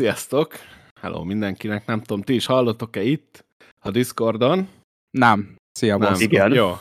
Sziasztok! Hello mindenkinek, nem tudom, ti is hallottok-e itt a Discordon? Nem. Szia, Nem. boss. Igen. Jó.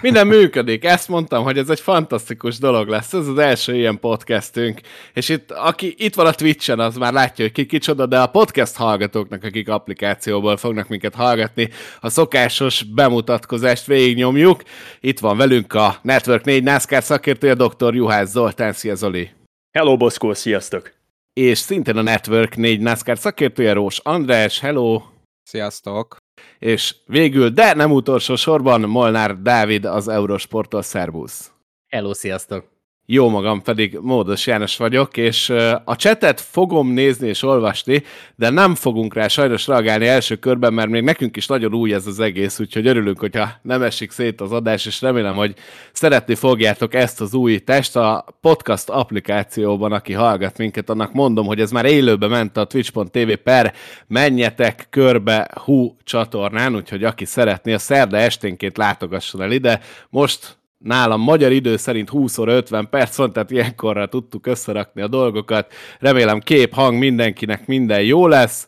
Minden működik. Ezt mondtam, hogy ez egy fantasztikus dolog lesz. Ez az első ilyen podcastünk. És itt, aki itt van a Twitch-en, az már látja, hogy ki kicsoda, de a podcast hallgatóknak, akik applikációból fognak minket hallgatni, a szokásos bemutatkozást végignyomjuk. Itt van velünk a Network 4 NASCAR szakértője, dr. Juhász Zoltán. Szia Zoli! Hello, Boszkó, sziasztok! És szintén a Network 4 NASCAR szakértője, Rós András. Hello! Sziasztok. És végül, de nem utolsó sorban, Molnár Dávid az Eurosporttól Szervusz. Hello, sziasztok! Jó magam pedig Módos János vagyok, és a csetet fogom nézni és olvasni, de nem fogunk rá sajnos reagálni első körben, mert még nekünk is nagyon új ez az egész, úgyhogy örülünk, hogyha nem esik szét az adás, és remélem, hogy szeretni fogjátok ezt az új test a podcast applikációban, aki hallgat minket, annak mondom, hogy ez már élőbe ment a twitch.tv per menjetek körbe hú csatornán, úgyhogy aki szeretné, a szerda esténként látogasson el ide. Most nálam magyar idő szerint 20 óra 50 perc van, tehát ilyenkorra tudtuk összerakni a dolgokat. Remélem kép, hang mindenkinek minden jó lesz.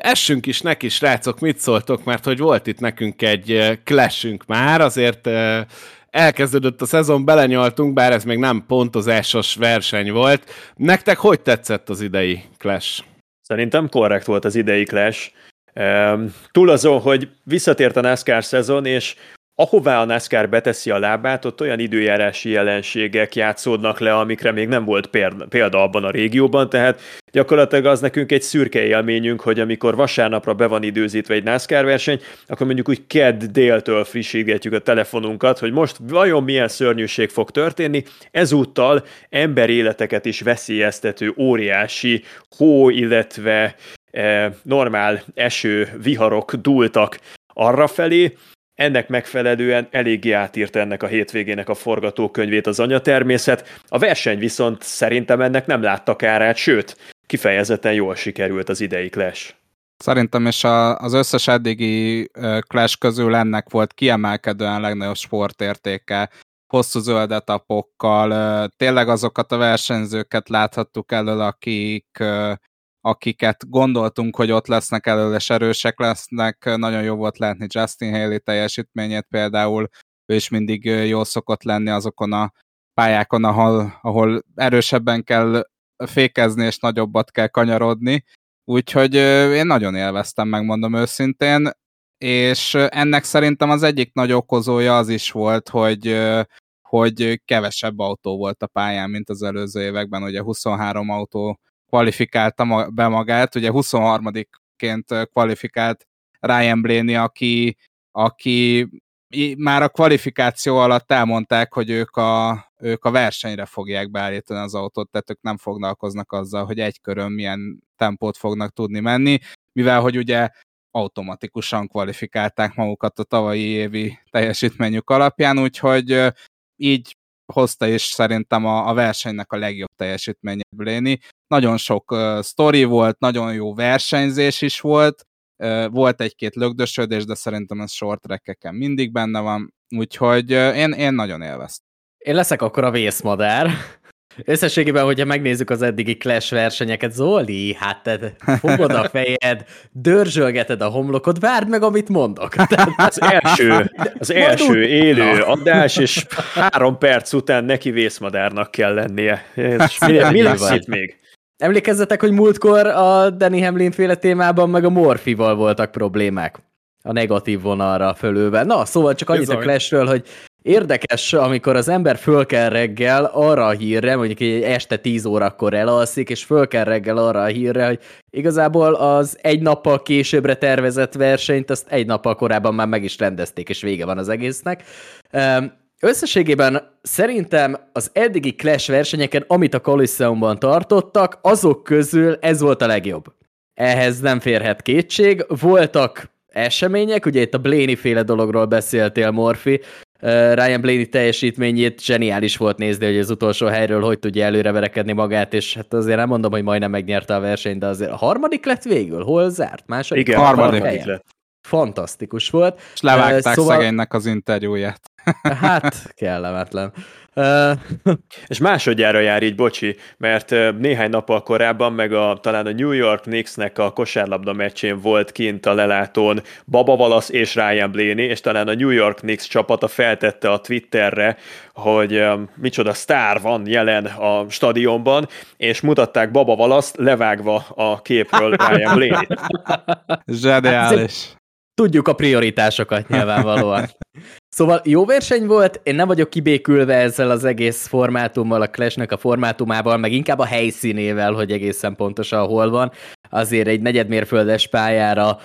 Essünk is neki, srácok, mit szóltok, mert hogy volt itt nekünk egy clashünk már, azért elkezdődött a szezon, belenyaltunk, bár ez még nem pontozásos verseny volt. Nektek hogy tetszett az idei clash? Szerintem korrekt volt az idei Clash. Túl azon, hogy visszatért a NASCAR szezon, és ahová a NASCAR beteszi a lábát, ott olyan időjárási jelenségek játszódnak le, amikre még nem volt példa abban a régióban, tehát gyakorlatilag az nekünk egy szürke élményünk, hogy amikor vasárnapra be van időzítve egy NASCAR verseny, akkor mondjuk úgy kedd déltől frissítgetjük a telefonunkat, hogy most vajon milyen szörnyűség fog történni, ezúttal emberéleteket is veszélyeztető óriási hó, illetve eh, normál eső, viharok dúltak arra felé, ennek megfelelően eléggé átírt ennek a hétvégének a forgatókönyvét az anyatermészet. A verseny viszont szerintem ennek nem látta kárát, sőt, kifejezetten jól sikerült az idei Clash. Szerintem is a, az összes eddigi Clash közül ennek volt kiemelkedően legnagyobb sportértéke, hosszú zöld etapokkal, tényleg azokat a versenyzőket láthattuk elől, akik akiket gondoltunk, hogy ott lesznek elől, és erősek lesznek. Nagyon jó volt látni Justin Haley teljesítményét például, ő is mindig ö, jól szokott lenni azokon a pályákon, ahol, ahol erősebben kell fékezni, és nagyobbat kell kanyarodni. Úgyhogy én nagyon élveztem, megmondom őszintén, és ennek szerintem az egyik nagy okozója az is volt, hogy hogy kevesebb autó volt a pályán, mint az előző években, ugye 23 autó kvalifikálta be magát, ugye 23-ként kvalifikált Ryan Blaney, aki, aki már a kvalifikáció alatt elmondták, hogy ők a, ők a versenyre fogják beállítani az autót, tehát ők nem foglalkoznak azzal, hogy egy körön milyen tempót fognak tudni menni, mivel hogy ugye automatikusan kvalifikálták magukat a tavalyi évi teljesítményük alapján, úgyhogy így hozta is szerintem a, a versenynek a legjobb teljesítményét Blaney. Nagyon sok uh, sztori volt, nagyon jó versenyzés is volt, uh, volt egy-két lögdösödés, de szerintem ez short trackeken mindig benne van, úgyhogy uh, én, én nagyon élveztem. Én leszek akkor a vészmadár. Összességében, hogyha megnézzük az eddigi Clash versenyeket, Zoli, hát te fogod a fejed, dörzsölgeted a homlokod, várd meg, amit mondok. Tehát, Az első, az első élő adás, és három perc után neki vészmadárnak kell lennie. És mi, mi lesz itt még? emlékezzetek, hogy múltkor a Danny Hamlin féle témában meg a Morfival voltak problémák. A negatív vonalra fölülve. Na, szóval csak annyit a. Clashről, hogy érdekes, amikor az ember föl kell reggel arra a hírre, mondjuk egy este 10 órakor elalszik, és föl kell reggel arra a hírre, hogy igazából az egy nappal későbbre tervezett versenyt, azt egy nappal korábban már meg is rendezték, és vége van az egésznek. Összességében szerintem az eddigi Clash versenyeken, amit a Colosseumban tartottak, azok közül ez volt a legjobb. Ehhez nem férhet kétség. Voltak események, ugye itt a Blaney féle dologról beszéltél, Morfi, Ryan Blaney teljesítményét zseniális volt nézni, hogy az utolsó helyről hogy tudja előre verekedni magát, és hát azért nem mondom, hogy majdnem megnyerte a versenyt, de azért a harmadik lett végül, hol zárt? Második? Igen, Harmadik. harmadik lett. Fantasztikus volt. És levágták Ö, szóval... szegénynek az interjúját. Hát, kellemetlen. És másodjára jár így, bocsi, mert néhány nappal korábban, meg a, talán a New York Knicksnek a kosárlabda meccsén volt kint a lelátón Baba Valasz és Ryan Blaney, és talán a New York Knicks csapata feltette a Twitterre, hogy um, micsoda sztár van jelen a stadionban, és mutatták Baba Valaszt levágva a képről Ryan Blaney. Zseniális. Tudjuk a prioritásokat nyilvánvalóan. Szóval jó verseny volt, én nem vagyok kibékülve ezzel az egész formátummal, a Clash-nek a formátumával, meg inkább a helyszínével, hogy egészen pontosan hol van. Azért egy negyedmérföldes pályára uh,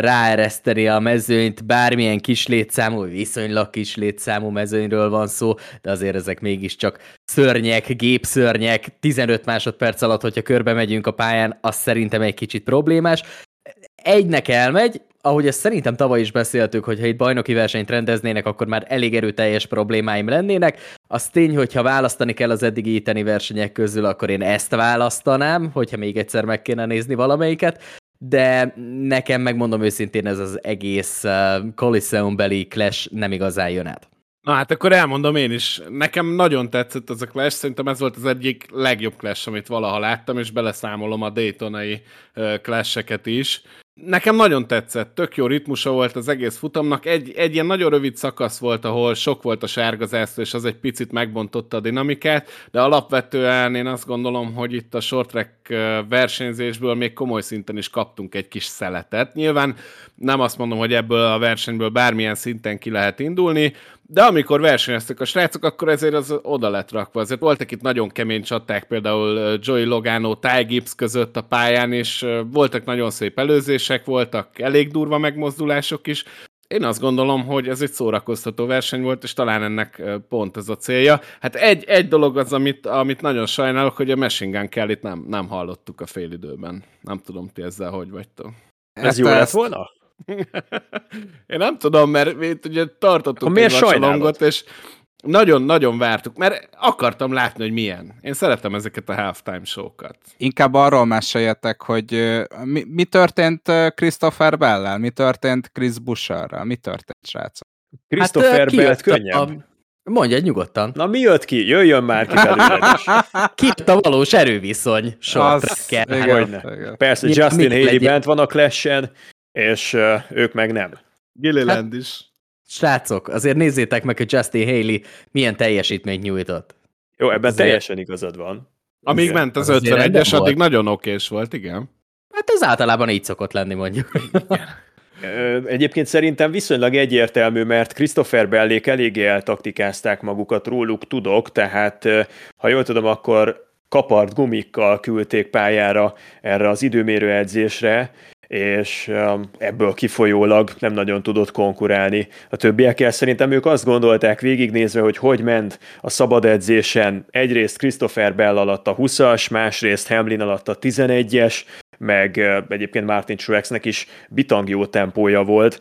ráereszteni a mezőnyt, bármilyen kis létszámú, viszonylag kis létszámú mezőnyről van szó, de azért ezek mégiscsak szörnyek, gépszörnyek, 15 másodperc alatt, hogyha körbe megyünk a pályán, az szerintem egy kicsit problémás egynek elmegy, ahogy ezt szerintem tavaly is beszéltük, hogy ha itt bajnoki versenyt rendeznének, akkor már elég erőteljes problémáim lennének. Az tény, hogyha választani kell az eddigi itteni versenyek közül, akkor én ezt választanám, hogyha még egyszer meg kéne nézni valamelyiket, de nekem megmondom őszintén ez az egész uh, Coliseum-beli Clash nem igazán jön át. Na hát akkor elmondom én is. Nekem nagyon tetszett ez a Clash, szerintem ez volt az egyik legjobb Clash, amit valaha láttam, és beleszámolom a Daytonai uh, Clash-eket is. Nekem nagyon tetszett, tök jó ritmusa volt az egész futamnak. Egy, egy ilyen nagyon rövid szakasz volt, ahol sok volt a sárga zászló, és az egy picit megbontotta a dinamikát, de alapvetően én azt gondolom, hogy itt a short track versenyzésből még komoly szinten is kaptunk egy kis szeletet. Nyilván nem azt mondom, hogy ebből a versenyből bármilyen szinten ki lehet indulni, de amikor versenyeztek a srácok, akkor ezért az oda lett rakva. Azért voltak itt nagyon kemény csaták, például Joey Logano, Ty Gibbs között a pályán, és voltak nagyon szép előzések, voltak elég durva megmozdulások is. Én azt gondolom, hogy ez egy szórakoztató verseny volt, és talán ennek pont ez a célja. Hát egy, egy dolog az, amit, amit nagyon sajnálok, hogy a Machine Gun Kelly-t nem, nem hallottuk a félidőben. Nem tudom, ti ezzel hogy vagytok. Ez jó lett volna? Én nem tudom, mert mi ugye tartottuk egy vacsolongot, és nagyon-nagyon vártuk, mert akartam látni, hogy milyen. Én szeretem ezeket a halftime show-kat. Inkább arról meséljetek, hogy mi, mi történt Christopher Bell-el, mi történt Chris Busherrel, mi történt, srácok? Christopher hát, Bell könnyebb. A... Mondja nyugodtan. Na mi jött ki? Jöjjön már ki belőled is. Ki a valós erőviszony? Az, igen, igen. Persze, Justin Haley bent van a clash és uh, ők meg nem. Gilliland hát, is. Srácok, azért nézzétek meg, hogy Justin Haley milyen teljesítményt nyújtott. Jó, ebben azért... teljesen igazad van. Amíg igen. ment az, az 51-es, addig nagyon okés volt, igen. Hát ez általában így szokott lenni, mondjuk. Egyébként szerintem viszonylag egyértelmű, mert Christopher Bellék eléggé eltaktikázták magukat, róluk tudok, tehát ha jól tudom, akkor kapart gumikkal küldték pályára erre az időmérő edzésre, és um, ebből kifolyólag nem nagyon tudott konkurálni a többiekkel. Szerintem ők azt gondolták végignézve, hogy hogy ment a szabad edzésen egyrészt Christopher Bell alatt a 20-as, másrészt Hamlin alatt a 11-es, meg uh, egyébként Martin Truexnek is bitang jó tempója volt,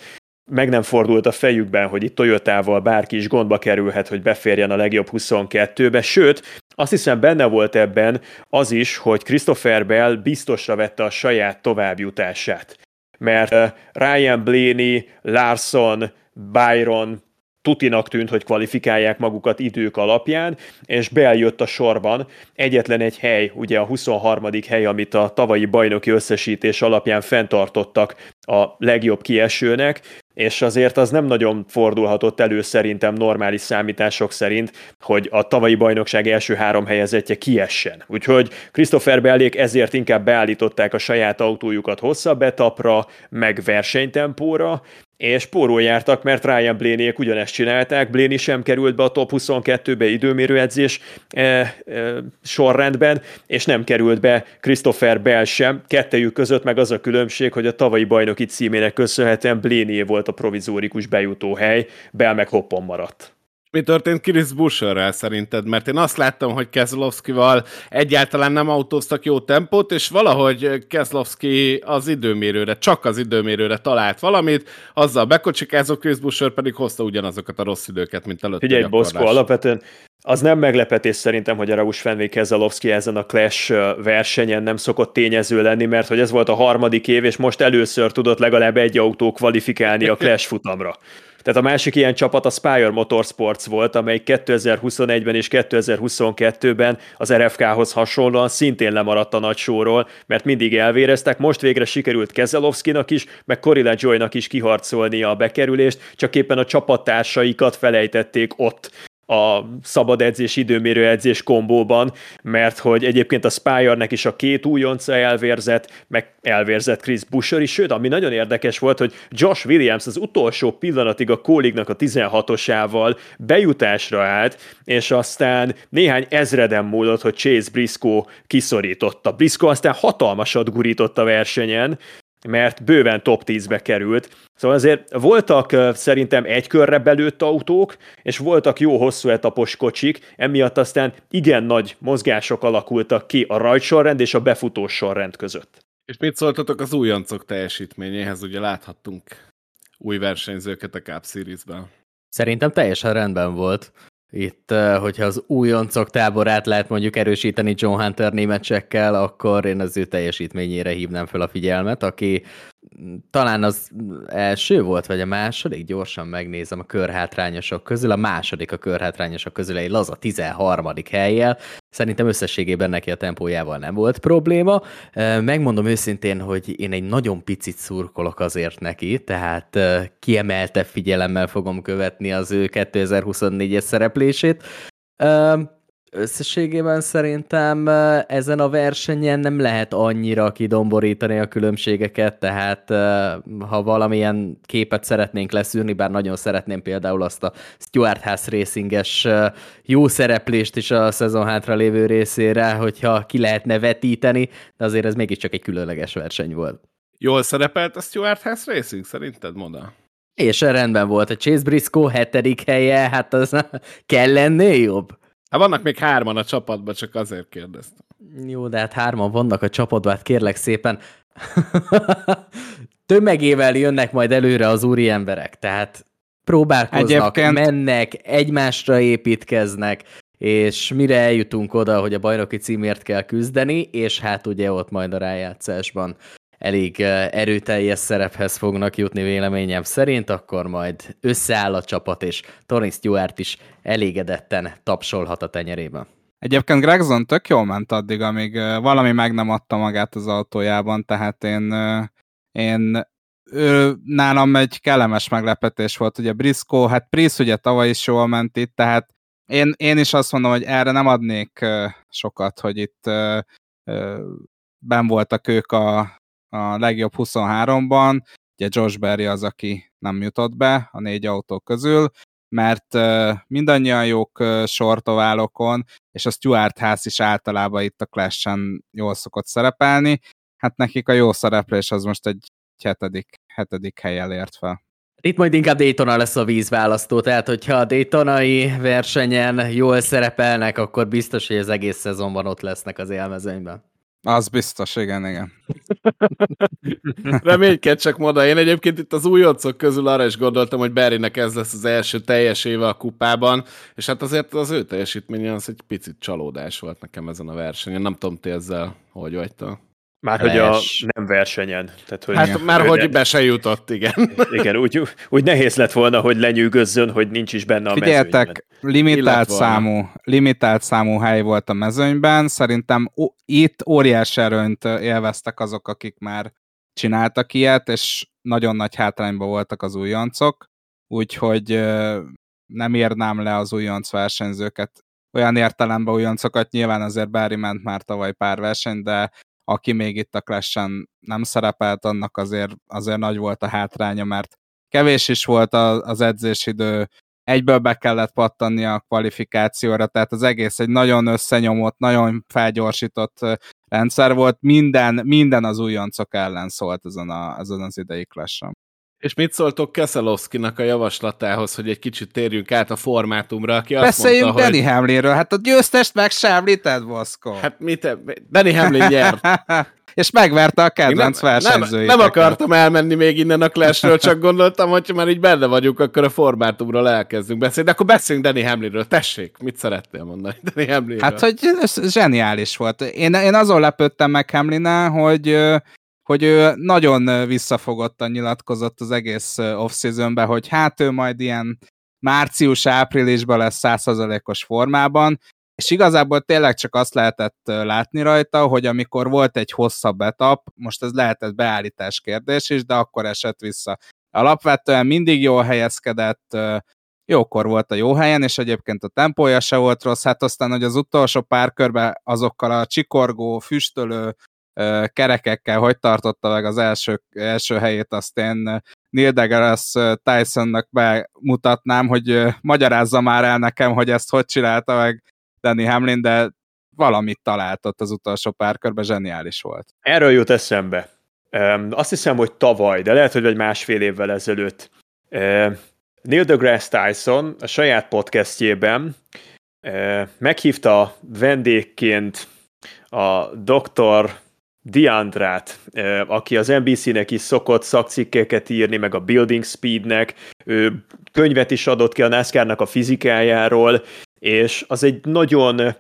meg nem fordult a fejükben, hogy itt Toyotával bárki is gondba kerülhet, hogy beférjen a legjobb 22-be, sőt, azt hiszem benne volt ebben az is, hogy Christopher Bell biztosra vette a saját továbbjutását. Mert Ryan Blaney, Larson, Byron tutinak tűnt, hogy kvalifikálják magukat idők alapján, és beljött a sorban egyetlen egy hely, ugye a 23. hely, amit a tavalyi bajnoki összesítés alapján fenntartottak a legjobb kiesőnek, és azért az nem nagyon fordulhatott elő szerintem normális számítások szerint, hogy a tavalyi bajnokság első három helyezettje kiessen. Úgyhogy Christopher Bellék ezért inkább beállították a saját autójukat hosszabb etapra, meg versenytempóra, és pórul jártak, mert Ryan Blaney-ek ugyanezt csinálták, Blaney sem került be a top 22-be időmérőedzés e, e, sorrendben, és nem került be Christopher Bell sem, kettejük között meg az a különbség, hogy a tavalyi bajnoki címének köszönhetően Blaney volt a provizórikus bejutó hely, Bell meg hoppon maradt. Mi történt Chris Busherrel szerinted? Mert én azt láttam, hogy Kezlovskival egyáltalán nem autóztak jó tempót, és valahogy Kezlovski az időmérőre, csak az időmérőre talált valamit, azzal bekocsikázó Chris Busher pedig hozta ugyanazokat a rossz időket, mint előtte. Figyelj, Boszko, alapvetően az nem meglepetés szerintem, hogy a Raus Fenway Keselowski ezen a Clash versenyen nem szokott tényező lenni, mert hogy ez volt a harmadik év, és most először tudott legalább egy autó kvalifikálni a Clash futamra. Tehát a másik ilyen csapat a Spire Motorsports volt, amely 2021-ben és 2022-ben az RFK-hoz hasonlóan szintén lemaradt a nagy sóról, mert mindig elvéreztek. Most végre sikerült Kezelovskinak is, meg Corilla Joynak is kiharcolnia a bekerülést, csak éppen a csapattársaikat felejtették ott a szabad edzés, időmérő edzés kombóban, mert hogy egyébként a Spire-nek is a két újonca elvérzett, meg elvérzett Chris Busher is, sőt, ami nagyon érdekes volt, hogy Josh Williams az utolsó pillanatig a kólignak a 16-osával bejutásra állt, és aztán néhány ezreden múlott, hogy Chase Briscoe kiszorította. Briscoe aztán hatalmasat gurított a versenyen, mert bőven top 10-be került. Szóval azért voltak szerintem egy körre belőtt autók, és voltak jó hosszú etapos kocsik, emiatt aztán igen nagy mozgások alakultak ki a rajtsorrend és a befutós sorrend között. És mit szóltatok az újoncok teljesítményéhez? Ugye láthattunk új versenyzőket a Cup Series-ben. Szerintem teljesen rendben volt. Itt, hogyha az újoncok táborát lehet mondjuk erősíteni John Hunter németsekkel, akkor én az ő teljesítményére hívnám fel a figyelmet, aki talán az első volt, vagy a második, gyorsan megnézem a körhátrányosok közül, a második a körhátrányosok közül egy laza 13. helyjel, szerintem összességében neki a tempójával nem volt probléma. Megmondom őszintén, hogy én egy nagyon picit szurkolok azért neki, tehát kiemeltebb figyelemmel fogom követni az ő 2024-es szereplését. Összességében szerintem ezen a versenyen nem lehet annyira kidomborítani a különbségeket, tehát ha valamilyen képet szeretnénk leszűrni, bár nagyon szeretném például azt a Stuart House Racinges jó szereplést is a szezon hátra lévő részére, hogyha ki lehetne vetíteni, de azért ez mégiscsak egy különleges verseny volt. Jól szerepelt a Stuart House Racing, szerinted, Moda? És rendben volt. A Chase Briscoe hetedik helye, hát az kell lennél jobb? Hát vannak még hárman a csapatban, csak azért kérdeztem. Jó, de hát hárman vannak a csapatban, hát kérlek szépen. Tömegével jönnek majd előre az úri emberek, tehát próbálkoznak, Egyébként... mennek, egymásra építkeznek, és mire eljutunk oda, hogy a bajnoki címért kell küzdeni, és hát ugye ott majd a rájátszásban elég erőteljes szerephez fognak jutni véleményem szerint, akkor majd összeáll a csapat, és Tony Stewart is elégedetten tapsolhat a tenyerében. Egyébként Gregson tök jól ment addig, amíg valami meg nem adta magát az autójában, tehát én, én ő, nálam egy kellemes meglepetés volt. Ugye Briscoe, hát Prisz ugye tavaly is jól ment itt, tehát én, én is azt mondom, hogy erre nem adnék sokat, hogy itt ben voltak ők a, a legjobb 23-ban, ugye Josh Berry az, aki nem jutott be a négy autó közül, mert mindannyian jók sortoválokon, és a Stuart House is általában itt a Clash-en jól szokott szerepelni. Hát nekik a jó szereplés az most egy hetedik, hetedik helyen ért fel. Itt majd inkább Daytona lesz a vízválasztó, tehát hogyha a Daytonai versenyen jól szerepelnek, akkor biztos, hogy az egész szezonban ott lesznek az élmezőnyben. Az biztos, igen, igen. Reményked csak moda. Én egyébként itt az újoncok közül arra is gondoltam, hogy Berrynek ez lesz az első teljes éve a kupában, és hát azért az ő teljesítménye az egy picit csalódás volt nekem ezen a versenyen. Nem tudom, ti ezzel hogy vagytok. Már hogy a nem versenyen. Tehát, hogy hát már hogy be se jutott, igen. Igen, úgy, úgy nehéz lett volna, hogy lenyűgözzön, hogy nincs is benne a Figyeltek, limitált számú, limitált számú hely volt a mezőnyben, szerintem ó, itt óriás erőnyt élveztek azok, akik már csináltak ilyet, és nagyon nagy hátrányban voltak az újoncok, úgyhogy nem érnám le az újonc versenyzőket olyan értelemben újoncokat, nyilván azért Barry ment már tavaly pár verseny, de aki még itt a clash nem szerepelt, annak azért, azért nagy volt a hátránya, mert kevés is volt az edzésidő, egyből be kellett pattanni a kvalifikációra, tehát az egész egy nagyon összenyomott, nagyon felgyorsított rendszer volt, minden, minden az újoncok ellen szólt ezen, a, ezen az idei clash és mit szóltok Keszelowskinak a javaslatához, hogy egy kicsit térjünk át a formátumra, aki azt Beszéljünk mondta, Danny hogy... Hamlinről, hát a győztest semlíted, Voszko. Hát mit, Danny Hamlin nyert. és megverte a kedvenc nem, versenyzőjét. Nem, nem akartam elmenni még innen a Clashről, csak gondoltam, hogy már így benne vagyunk, akkor a formátumról elkezdünk beszélni. De akkor beszéljünk Danny Hamlinről. Tessék, mit szerettél mondani Danny Hamlinről? Hát, hogy ez zseniális volt. Én, én azon lepődtem meg Hamlinnel, hogy hogy ő nagyon visszafogottan nyilatkozott az egész off-seasonben, hogy hát ő majd ilyen március-áprilisban lesz 100%-os formában, és igazából tényleg csak azt lehetett látni rajta, hogy amikor volt egy hosszabb etap, most ez lehetett beállítás kérdés is, de akkor esett vissza. Alapvetően mindig jól helyezkedett, jókor volt a jó helyen, és egyébként a tempója se volt rossz, hát aztán, hogy az utolsó pár körben azokkal a csikorgó, füstölő kerekekkel hogy tartotta meg az első, első helyét, azt én Neil deGrasse Tysonnak bemutatnám, hogy magyarázza már el nekem, hogy ezt hogy csinálta meg Danny Hamlin, de valamit találtott az utolsó pár körben, zseniális volt. Erről jut eszembe. Azt hiszem, hogy tavaly, de lehet, hogy egy másfél évvel ezelőtt Neil deGrasse Tyson a saját podcastjében meghívta vendégként a doktor Diandrát, aki az NBC-nek is szokott szakcikkeket írni, meg a Building Speednek, ő könyvet is adott ki a NASCAR-nak a fizikájáról, és az egy nagyon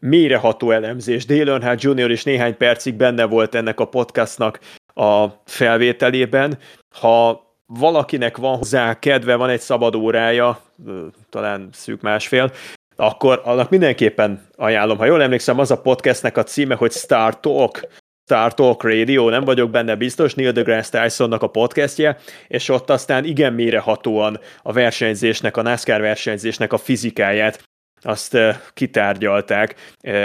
mélyreható elemzés. Dale Earnhardt Jr. is néhány percig benne volt ennek a podcastnak a felvételében. Ha valakinek van hozzá kedve, van egy szabad órája, talán szűk másfél, akkor annak mindenképpen ajánlom. Ha jól emlékszem, az a podcastnek a címe, hogy Star Talk, Star Talk Radio, nem vagyok benne biztos, Neil deGrasse Tysonnak a podcastje, és ott aztán igen mérehatóan a versenyzésnek, a NASCAR versenyzésnek a fizikáját azt kitárgyalták,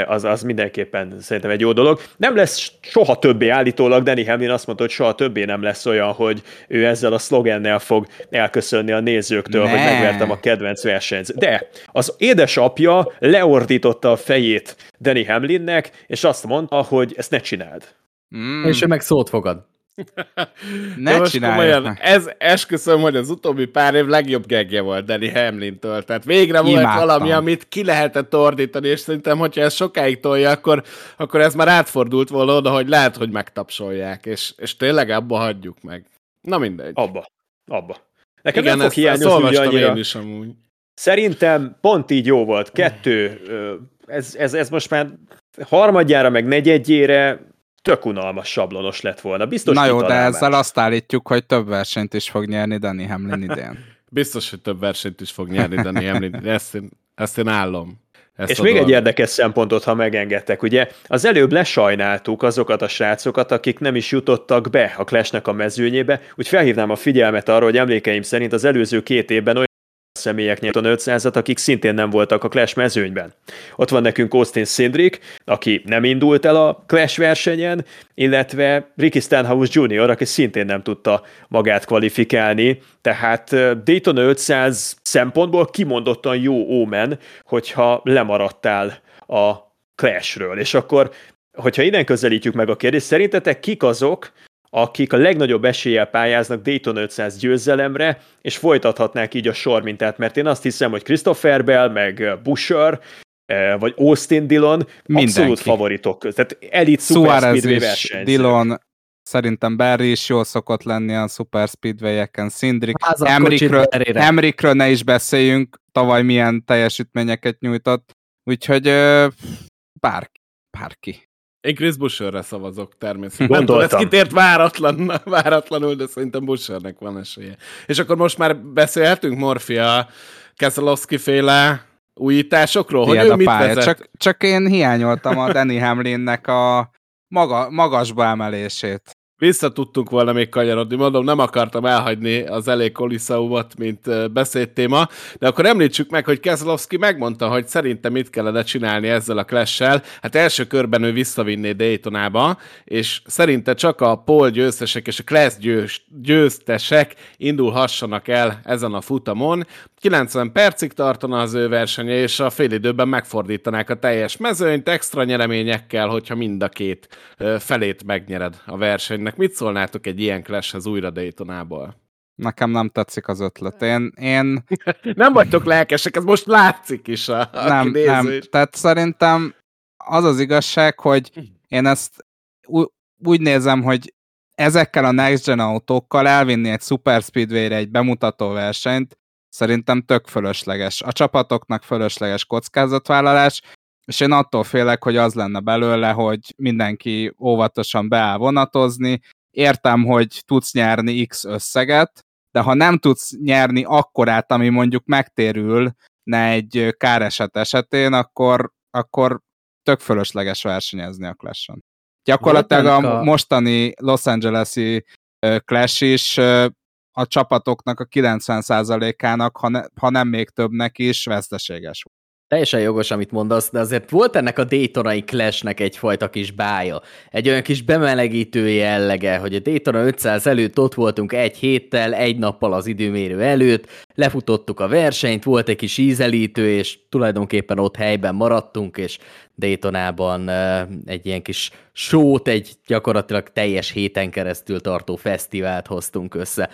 az, az mindenképpen szerintem egy jó dolog. Nem lesz soha többé állítólag, Danny Hamlin azt mondta, hogy soha többé nem lesz olyan, hogy ő ezzel a szlogennel fog elköszönni a nézőktől, ne. hogy megvertem a kedvenc versenyt. De az édesapja leordította a fejét Danny Hamlinnek, és azt mondta, hogy ezt ne csináld. Mm. És ő meg szót fogad. ne csinálj! Ez esküszöm, hogy az utóbbi pár év legjobb gegje volt Danny Hamlin-től. Tehát végre Imádtam. volt valami, amit ki lehetett ordítani, és szerintem, hogyha ez sokáig tolja, akkor, akkor ez már átfordult volna oda, hogy lehet, hogy megtapsolják, és, és tényleg abba hagyjuk meg. Na mindegy. Abba. Abba. Nekem Igen, nem fog hiányozni annyira. Én is amúgy. Szerintem pont így jó volt. Kettő, ez, ez, ez most már harmadjára, meg negyedjére tök unalmas sablonos lett volna. Biztos Na jó, de ezzel azt állítjuk, hogy több versenyt is fog nyerni Danny Hamlin idén. Biztos, hogy több versenyt is fog nyerni Danny Hamlin. Ezt én, ezt én állom. Ezt és még egy érdekes szempontot, ha megengedtek, ugye az előbb lesajnáltuk azokat a srácokat, akik nem is jutottak be a Clashnek a mezőnyébe, úgy felhívnám a figyelmet arra, hogy emlékeim szerint az előző két évben olyan személyek Newton 500-at, akik szintén nem voltak a Clash mezőnyben. Ott van nekünk Austin Cindric, aki nem indult el a Clash versenyen, illetve Ricky Stenhouse Jr., aki szintén nem tudta magát kvalifikálni, tehát Dayton 500 szempontból kimondottan jó ómen, hogyha lemaradtál a Clashről. És akkor, hogyha innen közelítjük meg a kérdést, szerintetek kik azok, akik a legnagyobb eséllyel pályáznak Dayton 500 győzelemre, és folytathatnák így a sormintát, mert én azt hiszem, hogy Christopher Bell, meg Busher, eh, vagy Austin Dillon Mindenki. abszolút favoritok között. Tehát elit Super Speedway versenyző. Dillon, szerintem Barry is jól szokott lenni a Super Speedway-eken, Szindrik, Emrikről, Emrikről ne is beszéljünk, tavaly milyen teljesítményeket nyújtott, úgyhogy bárki, bárki. Én Chris Busherre szavazok természetesen. Nem tudom, ez kitért váratlan, váratlanul, de szerintem Bushernek van esélye. És akkor most már beszélhetünk Morfia Keselowski féle újításokról, Tied hogy ő mit vezet? Csak, csak én hiányoltam a Danny Hamlinnek a maga, magasba emelését vissza tudtunk volna még kanyarodni, mondom, nem akartam elhagyni az elég Koliszaumot, mint beszédtéma, de akkor említsük meg, hogy Kezlovski megmondta, hogy szerintem mit kellene csinálni ezzel a clash Hát első körben ő visszavinné Daytonába, és szerinte csak a pol győztesek és a clash győz, győztesek indulhassanak el ezen a futamon. 90 percig tartana az ő versenye, és a időben megfordítanák a teljes mezőnyt extra nyereményekkel, hogyha mind a két felét megnyered a versenynek mit szólnátok egy ilyen clashhez újra Daytonából? Nekem nem tetszik az ötlet. Én... én... nem vagytok lelkesek, ez most látszik is a, nem, nem. Is. Tehát szerintem az az igazság, hogy én ezt úgy nézem, hogy ezekkel a Next Gen autókkal elvinni egy Super Speedway-re egy bemutató versenyt, szerintem tök fölösleges. A csapatoknak fölösleges kockázatvállalás, és én attól félek, hogy az lenne belőle, hogy mindenki óvatosan beáll vonatozni, értem, hogy tudsz nyerni X összeget, de ha nem tudsz nyerni akkorát, ami mondjuk megtérül ne egy káreset esetén, akkor, akkor tök fölösleges versenyezni a Clash-on. Gyakorlatilag a, a mostani Los Angeles-i Clash is a csapatoknak a 90%-ának, ha, ne, ha nem még többnek is, veszteséges volt. Teljesen jogos, amit mondasz, de azért volt ennek a Daytonai Clashnek egyfajta kis bája. Egy olyan kis bemelegítő jellege, hogy a Daytona 500 előtt ott voltunk egy héttel, egy nappal az időmérő előtt, lefutottuk a versenyt, volt egy kis ízelítő, és tulajdonképpen ott helyben maradtunk, és Daytonában egy ilyen kis sót, egy gyakorlatilag teljes héten keresztül tartó fesztivált hoztunk össze.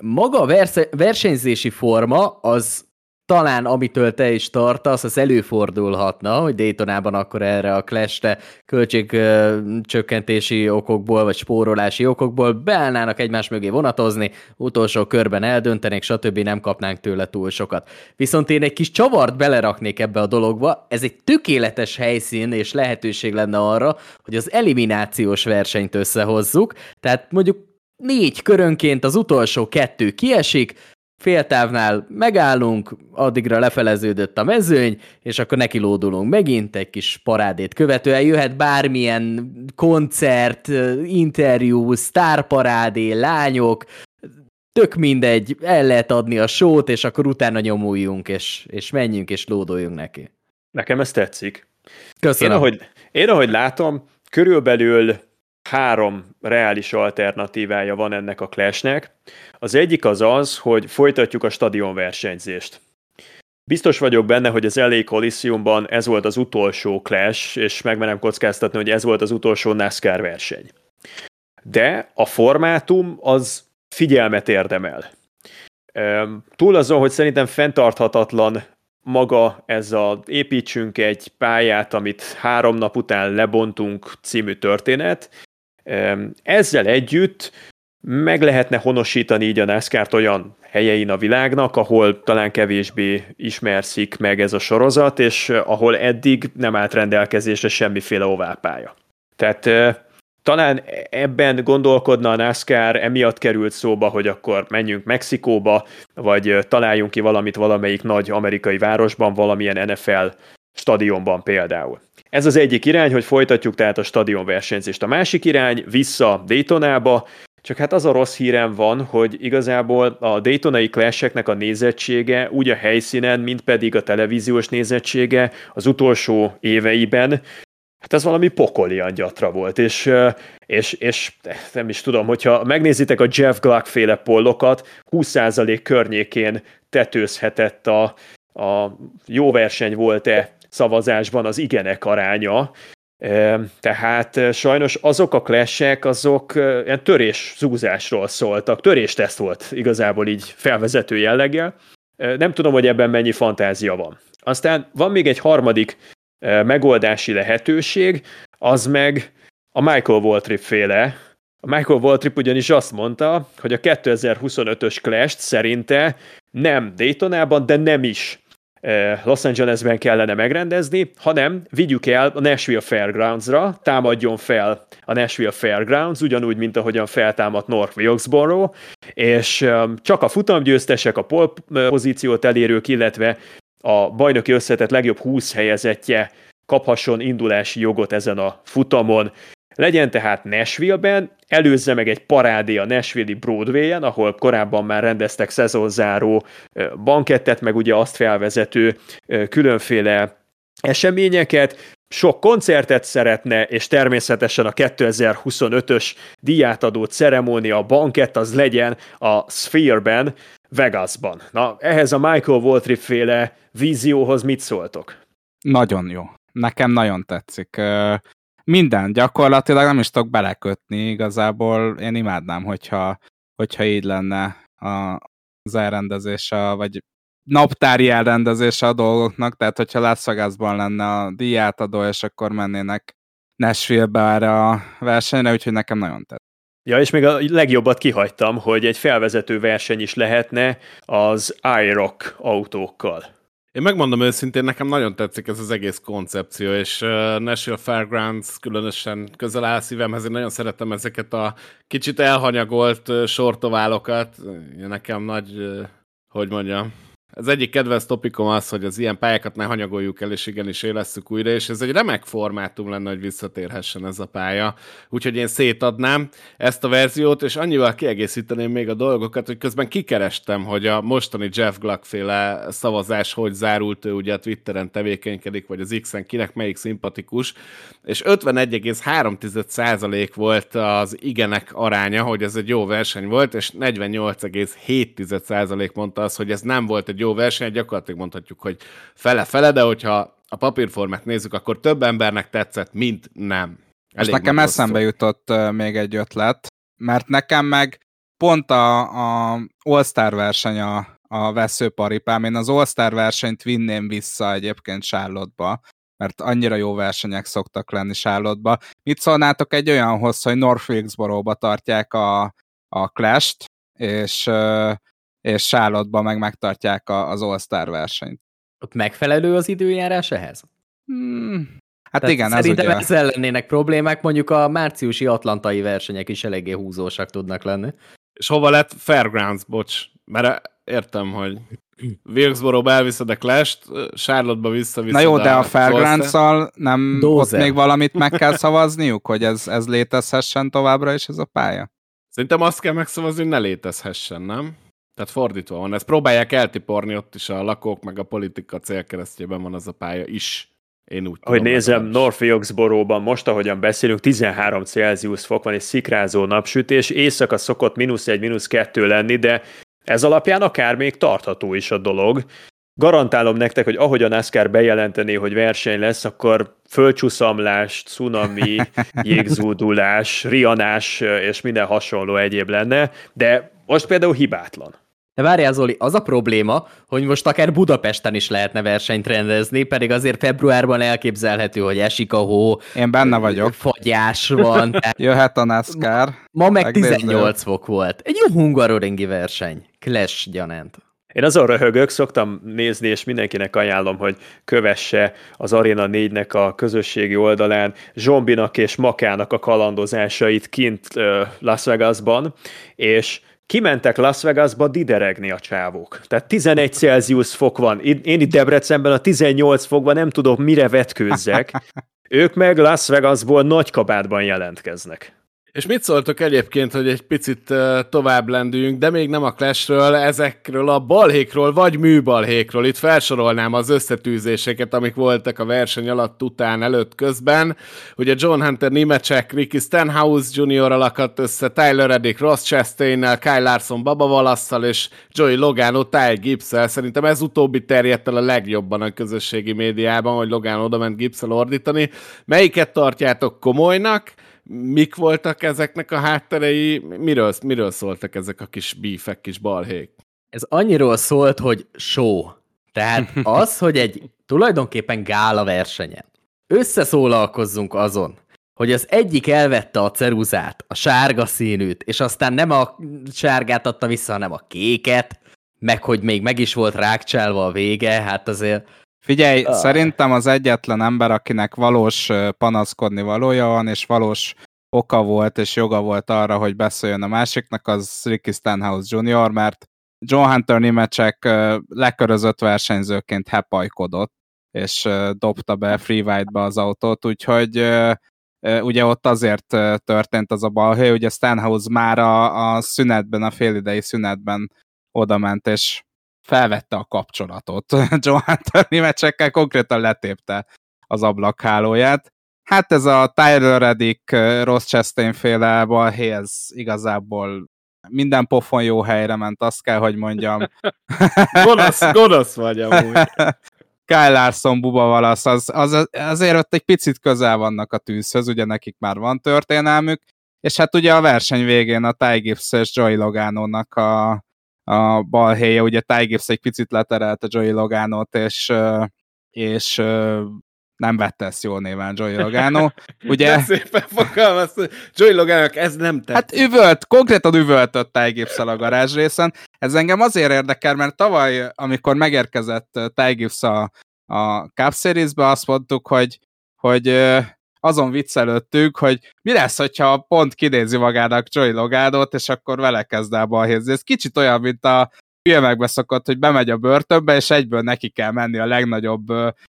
Maga a versenyzési forma az talán amitől te is tartasz, az előfordulhatna, hogy Daytonában akkor erre a clash költségcsökkentési okokból, vagy spórolási okokból beállnának egymás mögé vonatozni, utolsó körben eldöntenék, stb. nem kapnánk tőle túl sokat. Viszont én egy kis csavart beleraknék ebbe a dologba, ez egy tökéletes helyszín és lehetőség lenne arra, hogy az eliminációs versenyt összehozzuk, tehát mondjuk négy körönként az utolsó kettő kiesik, féltávnál megállunk, addigra lefeleződött a mezőny, és akkor neki lódulunk megint, egy kis parádét követően jöhet bármilyen koncert, interjú, sztárparádé, lányok, tök mindegy, el lehet adni a sót, és akkor utána nyomuljunk, és, és menjünk, és lódoljunk neki. Nekem ez tetszik. Köszönöm. Én ahogy, én ahogy látom, körülbelül három reális alternatívája van ennek a clashnek. Az egyik az az, hogy folytatjuk a stadionversenyzést. Biztos vagyok benne, hogy az LA Coliseumban ez volt az utolsó clash, és megmerem kockáztatni, hogy ez volt az utolsó NASCAR verseny. De a formátum az figyelmet érdemel. Túl azon, hogy szerintem fenntarthatatlan maga ez a építsünk egy pályát, amit három nap után lebontunk című történet, ezzel együtt meg lehetne honosítani így a NASCAR-t olyan helyein a világnak, ahol talán kevésbé ismerszik meg ez a sorozat, és ahol eddig nem állt rendelkezésre semmiféle oválpálya. Tehát talán ebben gondolkodna a NASCAR, emiatt került szóba, hogy akkor menjünk Mexikóba, vagy találjunk ki valamit valamelyik nagy amerikai városban, valamilyen NFL stadionban például. Ez az egyik irány, hogy folytatjuk tehát a stadion versenyzést. A másik irány vissza Daytonába, csak hát az a rossz hírem van, hogy igazából a Daytonai clash a nézettsége úgy a helyszínen, mint pedig a televíziós nézettsége az utolsó éveiben, hát ez valami pokolian gyatra volt, és, és, és nem is tudom, hogyha megnézitek a Jeff Gluck féle pollokat, 20% környékén tetőzhetett a, a jó verseny volt-e szavazásban az igenek aránya, tehát sajnos azok a clashek, azok ilyen törés zúzásról szóltak, törésteszt volt igazából így felvezető jelleggel. Nem tudom, hogy ebben mennyi fantázia van. Aztán van még egy harmadik megoldási lehetőség, az meg a Michael Waltrip féle. A Michael Waltrip ugyanis azt mondta, hogy a 2025-ös clash szerinte nem Daytonában, de nem is Los Angelesben kellene megrendezni, hanem vigyük el a Nashville Fairgrounds-ra, támadjon fel a Nashville Fairgrounds, ugyanúgy, mint ahogyan feltámadt North Wilkesboro, és csak a futamgyőztesek, a pole pozíciót elérők, illetve a bajnoki összetett legjobb 20 helyezettje kaphasson indulási jogot ezen a futamon. Legyen tehát Nashville-ben, előzze meg egy parádé a Nashville-i Broadway-en, ahol korábban már rendeztek szezonzáró bankettet, meg ugye azt felvezető különféle eseményeket, sok koncertet szeretne, és természetesen a 2025-ös díjátadó ceremónia, a bankett az legyen a Sphere-ben, Vegasban. Na, ehhez a Michael Waltrip féle vízióhoz mit szóltok? Nagyon jó. Nekem nagyon tetszik minden gyakorlatilag nem is tudok belekötni, igazából én imádnám, hogyha, hogyha így lenne a, az elrendezése, vagy naptári elrendezése a dolgoknak, tehát hogyha Las lenne a díjátadó, és akkor mennének Nashville-be erre a versenyre, úgyhogy nekem nagyon tett. Ja, és még a legjobbat kihagytam, hogy egy felvezető verseny is lehetne az iRock autókkal. Én megmondom őszintén, nekem nagyon tetszik ez az egész koncepció, és National Fairgrounds különösen közel áll szívemhez, én nagyon szeretem ezeket a kicsit elhanyagolt uh, sortoválokat. Nekem nagy, hogy mondjam, az egyik kedvenc topikom az, hogy az ilyen pályákat ne hanyagoljuk el, és igenis élesszük újra, és ez egy remek formátum lenne, hogy visszatérhessen ez a pálya. Úgyhogy én szétadnám ezt a verziót, és annyival kiegészíteném még a dolgokat, hogy közben kikerestem, hogy a mostani Jeff Gluck féle szavazás hogy zárult, ő ugye a Twitteren tevékenykedik, vagy az X-en kinek melyik szimpatikus, és 51,3% volt az igenek aránya, hogy ez egy jó verseny volt, és 48,7% mondta az, hogy ez nem volt egy jó verseny, gyakorlatilag mondhatjuk, hogy fele-fele, de hogyha a papírformát nézzük, akkor több embernek tetszett, mint nem. Elég És nekem eszembe jutott még egy ötlet, mert nekem meg pont a, a All-Star verseny a, a veszőparipám. Én az All-Star versenyt vinném vissza egyébként Charlotte-ba, mert annyira jó versenyek szoktak lenni Charlotte-ba. Mit szólnátok egy olyanhoz, hogy North Wilkesboro-ba tartják a, a Clash-t, és és charlotte meg megtartják a, az All-Star versenyt. Ott megfelelő az időjárás ehhez? Hmm. Hát Tehát igen, szerintem ez ugye... lennének problémák, mondjuk a márciusi atlantai versenyek is eléggé húzósak tudnak lenni. És hova lett Fairgrounds, bocs, mert értem, hogy Wilkesboro-ba elviszed a Clash-t, Charlotte-ba visszaviszed Na jó, de a, a fairgrounds nem Dozer. ott még valamit meg kell szavazniuk, hogy ez, ez létezhessen továbbra is ez a pálya? Szerintem azt kell megszavazni, hogy ne létezhessen, nem? Tehát fordítva van. Ezt próbálják eltiporni ott is a lakók, meg a politika célkeresztjében van az a pálya is. Én úgy Ahogy tudom, nézem, North Wilkesboro-ban most, ahogyan beszélünk, 13 Celsius fok van, és szikrázó napsütés, éjszaka szokott mínusz egy, mínusz kettő lenni, de ez alapján akár még tartható is a dolog. Garantálom nektek, hogy ahogy a NASCAR bejelenteni, hogy verseny lesz, akkor földcsúszamlás, cunami, jégzúdulás, rianás és minden hasonló egyéb lenne, de most például hibátlan. De várjál Zoli, az a probléma, hogy most akár Budapesten is lehetne versenyt rendezni, pedig azért februárban elképzelhető, hogy esik a hó. Én benne vagyok. Fagyás van. Jöhet a NASCAR. Ma meg 18 fok volt. Egy jó hungaroringi verseny. Clash gyanánt. Én azon röhögök, szoktam nézni, és mindenkinek ajánlom, hogy kövesse az Arena 4-nek a közösségi oldalán Zsombinak és Makának a kalandozásait kint Las Vegasban, és kimentek Las Vegasba dideregni a csávók. Tehát 11 Celsius fok van. Én itt Debrecenben a 18 fokban nem tudom, mire vetkőzzek. Ők meg Las Vegasból nagy kabátban jelentkeznek. És mit szóltok egyébként, hogy egy picit tovább lendüljünk, de még nem a Clashről, ezekről a balhékról, vagy műbalhékról. Itt felsorolnám az összetűzéseket, amik voltak a verseny alatt, után, előtt, közben. Ugye John Hunter Nimecek, Ricky Stenhouse Jr. alakat össze, Tyler Reddick, Ross chastain Kyle Larson Baba Valasszal és Joey Logano Ty gibbs -el. Szerintem ez utóbbi terjedt el a legjobban a közösségi médiában, hogy Logano oda ment gibbs ordítani. Melyiket tartjátok komolynak? Mik voltak ezeknek a hátterei, miről, miről szóltak ezek a kis bífek, kis balhék? Ez annyiról szólt, hogy show. Tehát az, hogy egy tulajdonképpen gála versenyen összeszólalkozzunk azon, hogy az egyik elvette a ceruzát, a sárga színűt, és aztán nem a sárgát adta vissza, hanem a kéket, meg hogy még meg is volt rákcsálva a vége, hát azért Figyelj, ah. szerintem az egyetlen ember, akinek valós panaszkodni valója van, és valós oka volt és joga volt arra, hogy beszéljön a másiknak, az Ricky Stenhouse Jr., mert John Hunter Nimecek lekörözött versenyzőként hepajkodott, és dobta be freeride-be az autót, úgyhogy ugye ott azért történt az a balhely, ugye Stenhouse már a, a szünetben, a félidei szünetben odament, és felvette a kapcsolatot. John Hunter mecsekkel konkrétan letépte az ablakhálóját. Hát ez a Tyler Reddick, Ross Chastain féle balhé, ez igazából minden pofon jó helyre ment, azt kell, hogy mondjam. gonosz, gonosz vagy amúgy. Kyle Larson, Buba Valasz, az, az, azért ott egy picit közel vannak a tűzhöz, ugye nekik már van történelmük, és hát ugye a verseny végén a Ty Gibbs és Joey Logano-nak a, a bal helye, ugye Ty Gibbs egy picit leterelt a Joey Logánot, és, és nem vette ezt jó néven Joey Logano. Ugye, De szépen fogalmaz, Joey Logano ez nem tett. Hát üvölt, konkrétan üvöltött Ty gibbs a garázs részen. Ez engem azért érdekel, mert tavaly, amikor megérkezett Ty Gibbs a, a Cup Series-be, azt mondtuk, hogy, hogy azon viccelődtünk, hogy mi lesz, hogyha pont kinézi magának Joey Logánot, és akkor vele kezd el balhézni. Ez kicsit olyan, mint a filmekbe szokott, hogy bemegy a börtönbe, és egyből neki kell menni a legnagyobb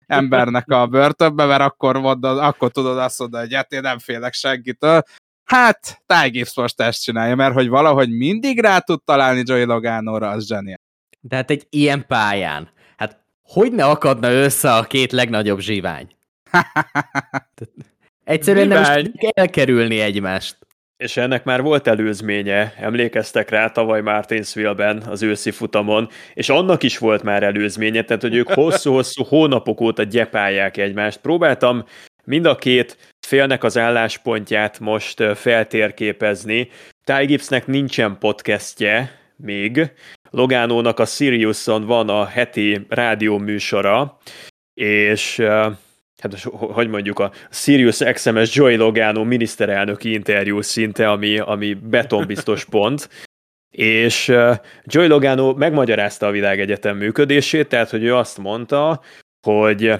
embernek a börtönbe, mert akkor, mondod, akkor tudod azt mondani, hogy hát én nem félek senkitől. Hát, Ty Gibbs most ezt csinálja, mert hogy valahogy mindig rá tud találni Joey Logánóra, az zseniál. De hát egy ilyen pályán, hát hogy ne akadna össze a két legnagyobb zsivány? Egyszerűen nem is elkerülni egymást. És ennek már volt előzménye, emlékeztek rá tavaly Martinsville-ben az őszi futamon, és annak is volt már előzménye, tehát hogy ők hosszú-hosszú hónapok óta gyepálják egymást. Próbáltam mind a két félnek az álláspontját most feltérképezni. Ty Gibbsnek nincsen podcastje még, Logánónak a Siriuson van a heti rádióműsora, és hát hogy mondjuk a Sirius XMS Joy Logano miniszterelnöki interjú szinte, ami, ami betonbiztos pont, és Joy Logano megmagyarázta a világegyetem működését, tehát hogy ő azt mondta, hogy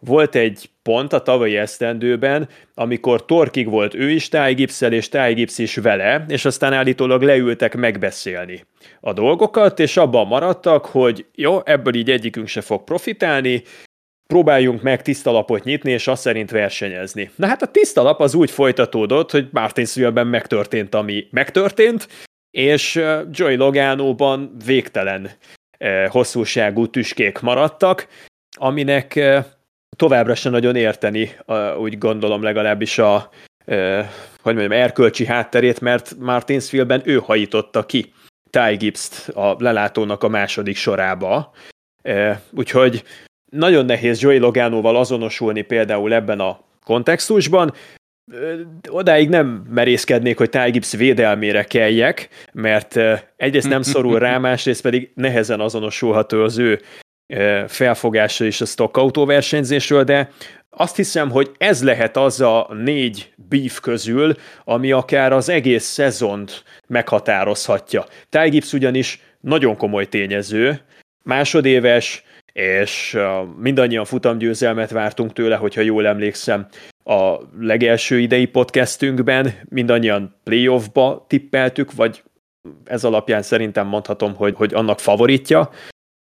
volt egy pont a tavalyi esztendőben, amikor Torkig volt ő is Ty gibbs és Ty Gibbs is vele, és aztán állítólag leültek megbeszélni a dolgokat, és abban maradtak, hogy jó, ebből így egyikünk se fog profitálni, próbáljunk meg tiszta lapot nyitni, és azt szerint versenyezni. Na hát a tiszta lap az úgy folytatódott, hogy Martinsville-ben megtörtént, ami megtörtént, és Joy Logánóban végtelen hosszúságú tüskék maradtak, aminek továbbra sem nagyon érteni, úgy gondolom legalábbis a hogy mondjam, erkölcsi hátterét, mert Martinsville-ben ő hajította ki Ty Gibbs-t a lelátónak a második sorába. Úgyhogy nagyon nehéz Joey Logánóval azonosulni például ebben a kontextusban. Odáig nem merészkednék, hogy Ty Gibbs védelmére keljek, mert egyrészt nem szorul rá, másrészt pedig nehezen azonosulható az ő felfogása is a stock autóversenyzésről, de azt hiszem, hogy ez lehet az a négy beef közül, ami akár az egész szezont meghatározhatja. Ty Gibbs ugyanis nagyon komoly tényező, másodéves, és mindannyian futamgyőzelmet vártunk tőle, hogyha jól emlékszem, a legelső idei podcastünkben mindannyian playoffba tippeltük, vagy ez alapján szerintem mondhatom, hogy, hogy annak favoritja,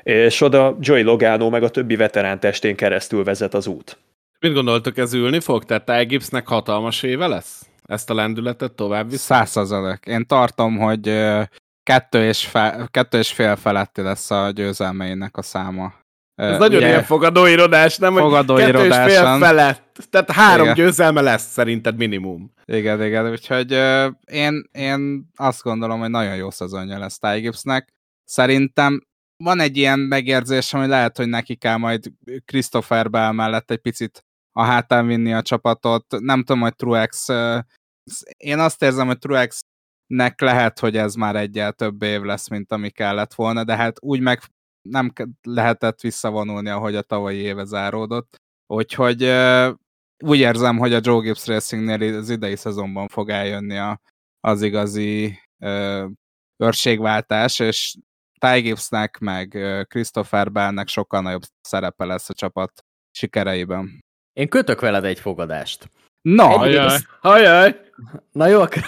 és oda Joey Logano meg a többi veterán testén keresztül vezet az út. Mit gondoltok, ez ülni fog? Tehát Ty Gibbsnek hatalmas éve lesz? Ezt a lendületet tovább visz? Százszerzalék. Én tartom, hogy kettő és, fe, kettő és fél feletti lesz a győzelmeinek a száma. Ez uh, nagyon ugye, ilyen fogadóirodás, nem? És fél felett. Tehát három igen. győzelme lesz szerinted minimum. Igen, igen. Úgyhogy uh, én, én azt gondolom, hogy nagyon jó szezonja lesz Ty Gibbsnek. Szerintem van egy ilyen megérzésem, hogy lehet, hogy neki kell majd Christopher Bell mellett egy picit a hátán vinni a csapatot. Nem tudom, hogy Truex... Uh, én azt érzem, hogy Truex nek lehet, hogy ez már egyel több év lesz, mint ami kellett volna, de hát úgy meg nem lehetett visszavonulni, ahogy a tavalyi éve záródott. Úgyhogy úgy érzem, hogy a Joe Gibbs Racingnél az idei szezonban fog eljönni a, az igazi ö, őrségváltás, és Ty Gibbsnek, meg Christopher Bellnek sokkal nagyobb szerepe lesz a csapat sikereiben. Én kötök veled egy fogadást. Na, hajaj, hajaj. Na jó, akkor...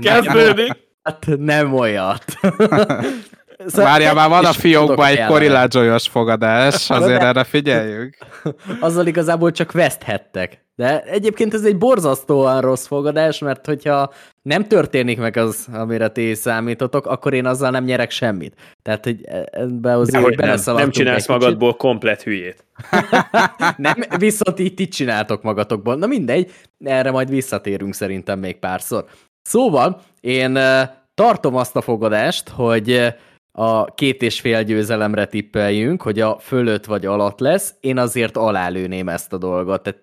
Kezdődik. Hát nem olyat. Szóval Várjál, már van a fiókban egy koriládzsolyos fogadás, azért de... erre figyeljünk. Azzal igazából csak veszthettek. De egyébként ez egy borzasztóan rossz fogadás, mert hogyha nem történik meg az, amire ti számítotok, akkor én azzal nem nyerek semmit. Tehát, hogy ebbe azért nem, nem csinálsz magadból kicsit. komplet hülyét. nem, viszont így ti csináltok magatokból. Na mindegy, erre majd visszatérünk szerintem még párszor. Szóval, én tartom azt a fogadást, hogy a két és fél győzelemre tippeljünk, hogy a fölött vagy alatt lesz, én azért alálőném ezt a dolgot. Tehát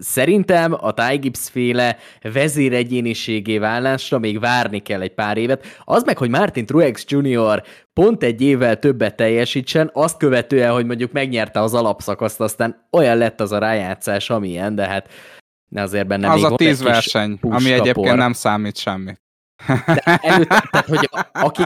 Szerintem a Ty Gibbs féle vezéregyéniségé válásra még várni kell egy pár évet. Az meg, hogy Martin Truex Jr. pont egy évvel többet teljesítsen, azt követően, hogy mondjuk megnyerte az alapszakaszt, aztán olyan lett az a rájátszás, amilyen, de hát azért benne az még a tíz verseny, ami egyébként nem számít semmi. De előtte, tehát, hogy a- aki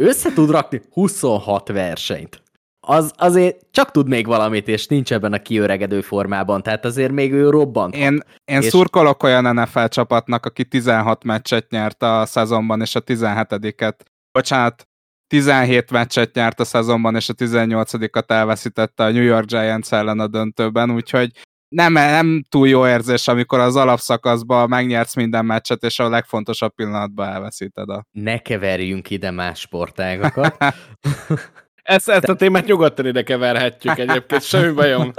össze tud rakni 26 versenyt, az azért csak tud még valamit, és nincs ebben a kiöregedő formában, tehát azért még ő robbant. Én, én És- szurkolok olyan NFL csapatnak, aki 16 meccset nyert a szezonban, és a 17-et, bocsánat, 17 meccset nyert a szezonban, és a 18-at elveszítette a New York Giants ellen a döntőben, úgyhogy nem, nem túl jó érzés, amikor az alapszakaszban megnyersz minden meccset, és a legfontosabb pillanatban elveszíted a... Ne keverjünk ide más sportágokat. Ezt, ezt a témát nyugodtan ide keverhetjük egyébként, semmi bajom,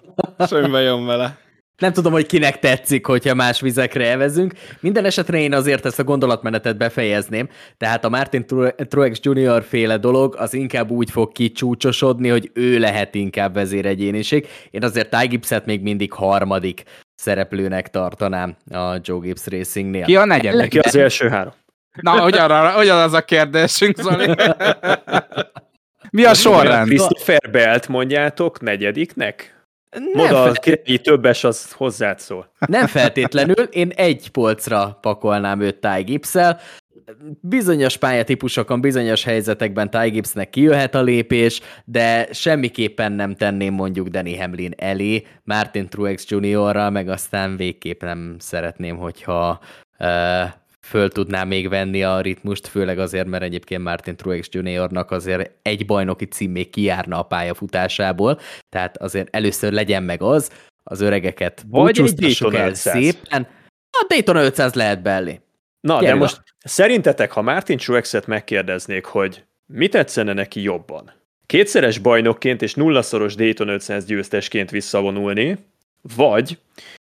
semmi bajom vele. Nem tudom, hogy kinek tetszik, hogyha más vizekre elvezünk. Minden esetre én azért ezt a gondolatmenetet befejezném. Tehát a Martin Tru- Truex Jr. féle dolog az inkább úgy fog kicsúcsosodni, hogy ő lehet inkább vezéregyéniség. Én azért Ty Gibbs-et még mindig harmadik szereplőnek tartanám a Joe Gibbs Racingnél. Ki a negyedik? Neki az első három. Na, ugyanarra, ugyanaz a kérdésünk, Zoli. Mi a sorrend? Christopher Belt mondjátok negyediknek? Nem, Moda, királyi többes, az hozzád szól. nem feltétlenül, én egy polcra pakolnám őt Ty Gibbs-el. Bizonyos pályatípusokon, bizonyos helyzetekben Ty Gibbsnek kijöhet a lépés, de semmiképpen nem tenném mondjuk Danny Hamlin elé, Martin Truex Jr.-ral, meg aztán végképp nem szeretném, hogyha uh, föl tudná még venni a ritmust, főleg azért, mert egyébként Martin Truex Jr.-nak azért egy bajnoki cím még kijárna a pályafutásából, tehát azért először legyen meg az, az öregeket Vagy egy el 500. szépen. A Daytona 500 lehet belé. Na, de Gyere most szerintetek, ha Martin Truexet megkérdeznék, hogy mi tetszene neki jobban? Kétszeres bajnokként és nullaszoros Dayton 500 győztesként visszavonulni, vagy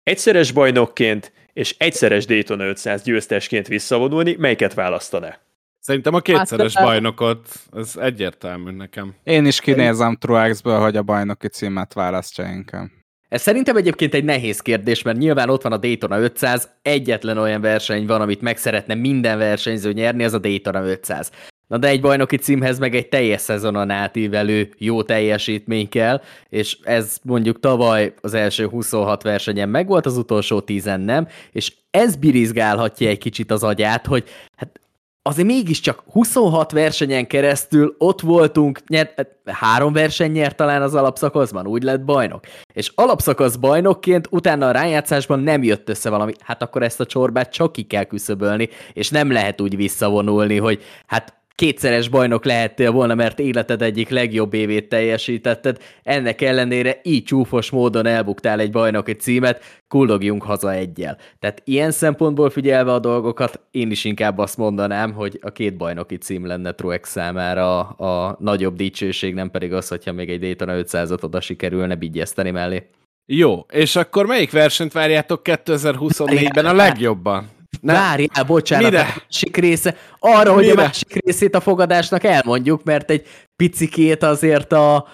egyszeres bajnokként és egyszeres Dayton 500 győztesként visszavonulni, melyiket választaná? Szerintem a kétszeres Hát, bajnokot, ez egyértelmű nekem. Én is kinézem Truexből, hogy a bajnoki címet választja inkább. Ez szerintem egyébként egy nehéz kérdés, mert nyilván ott van a Daytona 500, egyetlen olyan verseny van, amit meg szeretne minden versenyző nyerni, az a Daytona 500. Na de egy bajnoki címhez meg egy teljes szezonon átívelő jó teljesítmény kell, és ez mondjuk tavaly az első 26 versenyen megvolt, az utolsó 10 nem, és ez birizgálhatja egy kicsit az agyát, hogy hát azért mégiscsak 26 versenyen keresztül ott voltunk, nyert, három verseny nyert talán az alapszakaszban, úgy lett bajnok. És alapszakasz bajnokként utána a rájátszásban nem jött össze valami, hát akkor ezt a csorbát csak ki kell küszöbölni, és nem lehet úgy visszavonulni, hogy hát kétszeres bajnok lehettél volna, mert életed egyik legjobb évét teljesítetted, ennek ellenére így csúfos módon elbuktál egy bajnoki címet, kullogjunk haza egyel. Tehát ilyen szempontból figyelve a dolgokat, én is inkább azt mondanám, hogy a két bajnoki cím lenne Truex számára a, a nagyobb dicsőség, nem pedig az, hogyha még egy Daytona 500-at oda sikerülne bigyeszteni mellé. Jó, és akkor melyik versenyt várjátok 2024-ben a legjobban? Nem. Várjál, bocsánat, Mire? a másik része, arra, hogy Mire? a másik részét a fogadásnak elmondjuk, mert egy picikét azért a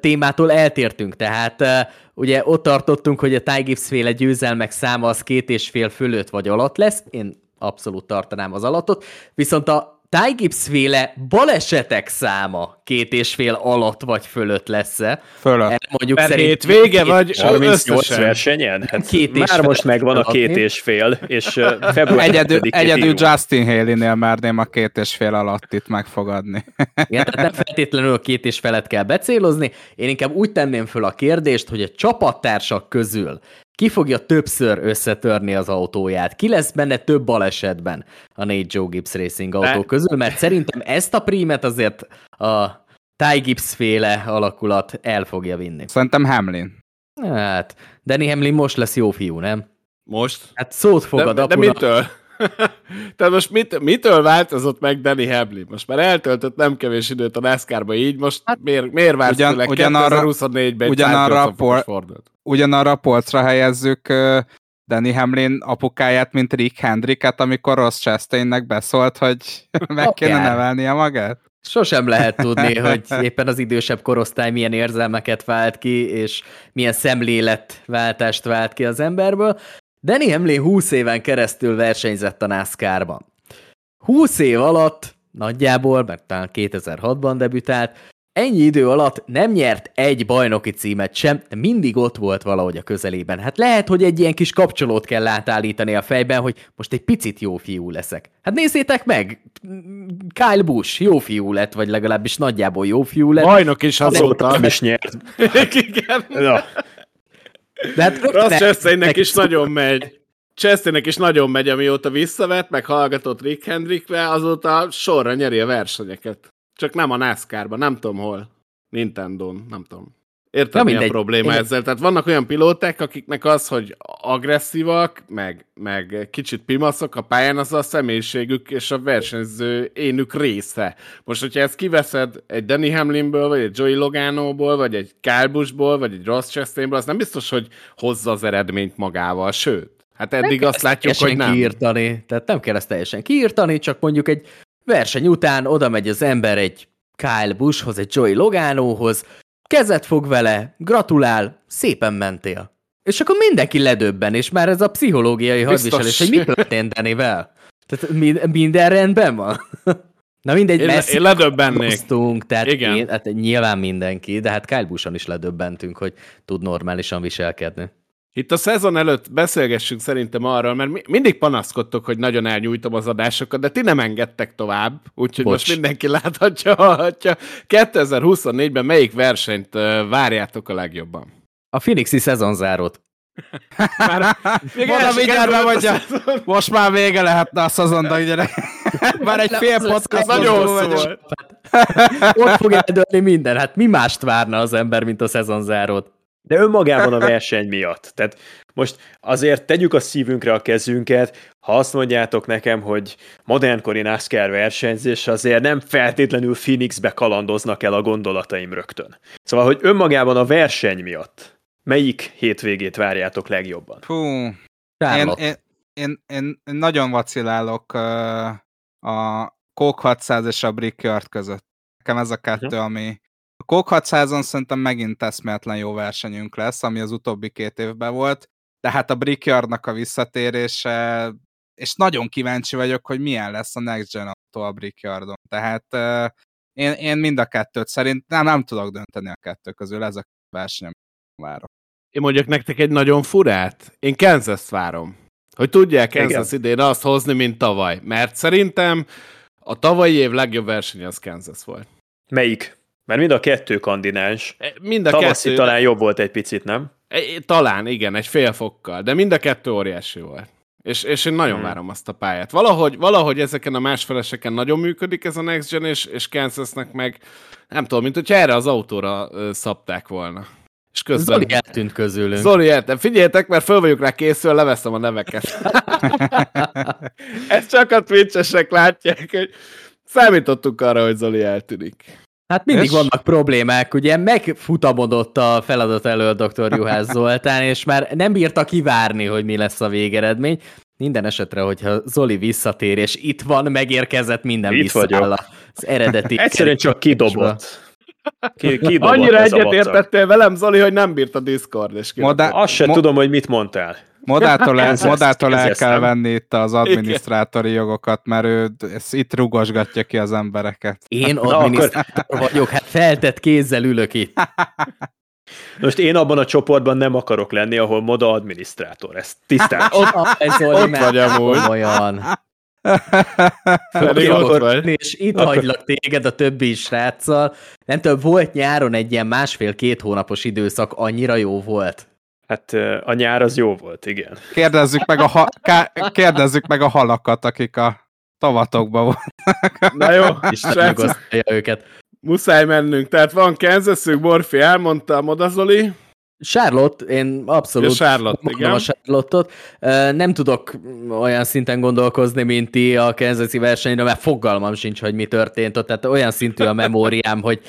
témától eltértünk, tehát eh, ugye ott tartottunk, hogy a Ty Gibbs féle győzelmek száma az két és fél fölött vagy alatt lesz, én abszolút tartanám az alattot, viszont a Ty Gibbs féle balesetek száma két és fél alatt vagy fölött lesz-e? Fölött. Erre mondjuk Per szerint hét vége, vagy 38 összesen? versenyen? Hát Két és már most megvan a két és fél, és február Egyedül, 7-ét egyedül. Justin Haley-nél merném a két és fél alatt itt megfogadni. Igen, tehát nem feltétlenül a két és felet kell becélozni. Én inkább úgy tenném föl a kérdést, hogy a csapattársak közül ki fogja többször összetörni az autóját? Ki lesz benne több balesetben a négy Joe Gibbs Racing autó Ne. közül? Mert szerintem ezt a prímet azért a Ty Gibbs féle alakulat el fogja vinni. Szerintem Hamlin. Hát, Danny Hamlin most lesz jó fiú, nem? Most? Hát szót fogad De, de apunak. mitől? Tehát most mit, mitől változott meg Danny Hamlin? Most már eltöltött nem kevés időt a NASCAR-ba így, most hát, miért, miért vársz ugyan- tőle ugyanarra- 2024-ben egy ugyanarra 180 a por- fordult? Ugyanarra a polcra helyezzük ö, Danny Hamlin apukáját, mint Rick Hendricket, amikor Ross Chastainnek beszólt, hogy meg kéne Akár. nevelnie magát. Sosem lehet tudni, hogy éppen az idősebb korosztály milyen érzelmeket vált ki, és milyen szemléletváltást vált ki az emberből. Danny Hamlin 20 éven keresztül versenyzett a NASCAR-ban. 20 év alatt nagyjából, mert talán 2006-ban debütált, ennyi idő alatt nem nyert egy bajnoki címet sem, de mindig ott volt valahogy a közelében. Hát lehet, hogy egy ilyen kis kapcsolót kell átállítani a fejben, hogy most egy picit jó fiú leszek. Hát nézzétek meg, Kyle Busch jó fiú lett, vagy legalábbis nagyjából jó fiú lett. Bajnok is azóta. Nem is nyert. Igen. De hát Ross Chastainnek is nagyon megy. Chastainnek is nagyon megy, amióta visszavett, meg hallgatott Rick Hendrickre, azóta sorra nyeri a versenyeket. Csak nem a NASCAR-ban, nem tudom hol. Nintendo-n, nem tudom. Érted, Na mi a mindegy. probléma Én- ezzel? Tehát vannak olyan pilóták, akiknek az, hogy agresszívak, meg, meg kicsit pimaszok a pályán, az a személyiségük és a versenyző énük része. Most, hogyha ezt kiveszed egy Danny Hamlinből, vagy egy Joey Loganoból, vagy egy Kyle Buschból, vagy egy Ross Chastainből, az nem biztos, hogy hozza az eredményt magával, sőt. Hát eddig azt látjuk, hogy nem. kiírtani, tehát nem kell ezt teljesen kiírtani, csak mondjuk egy verseny után oda megy az ember egy Kyle Buschhoz, egy Joey Loganohoz, kezet fog vele, gratulál, szépen mentél. És akkor mindenki ledöbben, és már ez a pszichológiai hadviselés, hogy mi történt Danivel? Tehát mi, minden rendben van? Na mindegy, Én, én ledöbbennék. hoztunk, tehát Igen. Én, hát nyilván mindenki, de hát Kyle Buschon is ledöbbentünk, hogy tud normálisan viselkedni. Itt a szezon előtt beszélgessünk szerintem arról, mert mi, mindig panaszkodtok, hogy nagyon elnyújtom az adásokat, de ti nem engedtek tovább, úgyhogy Bocs. most mindenki láthatja, hallhatja. 2024-ben melyik versenyt várjátok a legjobban? A Phoenixi szezonzárót. Már, még Mondom, el se mindjárt kezdődött a bemondja. szezon. Most már vége lehetne a szezonnak, gyerek. Már egy fél podcast Nagyon hosszú. Ott fog eldőlni minden. Hát mi mást várna az ember, mint a szezonzárót? De önmagában a verseny miatt. Tehát most azért tegyük a szívünkre a kezünket, ha azt mondjátok nekem, hogy modernkori NASCAR versenyzés, azért nem feltétlenül Phoenixbe kalandoznak el a gondolataim rögtön. Szóval, hogy önmagában a verseny miatt melyik hétvégét várjátok legjobban? Charlotte. én, én, én, én nagyon vacilálok uh, a Coke 600 és a Brickyard között. Nekem ez a kettő, ami... A Coke 600-on szerintem megint eszméletlen jó versenyünk lesz, ami az utóbbi két évben volt, de hát a Brickyardnak a visszatérése, és nagyon kíváncsi vagyok, hogy milyen lesz a Next Gen autó a Brickyardon. Tehát uh, én, én mind a kettőt szerint nem, nem tudok dönteni a kettő közül, ez a verseny, amit várok. Én mondjak nektek egy nagyon furát. Én Kansas-t várom. Hogy tudják Kansas idén azt hozni, mint tavaly. Mert szerintem a tavalyi év legjobb verseny az Kansas volt. Melyik? Mert mind a kettő kandidáns. Mind a Tavaszi kettő, talán jobb volt egy picit, nem? E, Talán, igen, egy fél fokkal, de mind a kettő óriási volt. És, és én nagyon Hmm. várom azt a pályát. Valahogy, valahogy ezeken a másfeleseken nagyon működik ez a Next Gen, és, és Kansasnek meg nem tudom, mint hogyha erre az autóra szabták volna. És közben... Zoli eltűnt közülünk. Zoli, értem. Figyeljetek, mert föl vagyok rá készül, leveszem a neveket. Ezt csak a twitchesek látják, hogy számítottunk arra, hogy Zoli eltűnik. Hát mindig És? vannak problémák, ugye megfutamodott a feladat elől dr. Juhász Zoltán, és már nem bírta kivárni, hogy mi lesz a végeredmény. Minden esetre, hogyha Zoli visszatér, és itt van, megérkezett, minden Itt visszaáll vagyok. az eredeti Egyszerűen csak kidobott. Ki, kidobott Annyira egyetértettél velem, Zoli, hogy nem bírt a Discord, és Modá-. Azt se Mo- tudom, hogy mit mondtál. Modától el, modától el kell venni itt az adminisztrátori jogokat, mert ő ezt itt rugosgatja ki az embereket. Én adminisztrátor vagyok, hát feltett kézzel ülök itt. Most én abban a csoportban nem akarok lenni, ahol moda adminisztrátor. Ez tisztán. Ah, ez ott vagy amúgy. Komolyan. Pedig ott vagy. És itt Akkor- hagylak téged a többi sráccal. Nem tudom, volt nyáron egy ilyen másfél-két hónapos időszak, annyira jó volt. Hát a nyár az jó volt, igen. Kérdezzük meg a, ha- ká- kérdezzük meg a halakat, akik a tavatokban voltak. Na jó, Isten őket. muszáj mennünk. Tehát van Kansasünk, Morfi elmondta, Moda Zoli, Charlotte, én abszolút Ja, Charlotte, igen. a Charlotte-ot. Nem tudok olyan szinten gondolkozni, mint ti a Kansas versenyre, mert fogalmam sincs, hogy mi történt ott. Tehát olyan szintű a memóriám, hogy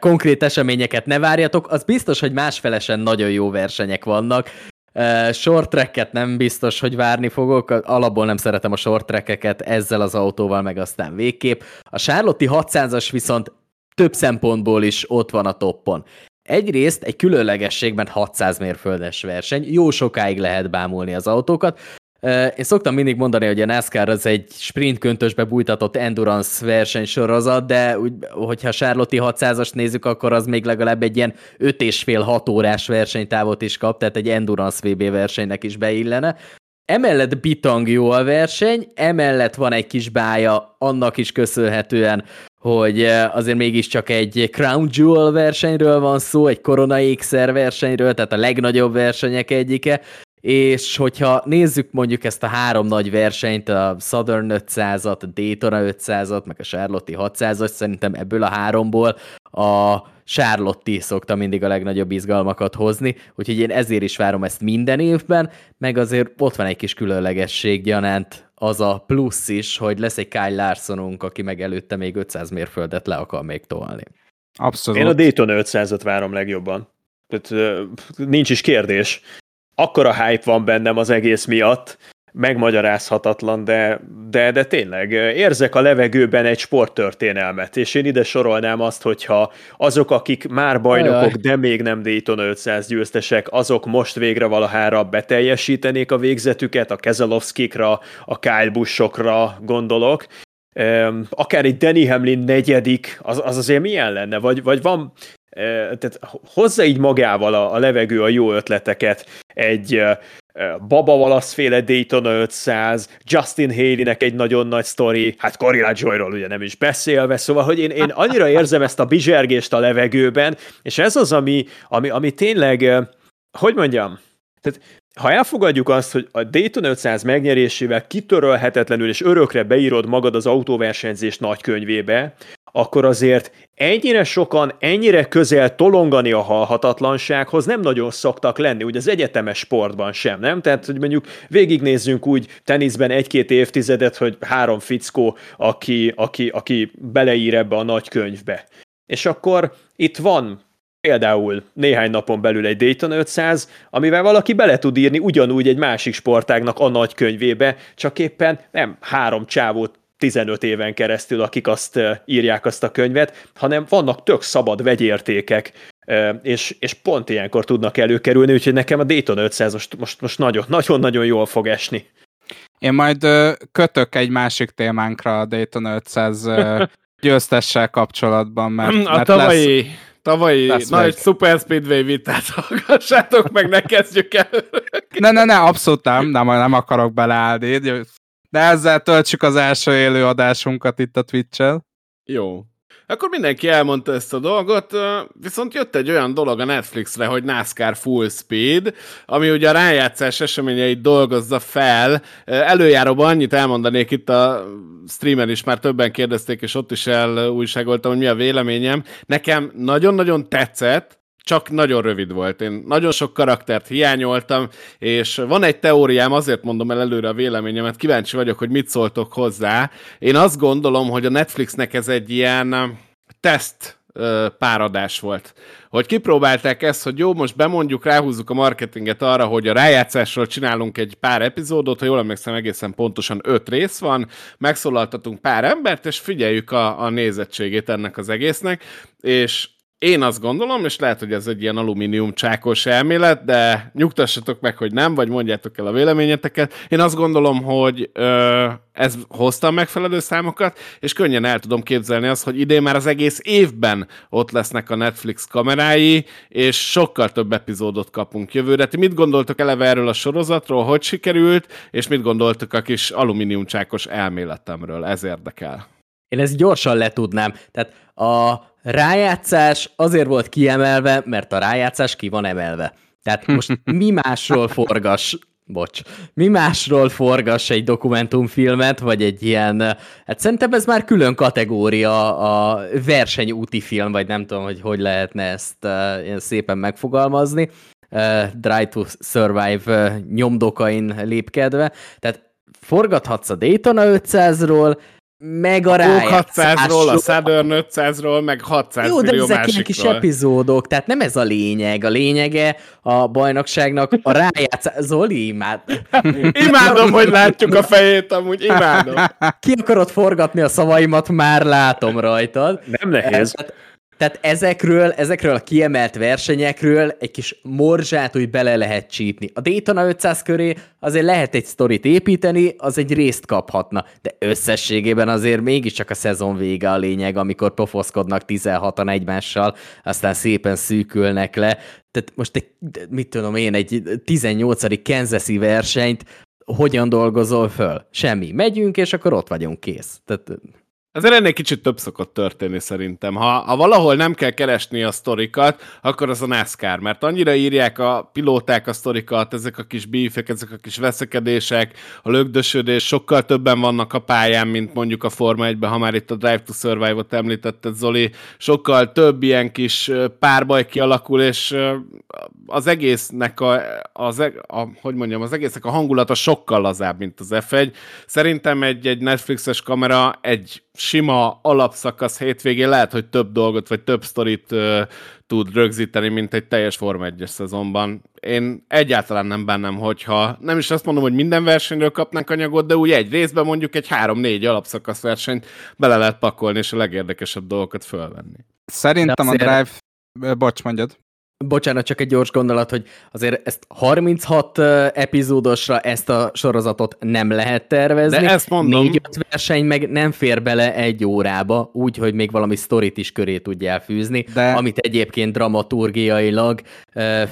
konkrét eseményeket ne várjatok. Az biztos, hogy másfelesen nagyon jó versenyek vannak. Short tracket nem biztos, hogy várni fogok, alapból nem szeretem a short trackeket ezzel az autóval, meg aztán végképp. A Charlotte 600-as viszont több szempontból is ott van a toppon. Egyrészt egy különlegességben 600 mérföldes verseny, jó sokáig lehet bámulni az autókat, én szoktam mindig mondani, hogy a NASCAR az egy sprint köntösbe bújtatott endurance versenysorozat, de úgy, hogyha Charlotte 600-as nézzük, akkor az még legalább egy ilyen 5 és fél 6 órás versenytávot is kap, tehát egy endurance VB versenynek is beillene. Emellett bitang jó a verseny, emellett van egy kis bája, annak is köszönhetően, hogy azért mégiscsak egy Crown Jewel versenyről van szó, egy Corona ékszer versenyről, tehát a legnagyobb versenyek egyike, és hogyha nézzük mondjuk ezt a három nagy versenyt, a Southern 500-at, a Daytona 500-at, meg a Charlotte 600-at, szerintem ebből a háromból a Charlotte szokta mindig a legnagyobb izgalmakat hozni, úgyhogy én ezért is várom ezt minden évben, meg azért ott van egy kis különlegesség gyanánt az a plusz is, hogy lesz egy Kyle Larsonunk, aki meg előtte még 500 mérföldet le akar még tolni. Abszolút. Én a Daytona 500-at várom legjobban. Tehát, nincs is kérdés akkora hype van bennem az egész miatt, megmagyarázhatatlan, de, de, de tényleg érzek a levegőben egy sporttörténelmet, és én ide sorolnám azt, hogyha azok, akik már bajnokok, Ajaj. de még nem Daytona 500 győztesek, azok most végre valahára beteljesítenék a végzetüket, a Keselowskikra, a Kyle Buschokra gondolok, akár egy Danny Hamlin negyedik, az, az azért milyen lenne? Vagy, vagy van, tehát hozza így magával a, a levegő a jó ötleteket, egy Baba Wallace féle Daytona 500, Justin Haley-nek egy nagyon nagy sztori, hát Corilla Joyról ugye nem is beszélve, szóval, hogy én, én annyira érzem ezt a bizsergést a levegőben, és ez az, ami, ami, ami tényleg, hogy mondjam, tehát ha elfogadjuk azt, hogy a Dayton 500 megnyerésével kitörölhetetlenül és örökre beírod magad az autóversenyzés nagykönyvébe, akkor azért ennyire sokan, ennyire közel tolongani a halhatatlansághoz nem nagyon szoktak lenni, ugye az egyetemes sportban sem, nem? Tehát, hogy mondjuk végignézzünk úgy teniszben egy-két évtizedet, hogy három fickó, aki, aki, aki beleír ebbe a nagy könyvbe. És akkor itt van például néhány napon belül egy Dayton 500, amivel valaki bele tud írni ugyanúgy egy másik sportágnak a nagy könyvébe, csak éppen nem három csávót 15 éven keresztül, akik azt írják azt a könyvet, hanem vannak tök szabad vegyértékek, és, és pont ilyenkor tudnak előkerülni, úgyhogy nekem a Dayton 500 most, most, most nagyon, nagyon-nagyon jól fog esni. Én majd kötök egy másik témánkra a Dayton 500 győztessel kapcsolatban, mert, a mert tavalyi, lesz, tavalyi lesz nagy meg. Super Speedway vitát hallgassátok meg, ne kezdjük el. ne, ne, ne, abszolút nem, nem, nem akarok beleállni. De ezzel töltsük az első élő adásunkat itt a Twitch-el. Jó. Akkor mindenki elmondta ezt a dolgot, viszont jött egy olyan dolog a Netflixre, hogy NASCAR Full Speed, ami ugye a rájátszás eseményeit dolgozza fel. Előjáróban annyit elmondanék itt a streamer is, már többen kérdezték, és ott is elújságoltam, hogy mi a véleményem. Nekem nagyon-nagyon tetszett, csak nagyon rövid volt. Én nagyon sok karaktert hiányoltam, és van egy teóriám, azért mondom el előre a véleményemet, kíváncsi vagyok, hogy mit szóltok hozzá. Én azt gondolom, hogy a Netflixnek ez egy ilyen teszt páradás volt. Hogy kipróbálták ezt, hogy jó, most bemondjuk, ráhúzzuk a marketinget arra, hogy a rájátszásról csinálunk egy pár epizódot, ha jól emlékszem, egészen pontosan öt rész van, megszólaltatunk pár embert, és figyeljük a, a nézettségét ennek az egésznek, és én azt gondolom, és lehet, hogy ez egy ilyen alumínium csákos elmélet, de nyugtassatok meg, hogy nem, vagy mondjátok el a véleményeteket. Én azt gondolom, hogy ö, ez hozta a megfelelő számokat, és könnyen el tudom képzelni azt, hogy idén már az egész évben ott lesznek a Netflix kamerái, és sokkal több epizódot kapunk jövőre. Ti mit gondoltok eleve erről a sorozatról, hogy sikerült, és mit gondoltok a kis alumínium csákos elméletemről? Ez érdekel. Én ezt gyorsan letudnám. Tehát a rájátszás azért volt kiemelve, mert a rájátszás ki van emelve. Tehát most mi másról forgas, bocs, mi másról forgas egy dokumentumfilmet, vagy egy ilyen, hát szerintem ez már külön kategória a versenyúti film, vagy nem tudom, hogy hogy lehetne ezt uh, ilyen szépen megfogalmazni, uh, Drive to Survive uh, nyomdokain lépkedve, tehát forgathatsz a Daytona 500-ról, meg a, rájátszásról. 600-ról, a Southern 500-ról, meg 600 Jó, de ezek ilyen kis epizódok, tehát nem ez a lényeg. A lényege a bajnokságnak a rájátszás. Zoli, imád. Imádom, hogy látjuk a fejét, amúgy imádom. Ki akarod forgatni a szavaimat, már látom rajtad. Nem nehéz. Tehát, tehát ezekről, ezekről a kiemelt versenyekről egy kis morzsát úgy bele lehet csípni. A Daytona 500 köré azért lehet egy sztorit építeni, az egy részt kaphatna, de összességében azért mégiscsak a szezon vége a lényeg, amikor pofoszkodnak 16-an egymással, aztán szépen szűkülnek le. Tehát most egy, mit tudom én, egy 18. Kansas-i versenyt hogyan dolgozol föl? Semmi. Megyünk, és akkor ott vagyunk, kész. Tehát Ezért ennél kicsit több szokott történni szerintem. Ha, ha valahol nem kell keresni a sztorikat, akkor az a NASCAR, mert annyira írják a pilóták a sztorikat, ezek a kis bífek, ezek a kis veszekedések, a lögdösödés, sokkal többen vannak a pályán, mint mondjuk a Forma 1-ben, ha már itt a Drive to Survive-ot említetted, Zoli, sokkal több ilyen kis párbaj kialakul, és az egésznek a, az, e- a, hogy mondjam, az egésznek a hangulata sokkal lazább, mint az F1. Szerintem egy, egy Netflixes kamera egy sima alapszakasz hétvégén lehet, hogy több dolgot, vagy több sztorit ö, tud rögzíteni, mint egy teljes Forma 1-es szezonban. Én egyáltalán nem bennem, hogyha nem is azt mondom, hogy minden versenyről kapnánk anyagot, de úgy egy részben mondjuk egy 3-4 alapszakasz versenyt bele lehet pakolni, és a legérdekesebb dolgokat fölvenni. Szerintem a Drive... Bocs, mondjad. Bocsánat, csak egy gyors gondolat, hogy azért ezt 36 ö, epizódosra ezt a sorozatot nem lehet tervezni. De ezt mondom. Négy-öt verseny meg nem fér bele egy órába, úgy, hogy még valami sztorit is köré tudjál fűzni, De- amit egyébként dramaturgiailag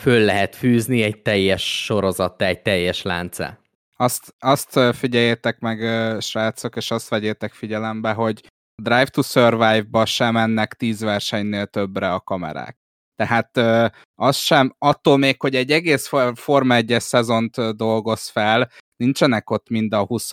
föl lehet fűzni egy teljes sorozattá, egy teljes láncá. Azt, azt figyeljétek meg, srácok, és azt vegyétek figyelembe, hogy Drive to Survive-ba sem mennek 10 versenynél többre a kamerák. Tehát az sem, attól még, hogy egy egész For- Forma 1-es szezont dolgoz fel, nincsenek ott mind a 20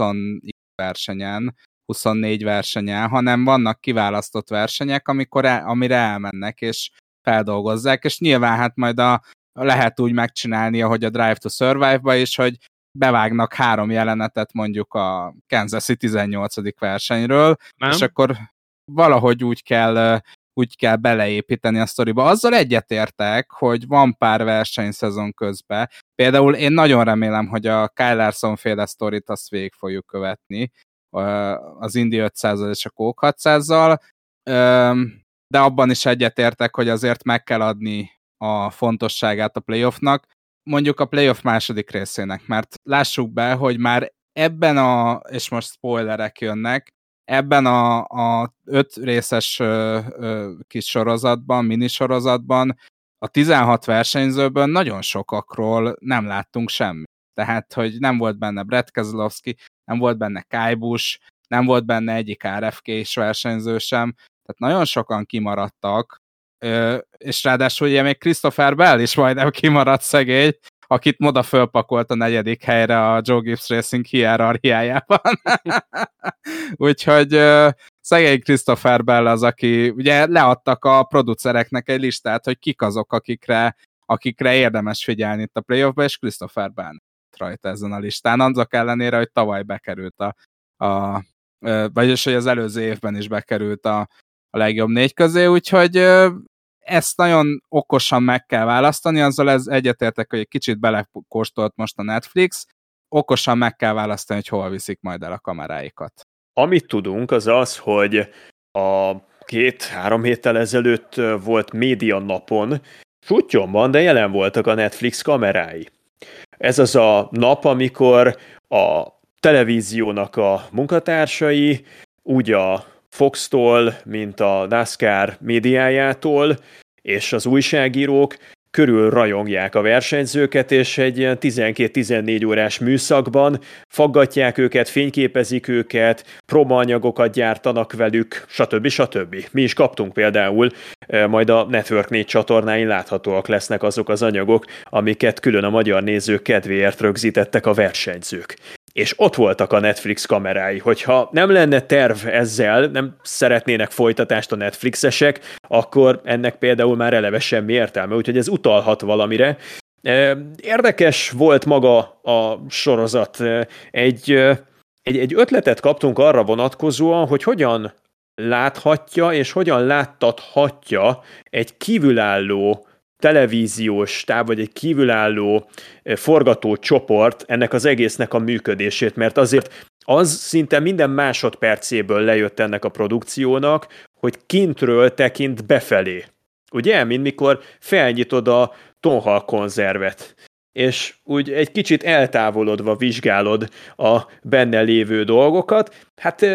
versenyen, 24 versenyen, hanem vannak kiválasztott versenyek, amikor el, amire elmennek, és feldolgozzák, és nyilván hát majd a, lehet úgy megcsinálni, ahogy a Drive to Survive-ba is, hogy bevágnak három jelenetet mondjuk a Kansas 18. versenyről, Nem? és akkor valahogy úgy kell, úgy kell beleépíteni a sztoriba. Azzal egyetértek, hogy van pár versenyszezon közben. Például én nagyon remélem, hogy a Kyle Larson féle sztorit azt végig fogjuk követni, az Indy 500 és a Coke 600-zal, Ö, de abban is egyetértek, hogy azért meg kell adni a fontosságát a playoffnak, mondjuk a playoff második részének, mert lássuk be, hogy már ebben a, és most spoilerek jönnek, ebben a, a öt részes ö, ö, kis sorozatban, minisorozatban a 16 versenyzőből nagyon sokakról nem láttunk semmi. Tehát, hogy nem volt benne Brett Keselowski, nem volt benne Kai Busch, nem volt benne egyik RFK-s versenyző sem, tehát nagyon sokan kimaradtak, és ráadásul ugye még Christopher Bell is majdnem kimaradt szegény, akit moda fölpakolt a negyedik helyre a Joe Gibbs Racing hierarchiájában. Úgyhogy szegény Christopher Bell az, aki ugye leadtak a producereknek egy listát, hogy kik azok, akikre, akikre érdemes figyelni itt a playoffba, és Christopher Bell rajta ezen a listán, annak ellenére, hogy tavaly bekerült a, a vagyis, hogy az előző évben is bekerült a, a legjobb négy közé, úgyhogy ezt nagyon okosan meg kell választani, azzal ez egyetértek, hogy egy kicsit belekóstolt most a Netflix, okosan meg kell választani, hogy hol viszik majd el a kameráikat. Amit tudunk, az az, hogy a két-három héttel ezelőtt volt média napon, Sutyomban, de jelen voltak a Netflix kamerái. Ez az a nap, amikor a televíziónak a munkatársai úgy a Fox-tól, mint a NASCAR médiájától, és az újságírók körül rajongják a versenyzőket, és egy ilyen 12-14 órás műszakban faggatják őket, fényképezik őket, promaanyagokat gyártanak velük, stb. stb. Mi is kaptunk például, eh, majd a Network 4 csatornáin láthatóak lesznek azok az anyagok, amiket külön a magyar nézők kedvéért rögzítettek a versenyzők. És ott voltak a Netflix kamerái, hogyha nem lenne terv ezzel, nem szeretnének folytatást a Netflixesek, akkor ennek például már eleve semmi értelme, úgyhogy ez utalhat valamire. Érdekes volt maga a sorozat. Egy egy, egy ötletet kaptunk arra vonatkozóan, hogy hogyan láthatja és hogyan láttathatja egy kívülálló televíziós táv, vagy egy kívülálló forgatócsoport ennek az egésznek a működését, mert azért az szinte minden másodpercéből lejött ennek a produkciónak, hogy kintről tekint befelé. Ugye, mint mikor felnyitod a tonhal konzervet, és úgy egy kicsit eltávolodva vizsgálod a benne lévő dolgokat. Hát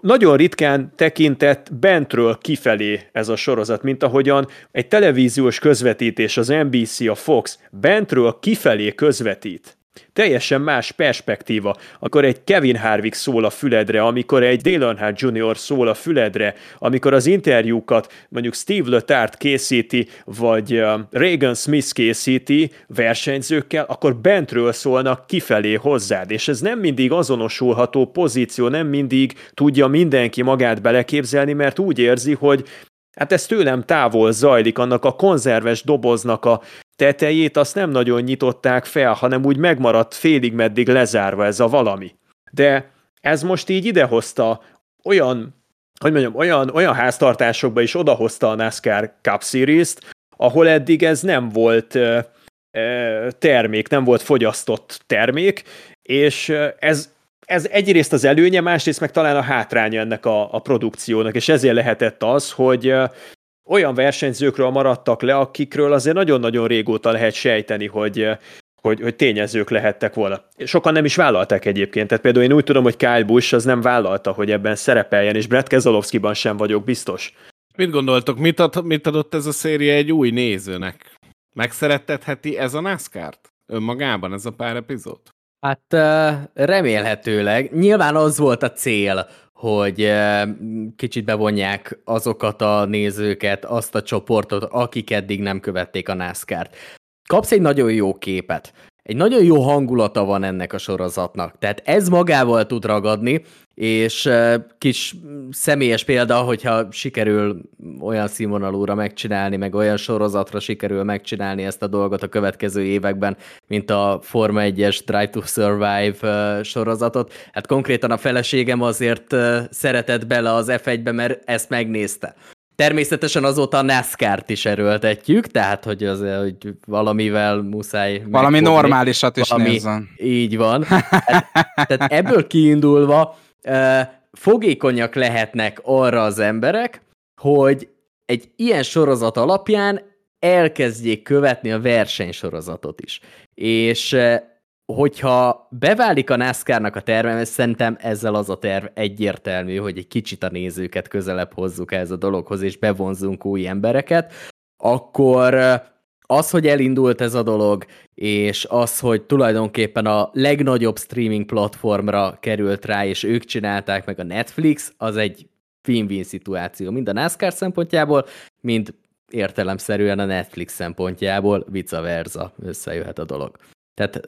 nagyon ritkán tekintett bentről kifelé ez a sorozat, mint ahogyan egy televíziós közvetítés, az NBC, a Fox bentről kifelé közvetít. Teljesen más perspektíva, amikor egy Kevin Harvick szól a füledre, amikor egy Dale Earnhardt Jr. szól a füledre, amikor az interjúkat mondjuk Steve Letart készíti, vagy Reagan Smith készíti versenyzőkkel, akkor bentről szólnak kifelé hozzád, és ez nem mindig azonosulható pozíció, nem mindig tudja mindenki magát beleképzelni, mert úgy érzi, hogy Hát ez tőlem távol zajlik, annak a konzerves doboznak a tetejét azt nem nagyon nyitották fel, hanem úgy megmaradt félig meddig lezárva ez a valami. De ez most így idehozta olyan, hogy mondjam, olyan, olyan háztartásokba is odahozta a NASCAR Cup Series-t, ahol eddig ez nem volt termék, nem volt fogyasztott termék, és ez, ez egyrészt az előnye, másrészt meg talán a hátránya ennek a, a produkciónak, és ezért lehetett az, hogy olyan versenyzőkről maradtak le, akikről azért nagyon-nagyon régóta lehet sejteni, hogy, hogy, hogy tényezők lehettek volna. Sokan nem is vállalták egyébként, tehát például én úgy tudom, hogy Kyle Busch az nem vállalta, hogy ebben szerepeljen, és Brett Keselowski-ban sem vagyok biztos. Mit gondoltok, mit, ad, mit adott ez a széria egy új nézőnek? Megszerettetheti ez a NASCAR-t? Önmagában ez a pár epizód? Hát remélhetőleg. Nyilván az volt a cél, hogy kicsit bevonják azokat a nézőket, azt a csoportot, akik eddig nem követték a NASCAR-t. Kapsz egy nagyon jó képet. Egy nagyon jó hangulata van ennek a sorozatnak, tehát ez magával tud ragadni, és kis személyes példa, hogyha sikerül olyan színvonalúra megcsinálni, meg olyan sorozatra sikerül megcsinálni ezt a dolgot a következő években, mint a Forma 1-es Drive to Survive sorozatot. Hát konkrétan a feleségem azért szeretett bele az F1-be, mert ezt megnézte. Természetesen azóta a NASCAR-t is erőltetjük, tehát hogy, az, hogy valamivel muszáj Valami megfogni. normálisat is valami, nézzen. Így van. tehát, tehát ebből kiindulva fogékonyak lehetnek arra az emberek, hogy egy ilyen sorozat alapján elkezdjék követni a versenysorozatot is. És hogyha beválik a NASCAR-nak a terve, szerintem ezzel az a terv egyértelmű, hogy egy kicsit a nézőket közelebb hozzuk ez a dologhoz, és bevonzunk új embereket, akkor az, hogy elindult ez a dolog, és az, hogy tulajdonképpen a legnagyobb streaming platformra került rá, és ők csinálták meg a Netflix, az egy win-win szituáció, mind a NASCAR szempontjából, mind értelemszerűen a Netflix szempontjából, vice versa összejöhet a dolog. Tehát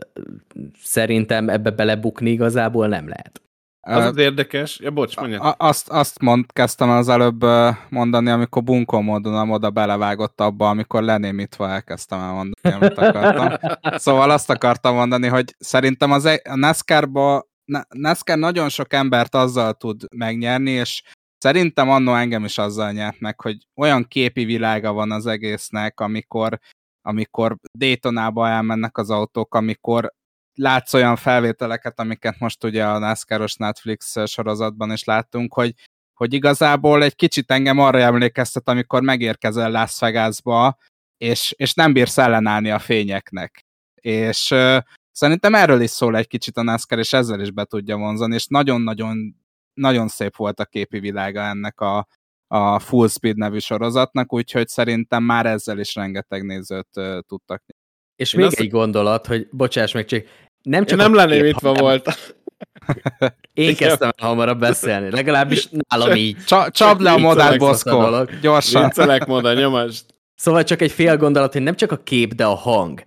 szerintem ebbe belebukni igazából nem lehet. Az az érdekes, ja bocs, mondja. Azt, azt mond, kezdtem az előbb mondani, amikor bunkó módon oda belevágott abba, amikor lenémítva elkezdtem elmondani, amit akartam. Szóval azt akartam mondani, hogy szerintem az e- a NASCAR-ba NASCAR nagyon sok embert azzal tud megnyerni, és szerintem annó engem is azzal nyert meg, hogy olyan képi világa van az egésznek, amikor amikor Daytonába elmennek az autók, amikor látsz olyan felvételeket, amiket most ugye a NASCAR-os Netflix sorozatban is láttunk, hogy, hogy igazából egy kicsit engem arra emlékeztet, amikor megérkezel Las Vegasba, és, és nem bírsz ellenállni a fényeknek. És uh, szerintem erről is szól egy kicsit a NASCAR, és ezzel is be tudja vonzani, és nagyon-nagyon nagyon szép volt a képi világa ennek a, a Full Speed nevű sorozatnak, úgyhogy szerintem már ezzel is rengeteg nézőt uh, tudtak. És Én még azt... egy gondolat, hogy bocsáss meg, csak nem csak Én nem lenném itt van volt. Én kezdtem el hamarabb beszélni, legalábbis nálam így. Csa, csapd le a modell, Boszkó, gyorsan. Viccelek, moda, nyomasd. Szóval csak egy fél gondolat, hogy nem csak a kép, de a hang.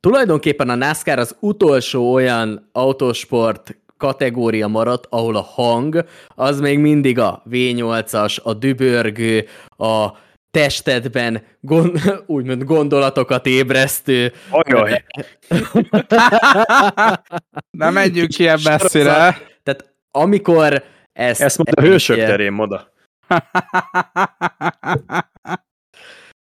Tulajdonképpen a NASCAR az utolsó olyan autósport kategória maradt, ahol a hang az még mindig a V8-as, a dübörgő, a testedben gond, úgymond gondolatokat ébresztő. Ajaj. Nem menjünk ilyen messzire. Tehát amikor ezt... Ezt mondta a hősök terén, moda.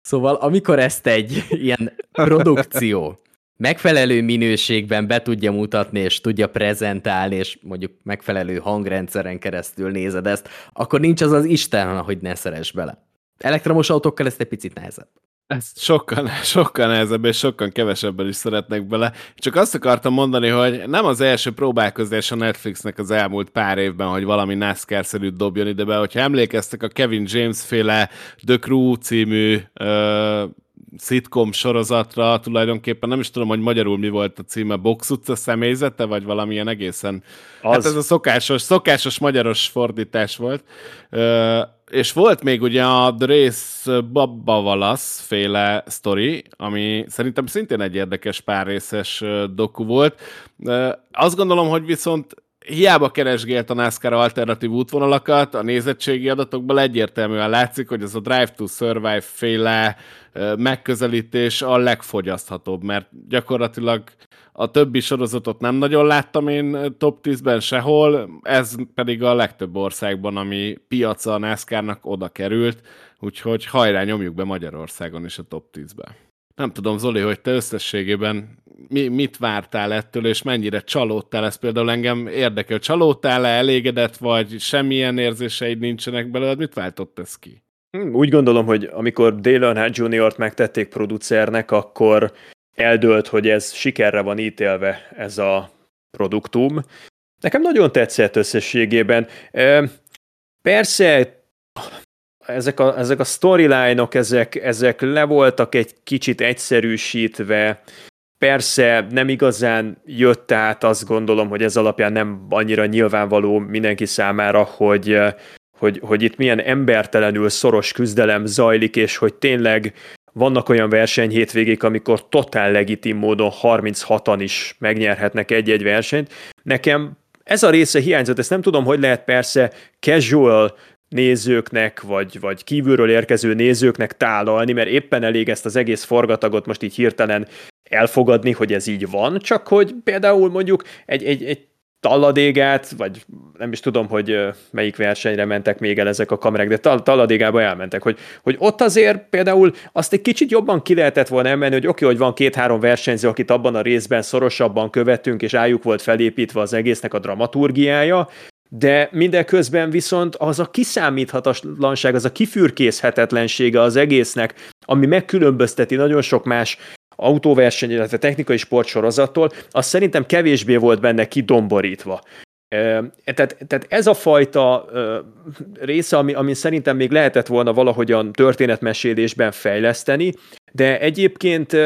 Szóval amikor ezt egy ilyen produkció megfelelő minőségben be tudja mutatni, és tudja prezentálni, és mondjuk megfelelő hangrendszeren keresztül nézed ezt, akkor nincs az az Isten, hogy ne szeres bele. Elektromos autókkal ezt egy picit nehezebb. Ez sokkal, sokkal nehezebb, és sokkal kevesebben is szeretnek bele. Csak azt akartam mondani, hogy nem az első próbálkozás a Netflixnek az elmúlt pár évben, hogy valami NASCAR-szerűt dobjon ide be. Hogyha emlékeztek a Kevin James féle The Crew című uh, szitkom sorozatra, tulajdonképpen nem is tudom, hogy magyarul mi volt a címe, Box utca személyzete, vagy valamilyen egészen. Az. Hát ez a szokásos, szokásos magyaros fordítás volt. Uh, és volt még ugye a The Race Babba Valasz féle sztori, ami szerintem szintén egy érdekes pár részes doku volt. Azt gondolom, hogy viszont hiába keresgélt a NASCAR alternatív útvonalakat, a nézettségi adatokból egyértelműen látszik, hogy ez a Drive to Survive féle megközelítés a legfogyaszthatóbb, mert gyakorlatilag a többi sorozatot nem nagyon láttam én top 10-ben sehol, ez pedig a legtöbb országban, ami piaca a NASCAR-nak oda került, úgyhogy hajrá nyomjuk be Magyarországon is a top 10-be. Nem tudom, Zoli, hogy te összességében mi, mit vártál ettől, és mennyire csalódtál, ez például engem érdekel. Csalódtál-e, elégedett vagy, semmilyen érzéseid nincsenek belőled, mit váltott ez ki? Hm, úgy gondolom, hogy amikor Dale Earnhardt Jr.-t megtették producernek, akkor eldőlt, hogy ez sikerre van ítélve ez a produktum. Nekem nagyon tetszett összességében. Persze ezek a, ezek a storyline-ok, ezek, ezek le voltak egy kicsit egyszerűsítve, persze nem igazán jött át, azt gondolom, hogy ez alapján nem annyira nyilvánvaló mindenki számára, hogy, hogy, hogy itt milyen embertelenül szoros küzdelem zajlik, és hogy tényleg vannak olyan verseny hétvégék, amikor totál legitim módon 36-an is megnyerhetnek egy-egy versenyt. Nekem ez a része hiányzott, ezt nem tudom, hogy lehet persze casual nézőknek, vagy, vagy kívülről érkező nézőknek tálalni, mert éppen elég ezt az egész forgatagot most így hirtelen elfogadni, hogy ez így van, csak hogy például mondjuk egy, egy, egy talladégát, vagy nem is tudom, hogy melyik versenyre mentek még el ezek a kamerák, de tal- talladégába elmentek, hogy, hogy ott azért például azt egy kicsit jobban ki lehetett volna emelni, hogy oké, okay, hogy van két-három versenyző, akit abban a részben szorosabban követünk, és ájuk volt felépítve az egésznek a dramaturgiája, de mindeközben viszont az a kiszámíthatatlanság, az a kifürkészhetetlensége az egésznek, ami megkülönbözteti nagyon sok más autóverseny, illetve technikai sportsorozattól, az szerintem kevésbé volt benne kidomborítva. Tehát, tehát ez a fajta része, ami, ami szerintem még lehetett volna valahogyan történetmesélésben fejleszteni, de egyébként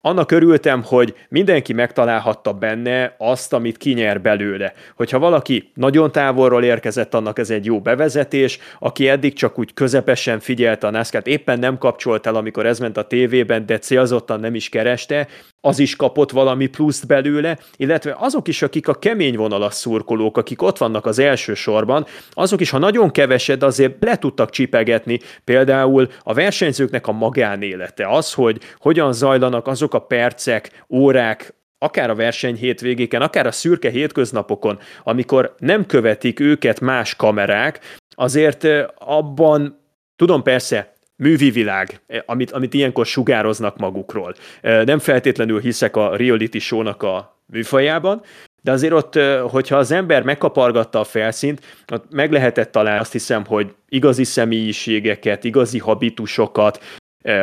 annak örültem, hogy mindenki megtalálhatta benne azt, amit kinyer belőle. Hogyha valaki nagyon távolról érkezett, annak ez egy jó bevezetés, aki eddig csak úgy közepesen figyelte a NASCAR-t, éppen nem kapcsolt el, amikor ez ment a tévében, de célzottan nem is kereste, az is kapott valami pluszt belőle, illetve azok is, akik a kemény vonalas szurkolók, akik ott vannak az első sorban, azok is, ha nagyon keveset, azért le tudtak csipegetni. Például a versenyzőknek a magánélete, az, hogy hogyan zajlanak azok a percek, órák, akár a verseny hétvégéken, akár a szürke hétköznapokon, amikor nem követik őket más kamerák, azért abban, tudom persze, művi világ, amit, amit ilyenkor sugároznak magukról. Nem feltétlenül hiszek a reality show-nak a műfajában, de azért ott, hogyha az ember megkapargatta a felszínt, ott meg lehetett találni azt hiszem, hogy igazi személyiségeket, igazi habitusokat,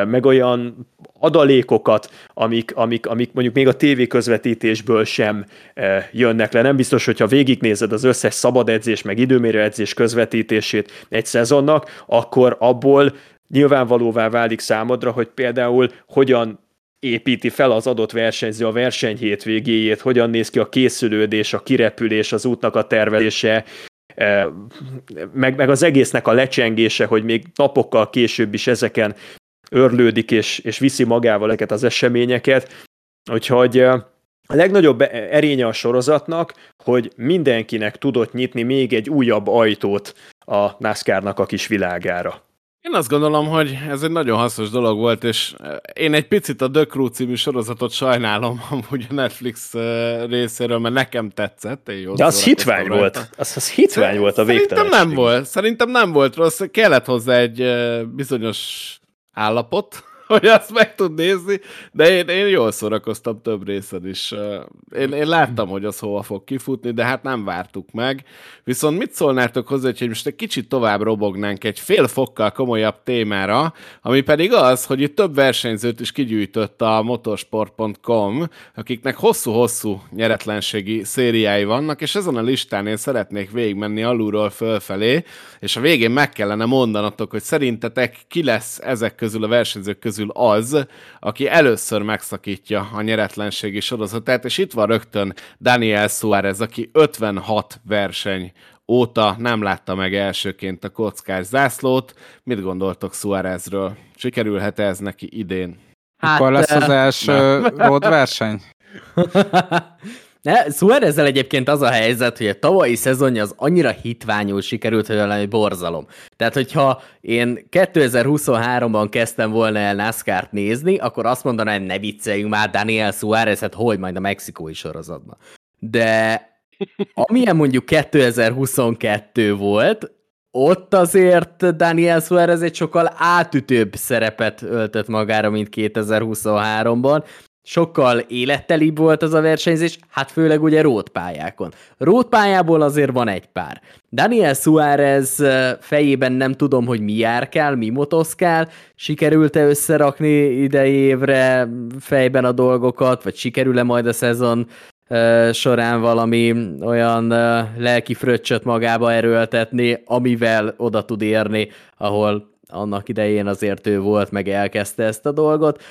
meg olyan adalékokat, amik, amik, amik mondjuk még a TV közvetítésből sem jönnek le. Nem biztos, hogyha végignézed az összes szabad edzés, meg időmérő edzés közvetítését egy szezonnak, akkor abból nyilvánvalóvá válik számodra, hogy például hogyan építi fel az adott versenyző a verseny hétvégéjét, hogyan néz ki a készülődés, a kirepülés, az útnak a tervezése, meg, meg az egésznek a lecsengése, hogy még napokkal később is ezeken örlődik és, és viszi magával ezeket az eseményeket. Úgyhogy a legnagyobb erénye a sorozatnak, hogy mindenkinek tudott nyitni még egy újabb ajtót a NASCAR-nak a kis világára. Én azt gondolom, hogy ez egy nagyon hasznos dolog volt, és én egy picit a The Crew című sorozatot sajnálom amúgy a Netflix részéről, mert nekem tetszett. Én De az hitvány rajta. volt. Az, az hitvány volt a végtelenség. Szerintem nem volt. Szerintem nem volt rossz. Kellett hozzá egy bizonyos állapot, hogy azt meg tud nézni, de én, én jól szórakoztam több részed is. Én, én láttam, hogy az hova fog kifutni, de hát nem vártuk meg. Viszont mit szólnátok hozzá, hogy most egy kicsit tovább robognánk egy fél fokkal komolyabb témára, ami pedig az, hogy itt több versenyzőt is kigyűjtött a motorsport.com, akiknek hosszú-hosszú nyeretlenségi szériái vannak, és ezen a listán én szeretnék végigmenni alulról fölfelé, és a végén meg kellene mondanatok, hogy szerintetek ki lesz ezek közül a versenyzők közül közül az, aki először megszakítja a nyeretlenségi sorozatát, és itt van rögtön Daniel Suárez, aki 56 verseny óta nem látta meg elsőként a kockás zászlót. Mit gondoltok Suárezről? Sikerülhet -e ez neki idén? Hát, Mikor lesz az első road verseny? Ne, Suárezzel egyébként az a helyzet, hogy a tavalyi szezonja az annyira hitványul sikerült, hogy valami borzalom. Tehát, hogyha én 2023-ban kezdtem volna el NASCAR-t nézni, akkor azt mondanám, ne vicceljünk már Daniel Suárezet, hogy majd a mexikói sorozatban. De amilyen mondjuk 2022 volt, ott azért Daniel Suárez egy sokkal átütőbb szerepet öltött magára, mint 2023-ban, sokkal élettelibb volt az a versenyzés, hát főleg ugye rótpályákon. Rótpályából azért van egy pár. Daniel Suárez fejében nem tudom, hogy mi kell, mi motoszkál, sikerült-e összerakni idei évre fejben a dolgokat, vagy sikerül-e majd a szezon során valami olyan lelki fröccsöt magába erőltetni, amivel oda tud érni, ahol annak idején azért ő volt, meg elkezdte ezt a dolgot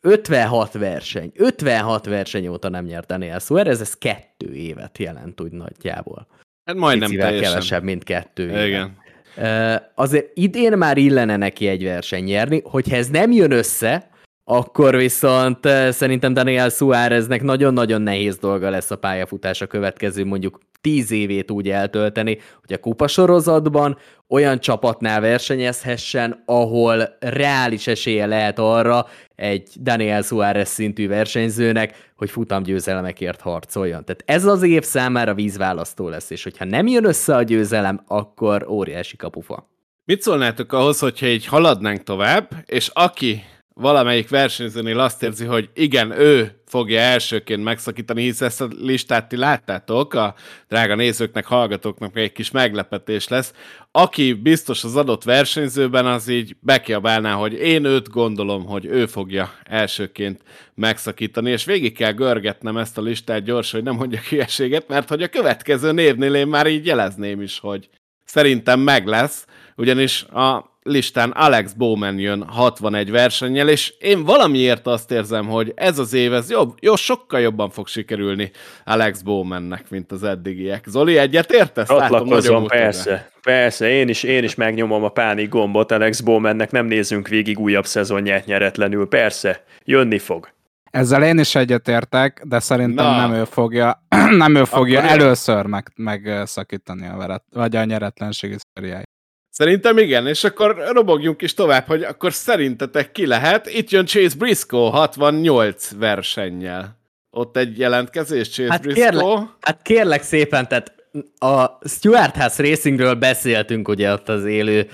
56 verseny. 56 verseny óta nem nyert Daniel Suarez, ez kettő évet jelent úgy nagyjából. Hát majdnem teljesen. kevesebb, mint kettő Igen. éven. Uh, azért idén már illene neki egy verseny nyerni, hogyha ez nem jön össze, akkor viszont uh, szerintem Daniel Suáreznek nagyon-nagyon nehéz dolga lesz a pályafutása következő mondjuk tíz évét úgy eltölteni, hogy a kupasorozatban olyan csapatnál versenyezhessen, ahol reális esélye lehet arra egy Daniel Suárez szintű versenyzőnek, hogy futamgyőzelemekért harcoljon. Tehát ez az év számára vízválasztó lesz, és hogyha nem jön össze a győzelem, akkor óriási kapufa. Mit szólnátok ahhoz, hogyha így haladnánk tovább, és aki valamelyik versenyzőnél azt érzi, hogy igen, ő fogja elsőként megszakítani, hisz ezt a listát ti láttátok, a drága nézőknek, hallgatóknak egy kis meglepetés lesz. Aki biztos az adott versenyzőben, az így bekiabálná, hogy én őt gondolom, hogy ő fogja elsőként megszakítani, és végig kell görgetnem ezt a listát gyorsan, hogy nem mondjak hülyeséget, mert hogy a következő névnél én már így jelezném is, hogy szerintem meg lesz, ugyanis a listán Alex Bowman jön 61 versennyel, és én valamiért azt érzem, hogy ez az év, ez jobb, jó, sokkal jobban fog sikerülni Alex Bowmannek, mint az eddigiek. Zoli, egyet értesz? Látom, persze, erre. persze, én is, én is megnyomom a pánik gombot Alex Bowmannek, nem nézzünk végig újabb szezonját nyeretlenül, persze, jönni fog. Ezzel én is egyetértek, de szerintem Na. nem ő fogja, nem ő fogja Akkor először meg, megszakítani a veret, vagy a nyeretlenségi szériáját. Szerintem igen, és akkor robogjunk is tovább, hogy akkor szerintetek ki lehet. Itt jön Chase Briscoe 68 versennyel. Ott egy jelentkezés Chase hát Briscoe. Kérlek, hát kérlek szépen, tehát a Stuart House Racingről beszéltünk ugye ott az élő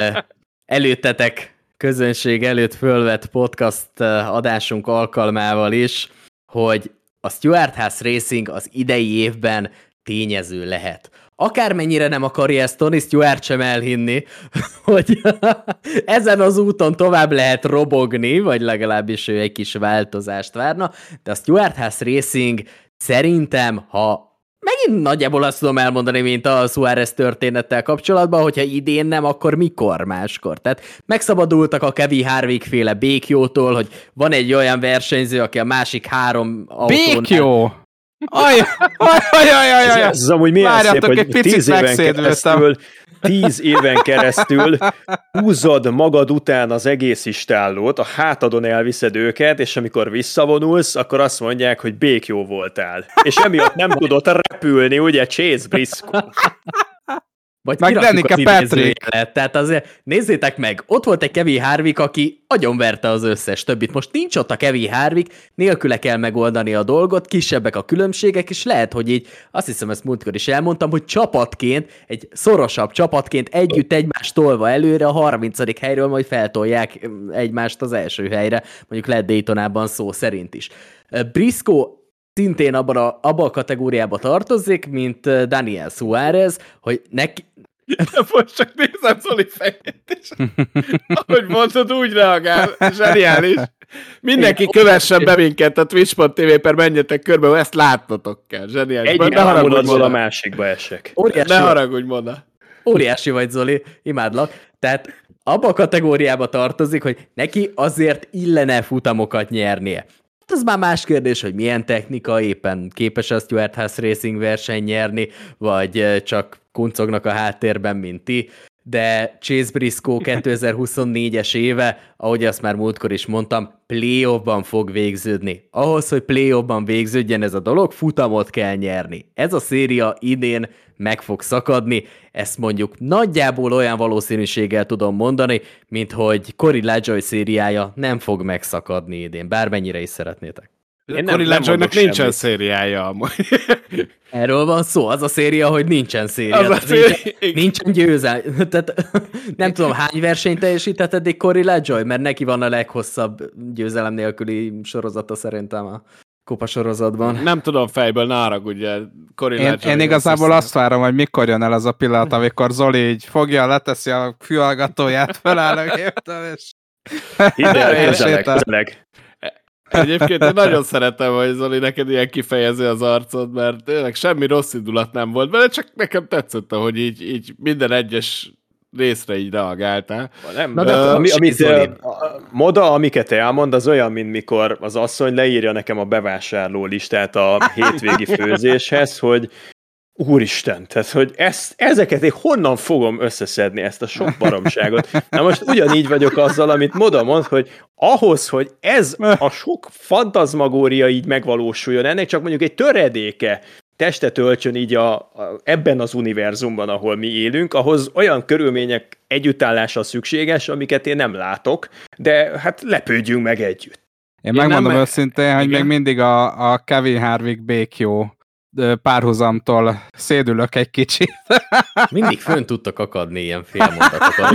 előttetek közönség előtt fölvett podcast adásunk alkalmával is, hogy a Stuart House Racing az idei évben tényező lehet akármennyire nem akarja ezt Tony Stewart sem elhinni, hogy ezen az úton tovább lehet robogni, vagy legalábbis ő egy kis változást várna, de a Stewart House Racing szerintem, ha megint nagyjából azt tudom elmondani, mint a Suárez történettel kapcsolatban, hogyha idén nem, akkor mikor máskor. Tehát megszabadultak a Kevin Harvick féle békjótól, hogy van egy olyan versenyző, aki a másik három autónál... Békjó! Aj, aj, aj, aj, aj, aj. Ez, ez amúgy milyen Várjátok, szép, hogy tíz éven keresztül, tíz éven keresztül húzod magad után az egész istállót, a hátadon elviszed őket, és amikor visszavonulsz, akkor azt mondják, hogy békjó voltál. És emiatt nem tudott repülni, ugye, Chase Briscoe. Vagy Meg Danica Patrick. idézőjelet. Tehát azért nézzétek meg, ott volt egy Kevin Harvick, aki agyonverte az összes többit. Most nincs ott a Kevin Harvick, nélküle kell megoldani a dolgot, kisebbek a különbségek, és lehet, hogy így, azt hiszem ezt múltkor is elmondtam, hogy csapatként, egy szorosabb csapatként együtt egymást tolva előre a 30. helyről majd feltolják egymást az első helyre, mondjuk lehet Daytonában szó szerint is. Briscoe szintén abban a, abba a kategóriába tartozik, mint Daniel Suárez, hogy neki, most csak nézem Zoli fejét, és ahogy mondod, úgy reagál. Zseniális. Mindenki Igen, kövessen be minket a twitch.tv per menjetek körbe, ezt látnotok kell. Zseniális. Egy ne haragudj, a másikba esek. óriási, Ne haragudj, Moda. óriási vagy, Zoli, imádlak. Tehát abba a kategóriába tartozik, hogy neki azért illene futamokat nyernie. Hát az már más kérdés, hogy milyen technika, éppen képes a Stuart House Racing verseny nyerni, vagy csak kuncognak a háttérben, mint ti. De Chase Briscoe 2024-es éve, ahogy azt már múltkor is mondtam, playoffban fog végződni. Ahhoz, hogy playoffban végződjen ez a dolog, futamot kell nyerni. Ez a széria idén meg fog szakadni, ezt mondjuk nagyjából olyan valószínűséggel tudom mondani, mint hogy Cory LaJoy szériája nem fog megszakadni idén, bármennyire is szeretnétek. Én nem- Cory nem nincsen semmit. szériája amúgy. Erről van szó, az a széria, hogy nincsen széria. Az a széria, nincsen, nincsen győzel. Tehát nem tudom, hány versenyt teljesített eddig Cory LaJoy, mert neki van a leghosszabb győzelem nélküli sorozata szerintem a kupa sorozatban. Nem tudom fejből, ne haragudj, Cory Én, én igazából azt várom, hogy mikor jön el az a pillanat, amikor Zoli így fogja, leteszi a fülhallgatóját, feláll a géptől, és Ide, közeleg. Egyébként én nagyon szeretem, hogy Zoli, neked ilyen kifejező az arcod, mert tényleg semmi rossz indulat nem volt bele, csak nekem tetszett, hogy így, így minden egyes részre így reagáltál. Nem, Na de akkor ami, amit a moda, amiket elmond, az olyan, mint mikor az asszony leírja nekem a bevásárló listát a hétvégi főzéshez, hogy úristen, tehát, hogy ezt, ezeket én honnan fogom összeszedni, ezt a sok baromságot. Na most ugyanígy vagyok azzal, amit Moda mond, hogy ahhoz, hogy ez a sok fantazmagória így megvalósuljon, ennek csak mondjuk egy töredéke testet öltsön így a, a, ebben az univerzumban, ahol mi élünk, ahhoz olyan körülmények együttállása szükséges, amiket én nem látok, de hát lepődjünk meg együtt. Én Én megmondom nem- őszintén, hogy Igen. még mindig a, a Kevin Harvick békjó párhuzamtól szédülök egy kicsit. Mindig fönn tudtak akadni ilyen félmondatokat.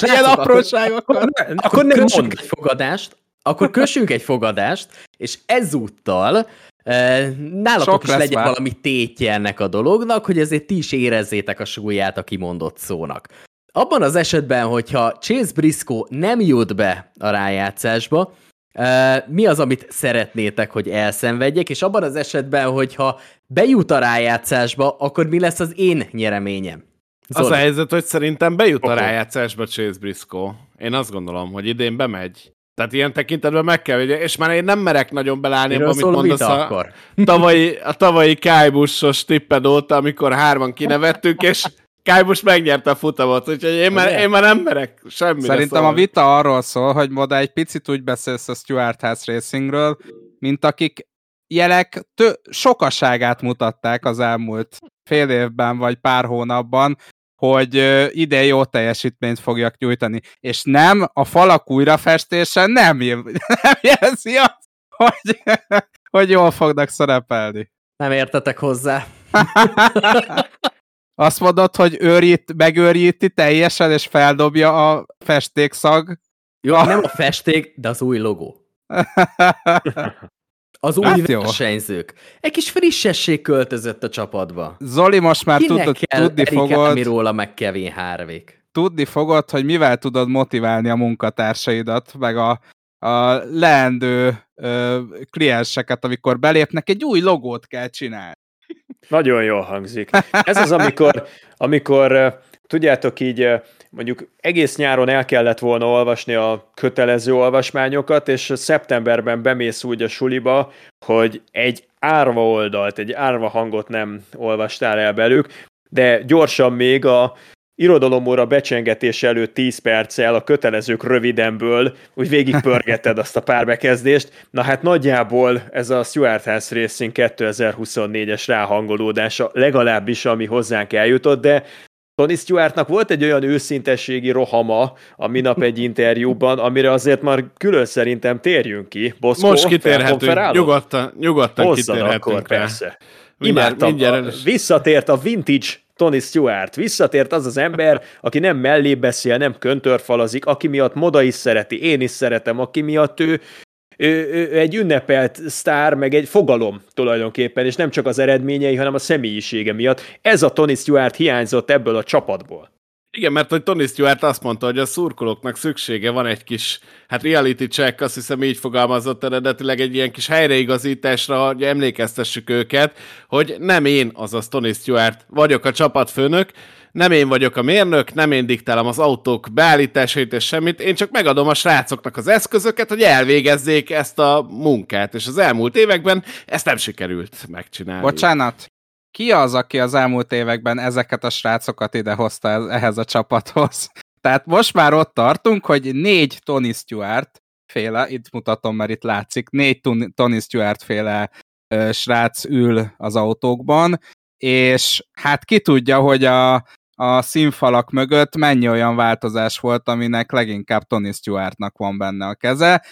Ilyen apróságokkal. Akkor nem kössünk mondd. egy fogadást, akkor kössünk egy fogadást, és ezúttal eh, nálatok Sok is legyen már. valami tétje ennek a dolognak, hogy ezért ti is érezzétek a súlyát a kimondott szónak. Abban az esetben, hogyha Chase Briscoe nem jut be a rájátszásba, mi az, amit szeretnétek, hogy elszenvedjek, és abban az esetben, hogyha bejut a rájátszásba, akkor mi lesz az én nyereményem? Az a Zoli. helyzet, hogy szerintem bejut a Oké. rájátszásba Chase Briscoe. Én azt gondolom, hogy idén bemegy. Tehát ilyen tekintetben meg kell, és már én nem merek nagyon belállni, abba, Miről amit a mondasz a, akkor? tavalyi, a tavalyi Kálbusos tipped óta, amikor hárman kinevettünk, és Kálbus megnyerte a futamot, úgyhogy én már, Ugye? én már nem merek semmire Szerintem a szólni. vita arról szól, hogy Moda egy picit úgy beszélsz a Stuart House Racingről, mint akik jelek tö- sokaságát mutatták az elmúlt fél évben vagy pár hónapban, hogy idén jó teljesítményt fogjak nyújtani. És nem, a falak újrafestése nem, jel- nem jelzi azt, hogy, hogy jól fognak szerepelni. Nem értetek hozzá. Azt mondod, hogy őrít, megőríti teljesen, és feldobja a festékszag. Jó, nem a festék, de az új logó. Az új Hát versenyzők. Egy kis frissesség költözött a csapatba. Zoli, most már Kinek tudod, kell tudni Erik fogod, Almiróla meg Kevin Harvick? tudni fogod, hogy mivel tudod motiválni a munkatársaidat, meg a, a leendő ö, klienseket, amikor belépnek, egy új logót kell csinálni. Nagyon jól hangzik. Ez az, amikor, amikor tudjátok így, mondjuk egész nyáron el kellett volna olvasni a kötelező olvasmányokat, és szeptemberben bemész úgy a suliba, hogy egy árva oldalt, egy árva hangot nem olvastál el belük, de gyorsan még a irodalomóra becsengetés előtt 10 perccel a kötelezők rövidenből úgy végigpörgeted azt a pár bekezdést. Na hát nagyjából ez a Stuart House Racing 2024-es ráhangolódása legalábbis, ami hozzánk eljutott, de Tony Stewartnak volt egy olyan őszintességi rohama a minap egy interjúban, amire azért már külön szerintem térjünk ki. Boszkó, Most kitérhetünk, nyugodtan, nyugodtan Hozzad kitérhetünk akkor, rá. persze. Mindjárt, Imádtam, mindjárt. A, visszatért a vintage Tony Stewart. Visszatért az az ember, aki nem mellé beszél, nem köntörfalazik, aki miatt moda is szereti, én is szeretem, aki miatt ő, ő, ő egy ünnepelt sztár, meg egy fogalom tulajdonképpen, és nem csak az eredményei, hanem a személyisége miatt. Ez a Tony Stewart hiányzott ebből a csapatból. Igen, mert hogy Tony Stewart azt mondta, hogy a szurkolóknak szüksége van egy kis, hát reality check, azt hiszem így fogalmazott eredetileg egy ilyen kis helyreigazításra, hogy emlékeztessük őket, hogy nem én, azaz Tony Stewart vagyok a csapatfőnök, nem én vagyok a mérnök, nem én diktálom az autók beállításait és semmit, én csak megadom a srácoknak az eszközöket, hogy elvégezzék ezt a munkát, és az elmúlt években ezt nem sikerült megcsinálni. Bocsánat, ki az, aki az elmúlt években ezeket a srácokat idehozta ehhez a csapathoz? Tehát most már ott tartunk, hogy négy Tony Stewart féle, itt mutatom, mert itt látszik, négy Tony Stewart féle ö, srác ül az autókban, és hát ki tudja, hogy a, a színfalak mögött mennyi olyan változás volt, aminek leginkább Tony Stewartnak van benne a keze,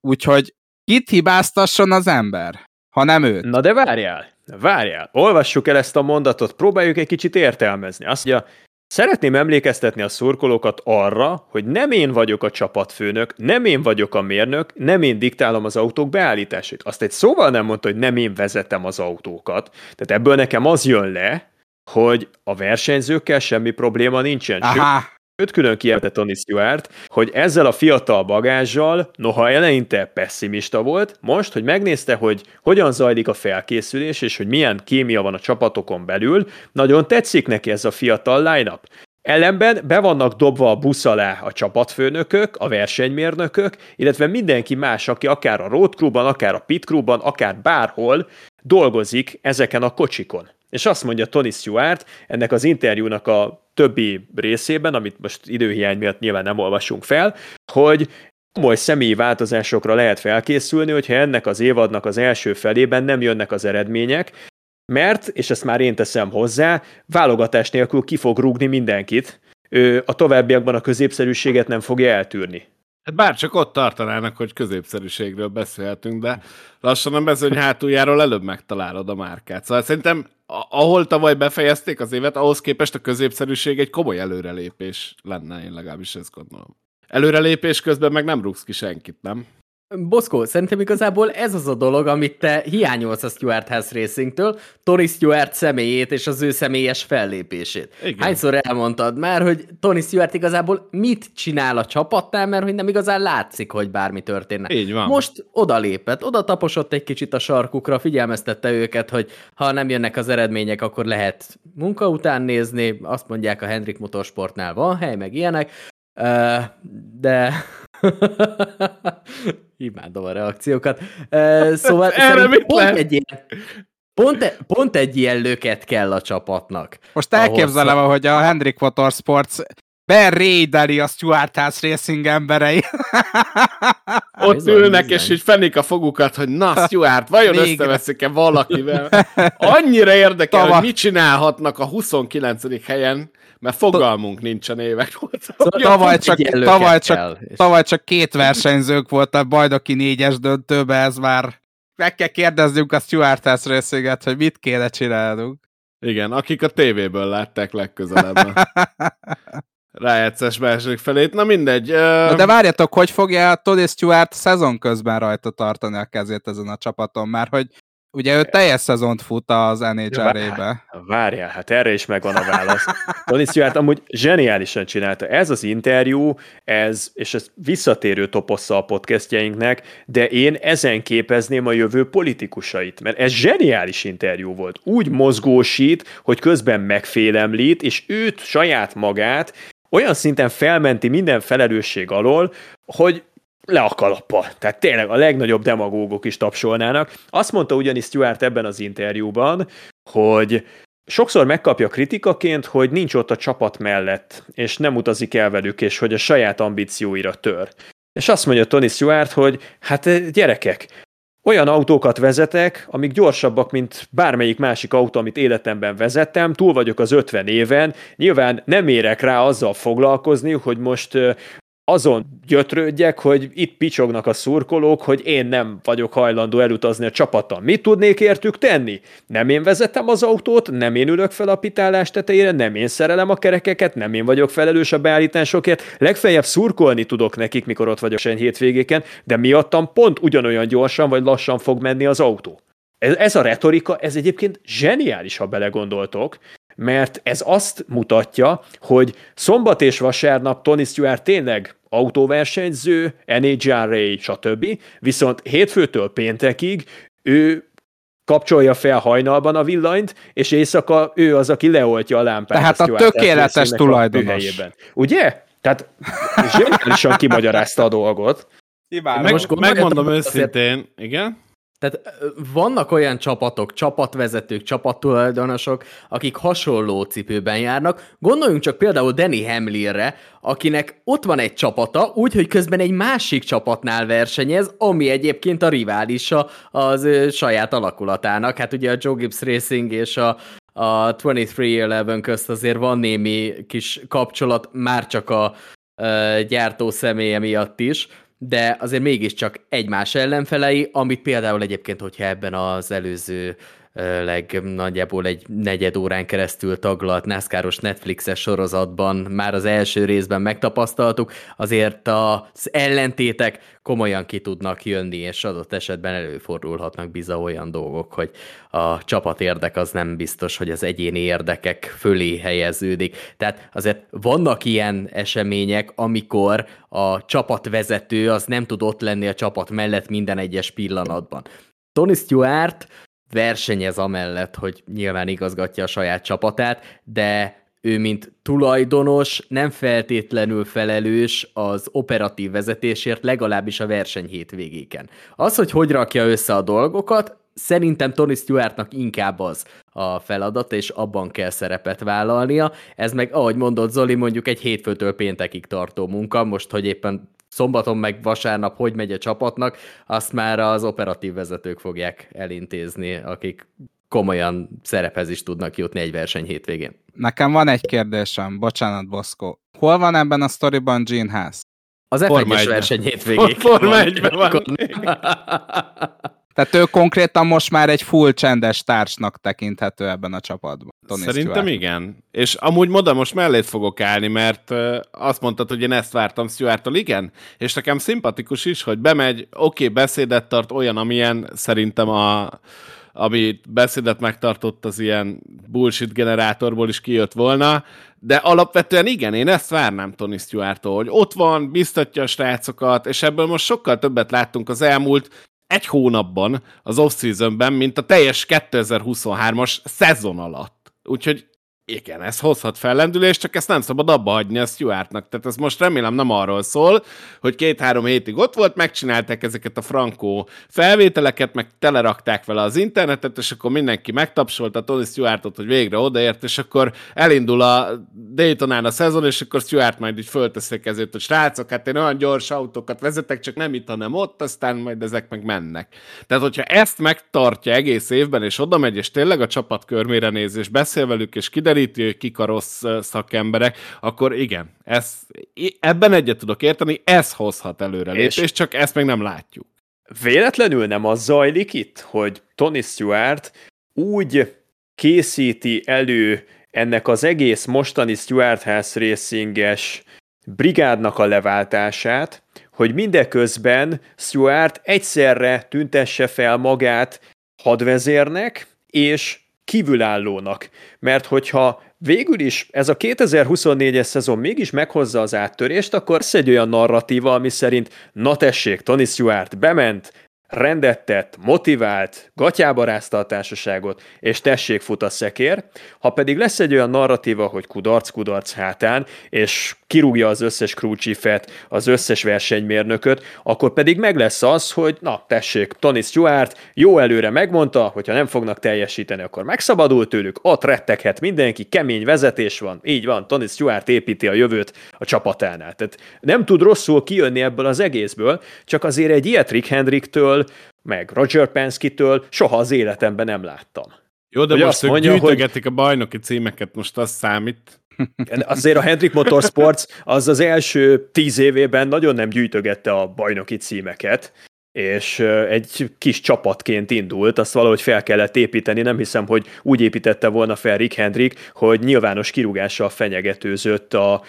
úgyhogy kit hibáztasson az ember, ha nem őt? Na de várjál, Várjál, olvassuk el ezt a mondatot, próbáljuk egy kicsit értelmezni. Azt mondja, Szeretném emlékeztetni a szurkolókat arra, hogy nem én vagyok a csapatfőnök, nem én vagyok a mérnök, nem én diktálom az autók beállítását. Azt egy szóval nem mondta, hogy nem én vezetem az autókat. Tehát ebből nekem az jön le, hogy a versenyzőkkel semmi probléma nincsen. Aha. Őt külön kijelentett Tony Stewart, hogy ezzel a fiatal bagázsal, noha eleinte pessimista volt, most, hogy megnézte, hogy hogyan zajlik a felkészülés, és hogy milyen kémia van a csapatokon belül, nagyon tetszik neki ez a fiatal line-up. Ellenben be vannak dobva a busz alá a csapatfőnökök, a versenymérnökök, illetve mindenki más, aki akár a road crewban, akár a pit crewban, akár bárhol dolgozik ezeken a kocsikon. És azt mondja Tony Stewart ennek az interjúnak a többi részében, amit most időhiány miatt nyilván nem olvasunk fel, hogy komoly személyi változásokra lehet felkészülni, hogyha ennek az évadnak az első felében nem jönnek az eredmények, mert, és ezt már én teszem hozzá, válogatás nélkül ki fog rúgni mindenkit, ő a továbbiakban a középszerűséget nem fogja eltűrni. Hát bár csak ott tartanának, hogy középszerűségről beszélhetünk, de lassan a mezőny hátuljáról előbb megtalálod a márkát. Szóval szerintem ahol tavaly befejezték az évet, ahhoz képest a középszerűség egy komoly előrelépés lenne, én legalábbis ezt gondolom. Előrelépés közben meg nem rúgsz ki senkit, nem? Boszkó, szerintem igazából ez az a dolog, amit te hiányolsz a Stuart House Racingtől, Tony Stewart személyét és az ő személyes fellépését. Igen. Hányszor elmondtad már, hogy Tony Stewart igazából mit csinál a csapatnál, mert hogy nem igazán látszik, hogy bármi történne. Így van. Most odalépett, oda taposott egy kicsit a sarkukra, figyelmeztette őket, hogy ha nem jönnek az eredmények, akkor lehet munka után nézni, azt mondják a Hendrik Motorsportnál van hely, meg ilyenek, de Imádom a reakciókat. Uh, szóval Erre mit pont lehet? egy ilyen, Pont, e, pont egy ilyen löket kell a csapatnak. Most elképzelem, ahhoz... hogy a Hendrik Motorsports berédeli a Stuart House Racing emberei. Ott bizony, ülnek, bizony. és így fenik a fogukat, hogy na, Stuart, vajon Még... összeveszik-e valakivel? Annyira érdekel, Tava... hogy mit csinálhatnak a 29. helyen, mert fogalmunk nincsen évek óta. Szóval tavaly, csak, tavaly, csak, tavaly csak két versenyzők volt a bajnoki négyes döntőbe, ez már meg kell kérdeznünk a Stuart részéget, hogy mit kéne csinálnunk. Igen, akik a tévéből látták legközelebb. rájátszás második felét. Na mindegy. Na de várjatok, hogy fogja Tony Stewart szezon közben rajta tartani a kezét ezen a csapaton, mert hogy Ugye ő teljes szezont fut az NHL-be. Várjál, hát erre is megvan a válasz. Tony Stewart amúgy zseniálisan csinálta. Ez az interjú, ez, és ez visszatérő topossza a podcastjainknek, de én ezen képezném a jövő politikusait, mert ez zseniális interjú volt. Úgy mozgósít, hogy közben megfélemlít, és őt, saját magát olyan szinten felmenti minden felelősség alól, hogy le a kalappa. Tehát tényleg a legnagyobb demagógok is tapsolnának. Azt mondta ugyanis Stuart ebben az interjúban, hogy sokszor megkapja kritikaként, hogy nincs ott a csapat mellett, és nem utazik el velük, és hogy a saját ambícióira tör. És azt mondja Tony Stewart, hogy hát gyerekek, olyan autókat vezetek, amik gyorsabbak, mint bármelyik másik autó, amit életemben vezettem, túl vagyok az 50 éven, nyilván nem érek rá azzal foglalkozni, hogy most azon gyötrődjek, hogy itt picsognak a szurkolók, hogy én nem vagyok hajlandó elutazni a csapattal. Mit tudnék értük tenni? Nem én vezetem az autót, nem én ülök fel a pitálás tetejére, nem én szerelem a kerekeket, nem én vagyok felelős a beállításokért, legfeljebb szurkolni tudok nekik, mikor ott vagyok sen hétvégéken, de miattam pont ugyanolyan gyorsan vagy lassan fog menni az autó. Ez, ez a retorika, ez egyébként zseniális, ha belegondoltok, mert ez azt mutatja, hogy szombat és vasárnap Tony Stewart tényleg autóversenyző, NHRA, stb. Viszont hétfőtől péntekig ő kapcsolja fel hajnalban a villanyt, és éjszaka ő az, aki leoltja a lámpát. Tehát a, a tökéletes tulajdonos. Ugye? Tehát zseniálisan kimagyarázta a dolgot. Meg, most megmondom őszintén, azért... igen? Tehát vannak olyan csapatok, csapatvezetők, csapattulajdonosok, akik hasonló cipőben járnak. Gondoljunk csak például Danny Hamlinre, akinek ott van egy csapata, úgyhogy közben egy másik csapatnál versenyez, ami egyébként a riválisa az ő saját alakulatának. Hát ugye a Joe Gibbs Racing és a, a 2311 közt azért van némi kis kapcsolat, már csak a, gyártó személye miatt is de azért mégiscsak egymás ellenfelei, amit például egyébként, hogyha ebben az előző leg nagyjából egy negyed órán keresztül taglalt NASCAR-os Netflixes sorozatban már az első részben megtapasztaltuk, azért az ellentétek komolyan ki tudnak jönni, és adott esetben előfordulhatnak biza olyan dolgok, hogy a csapat érdek az nem biztos, hogy az egyéni érdekek fölé helyeződik. Tehát azért vannak ilyen események, amikor a csapatvezető az nem tud ott lenni a csapat mellett minden egyes pillanatban. Tony Stewart versenyez amellett, hogy nyilván igazgatja a saját csapatát, de ő, mint tulajdonos, nem feltétlenül felelős az operatív vezetésért, legalábbis a verseny hétvégéken. Az, hogy hogy rakja össze a dolgokat, szerintem Tony Stewartnak inkább az a feladat, és abban kell szerepet vállalnia. Ez meg, ahogy mondott Zoli, mondjuk egy hétfőtől péntekig tartó munka, most, hogy éppen szombaton meg vasárnap hogy megy a csapatnak, azt már az operatív vezetők fogják elintézni, akik komolyan szerephez is tudnak jutni egy verseny hétvégén. Nekem van egy kérdésem, bocsánat, Boszko. Hol van ebben a sztoriban Gene Haas? Az F1-es verseny hétvégén. Forma 1 van. Tehát ő konkrétan most már egy full csendes társnak tekinthető ebben a csapatban. Tony Szerintem Stewart. igen. És amúgy moda most mellét fogok állni, mert azt mondtad, hogy én ezt vártam Stewarttól, igen. És nekem szimpatikus is, hogy bemegy, oké, okay, beszédet tart olyan, amilyen szerintem a ami beszédet megtartott az ilyen bullshit generátorból is kijött volna, de alapvetően igen, én ezt várnám Tony Stewart-tól, hogy ott van, biztatja a srácokat, és ebből most sokkal többet láttunk az elmúlt egy hónapban az off-seasonben, mint a teljes 2023-as szezon alatt. Úgyhogy igen, ez hozhat fellendülést, csak ezt nem szabad abba hagyni a Stuartnak. Tehát ez most remélem nem arról szól, hogy két-három hétig ott volt, megcsinálták ezeket a frankó felvételeket, meg telerakták vele az internetet, és akkor mindenki megtapsolta a Tony Stuartot, hogy végre odaért, és akkor elindul a Daytonán a szezon, és akkor Stuart majd így fölteszik ezért, hogy srácok, hát én olyan gyors autókat vezetek, csak nem itt, hanem ott, aztán majd ezek meg mennek. Tehát, hogyha ezt megtartja egész évben, és oda megy, és tényleg a csapat körmére néz, és beszél velük, és kiderül, hogy kik a rossz szakemberek, akkor igen, ez, ebben egyet tudok érteni, ez hozhat előre és csak ezt meg nem látjuk. Véletlenül nem az zajlik itt, hogy Tony Stewart úgy készíti elő ennek az egész mostani Stewart House Racinges brigádnak a leváltását, hogy mindeközben Stewart egyszerre tüntesse fel magát hadvezérnek és kívülállónak. Mert hogyha végül is ez a 2024-es szezon mégis meghozza az áttörést, akkor lesz egy olyan narratíva, ami szerint na tessék, Tony Stewart bement, rendet tett, motivált, gatyába rázta a társaságot, és tessék fut a szekér. Ha pedig lesz egy olyan narratíva, hogy kudarc-kudarc hátán, és kirúgja az összes crewchiefet, az összes versenymérnököt, akkor pedig meg lesz az, hogy na tessék, Tony Stewart jó előre megmondta, hogyha nem fognak teljesíteni, akkor megszabadult tőlük, ott retteghet mindenki, kemény vezetés van, így van, Tony Stewart építi a jövőt a csapatánál. Tehát nem tud rosszul kijönni ebből az egészből, csak azért egy ilyet Rick Hendricktől meg Roger Penske-től soha az életemben nem láttam. Jó, de hogy most ők mondja, gyűjtögetik hogy... a bajnoki címeket, most az számít. Azért a Hendrik Motorsports az az első tíz évében nagyon nem gyűjtögette a bajnoki címeket, és egy kis csapatként indult, azt valahogy fel kellett építeni, nem hiszem, hogy úgy építette volna fel Rick Hendrik, hogy nyilvános kirúgással fenyegetőzött a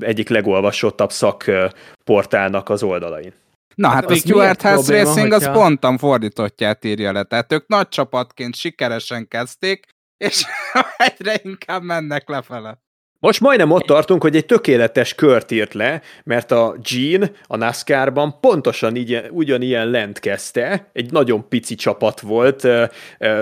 egyik legolvasottabb szakportálnak az oldalain. Na hát, hát a Stuart House Racing hogyha... az pontan fordítottját írja le, tehát ők nagy csapatként sikeresen kezdték, és egyre inkább mennek lefele. Most majdnem ott tartunk, hogy egy tökéletes kört írt le, mert a Gene a NASCAR-ban pontosan így, ugyanilyen lent kezdte, egy nagyon pici csapat volt,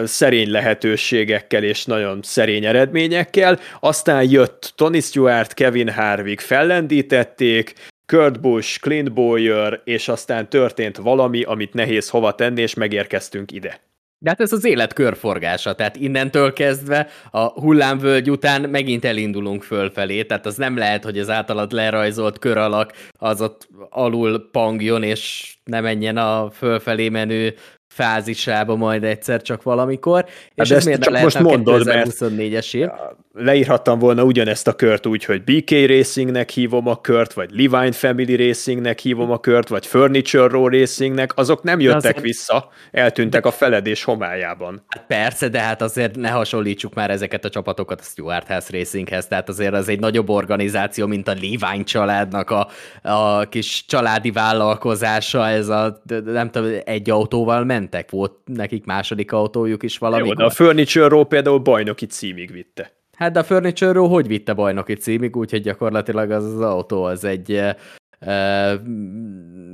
szerény lehetőségekkel és nagyon szerény eredményekkel, aztán jött Tony Stewart, Kevin Harvick fellendítették, Kurt Busch, Clint Bowyer, és aztán történt valami, amit nehéz hova tenni, és megérkeztünk ide. De hát ez az élet körforgása, tehát innentől kezdve a hullámvölgy után megint elindulunk fölfelé, tehát az nem lehet, hogy az általad lerajzolt kör alak az ott alul pangjon, és ne menjen a fölfelé menő fázisába majd egyszer csak valamikor, és hát ez miért csak most mondod, mert 24-es év? leírhattam volna ugyanezt a kört úgy, hogy BK Racingnek hívom a kört, vagy Levine Family Racingnek hívom a kört, vagy Furniture Row Racingnek, azok nem jöttek azért... vissza, eltűntek a feledés homályában. Hát persze, de hát azért ne hasonlítsuk már ezeket a csapatokat a Stuart House Racinghez, tehát azért az egy nagyobb organizáció, mint a Levine családnak a, a kis családi vállalkozása, ez a, nem tudom, egy autóval mentek, volt nekik második autójuk is valami. Jó, de a Furniture Row például bajnoki címig vitte. Hát de a Furniture Row hogy vitte bajnoki címig, úgyhogy gyakorlatilag az, az autó az egy e, e,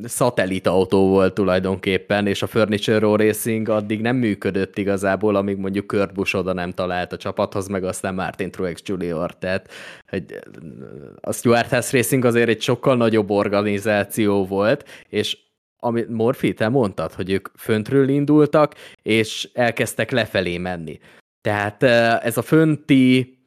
szatellit autó volt tulajdonképpen, és a Furniture Row Racing addig nem működött igazából, amíg mondjuk Kurt Busch oda nem talált a csapathoz, meg aztán Martin Truex Jr. Tehát hogy a Stuart House Racing azért egy sokkal nagyobb organizáció volt, és amit Morfi, te mondtad, hogy ők föntről indultak, és elkezdtek lefelé menni. Tehát ez a fönti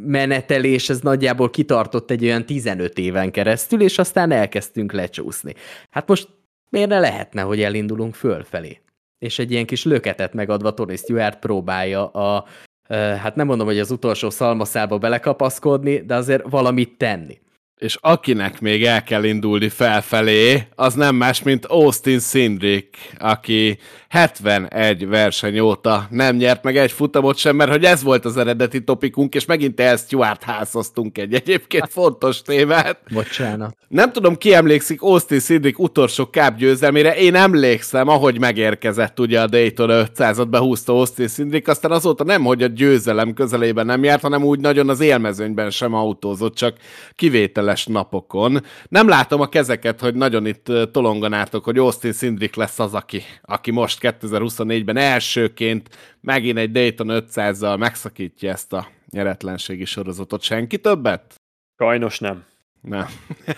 menetelés, ez nagyjából kitartott egy olyan 15 éven keresztül, és aztán elkezdtünk lecsúszni. Hát most miért ne lehetne, hogy elindulunk fölfelé? És egy ilyen kis löketet megadva Tony Stewart próbálja a, hát nem mondom, hogy az utolsó szalmaszába belekapaszkodni, de azért valamit tenni és akinek még el kell indulni felfelé, az nem más, mint Austin Sindrick, aki 71 verseny óta nem nyert meg egy futamot sem, mert hogy ez volt az eredeti topikunk, és megint el Stuart házoztunk egy egyébként fontos témát. Bocsánat. Nem tudom, ki emlékszik Austin Sindrick utolsó Cup győzelmére, én emlékszem, ahogy megérkezett ugye a Dayton 500-at behúzta Austin Sindrick, aztán azóta nem, hogy a győzelem közelében nem járt, hanem úgy nagyon az élmezőnyben sem autózott, csak kivétel kivételes napokon. Nem látom a kezeket, hogy nagyon itt tolonganátok, hogy Austin Szindrik lesz az, aki, aki most 2024-ben elsőként megint egy Dayton 500-zal megszakítja ezt a nyeretlenségi sorozatot. Senki többet? Sajnos nem. Nem.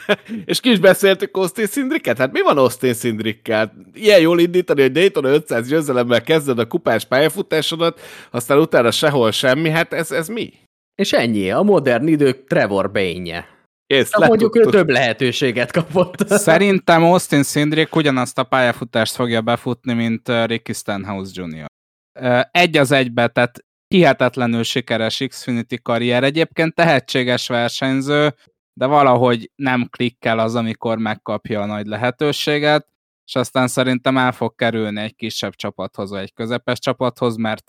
és ki is beszéltük Austin Szindriket? Hát mi van Austin Szindrikkel? Ilyen jól indítani, hogy Dayton 500 győzelemmel kezded a kupás pályafutásodat, aztán utána sehol semmi, hát ez, ez mi? És ennyi, a modern idők Trevor Bain-je. Kész, Na, mondjuk ő több lehetőséget kapott. Szerintem Austin Szindrik ugyanazt a pályafutást fogja befutni, mint uh, Ricky Stenhouse Jr. Uh, egy az egybe, tehát hihetetlenül sikeres Xfinity karrier. Egyébként tehetséges versenyző, de valahogy nem klikkel az, amikor megkapja a nagy lehetőséget, és aztán szerintem el fog kerülni egy kisebb csapathoz, vagy egy közepes csapathoz, mert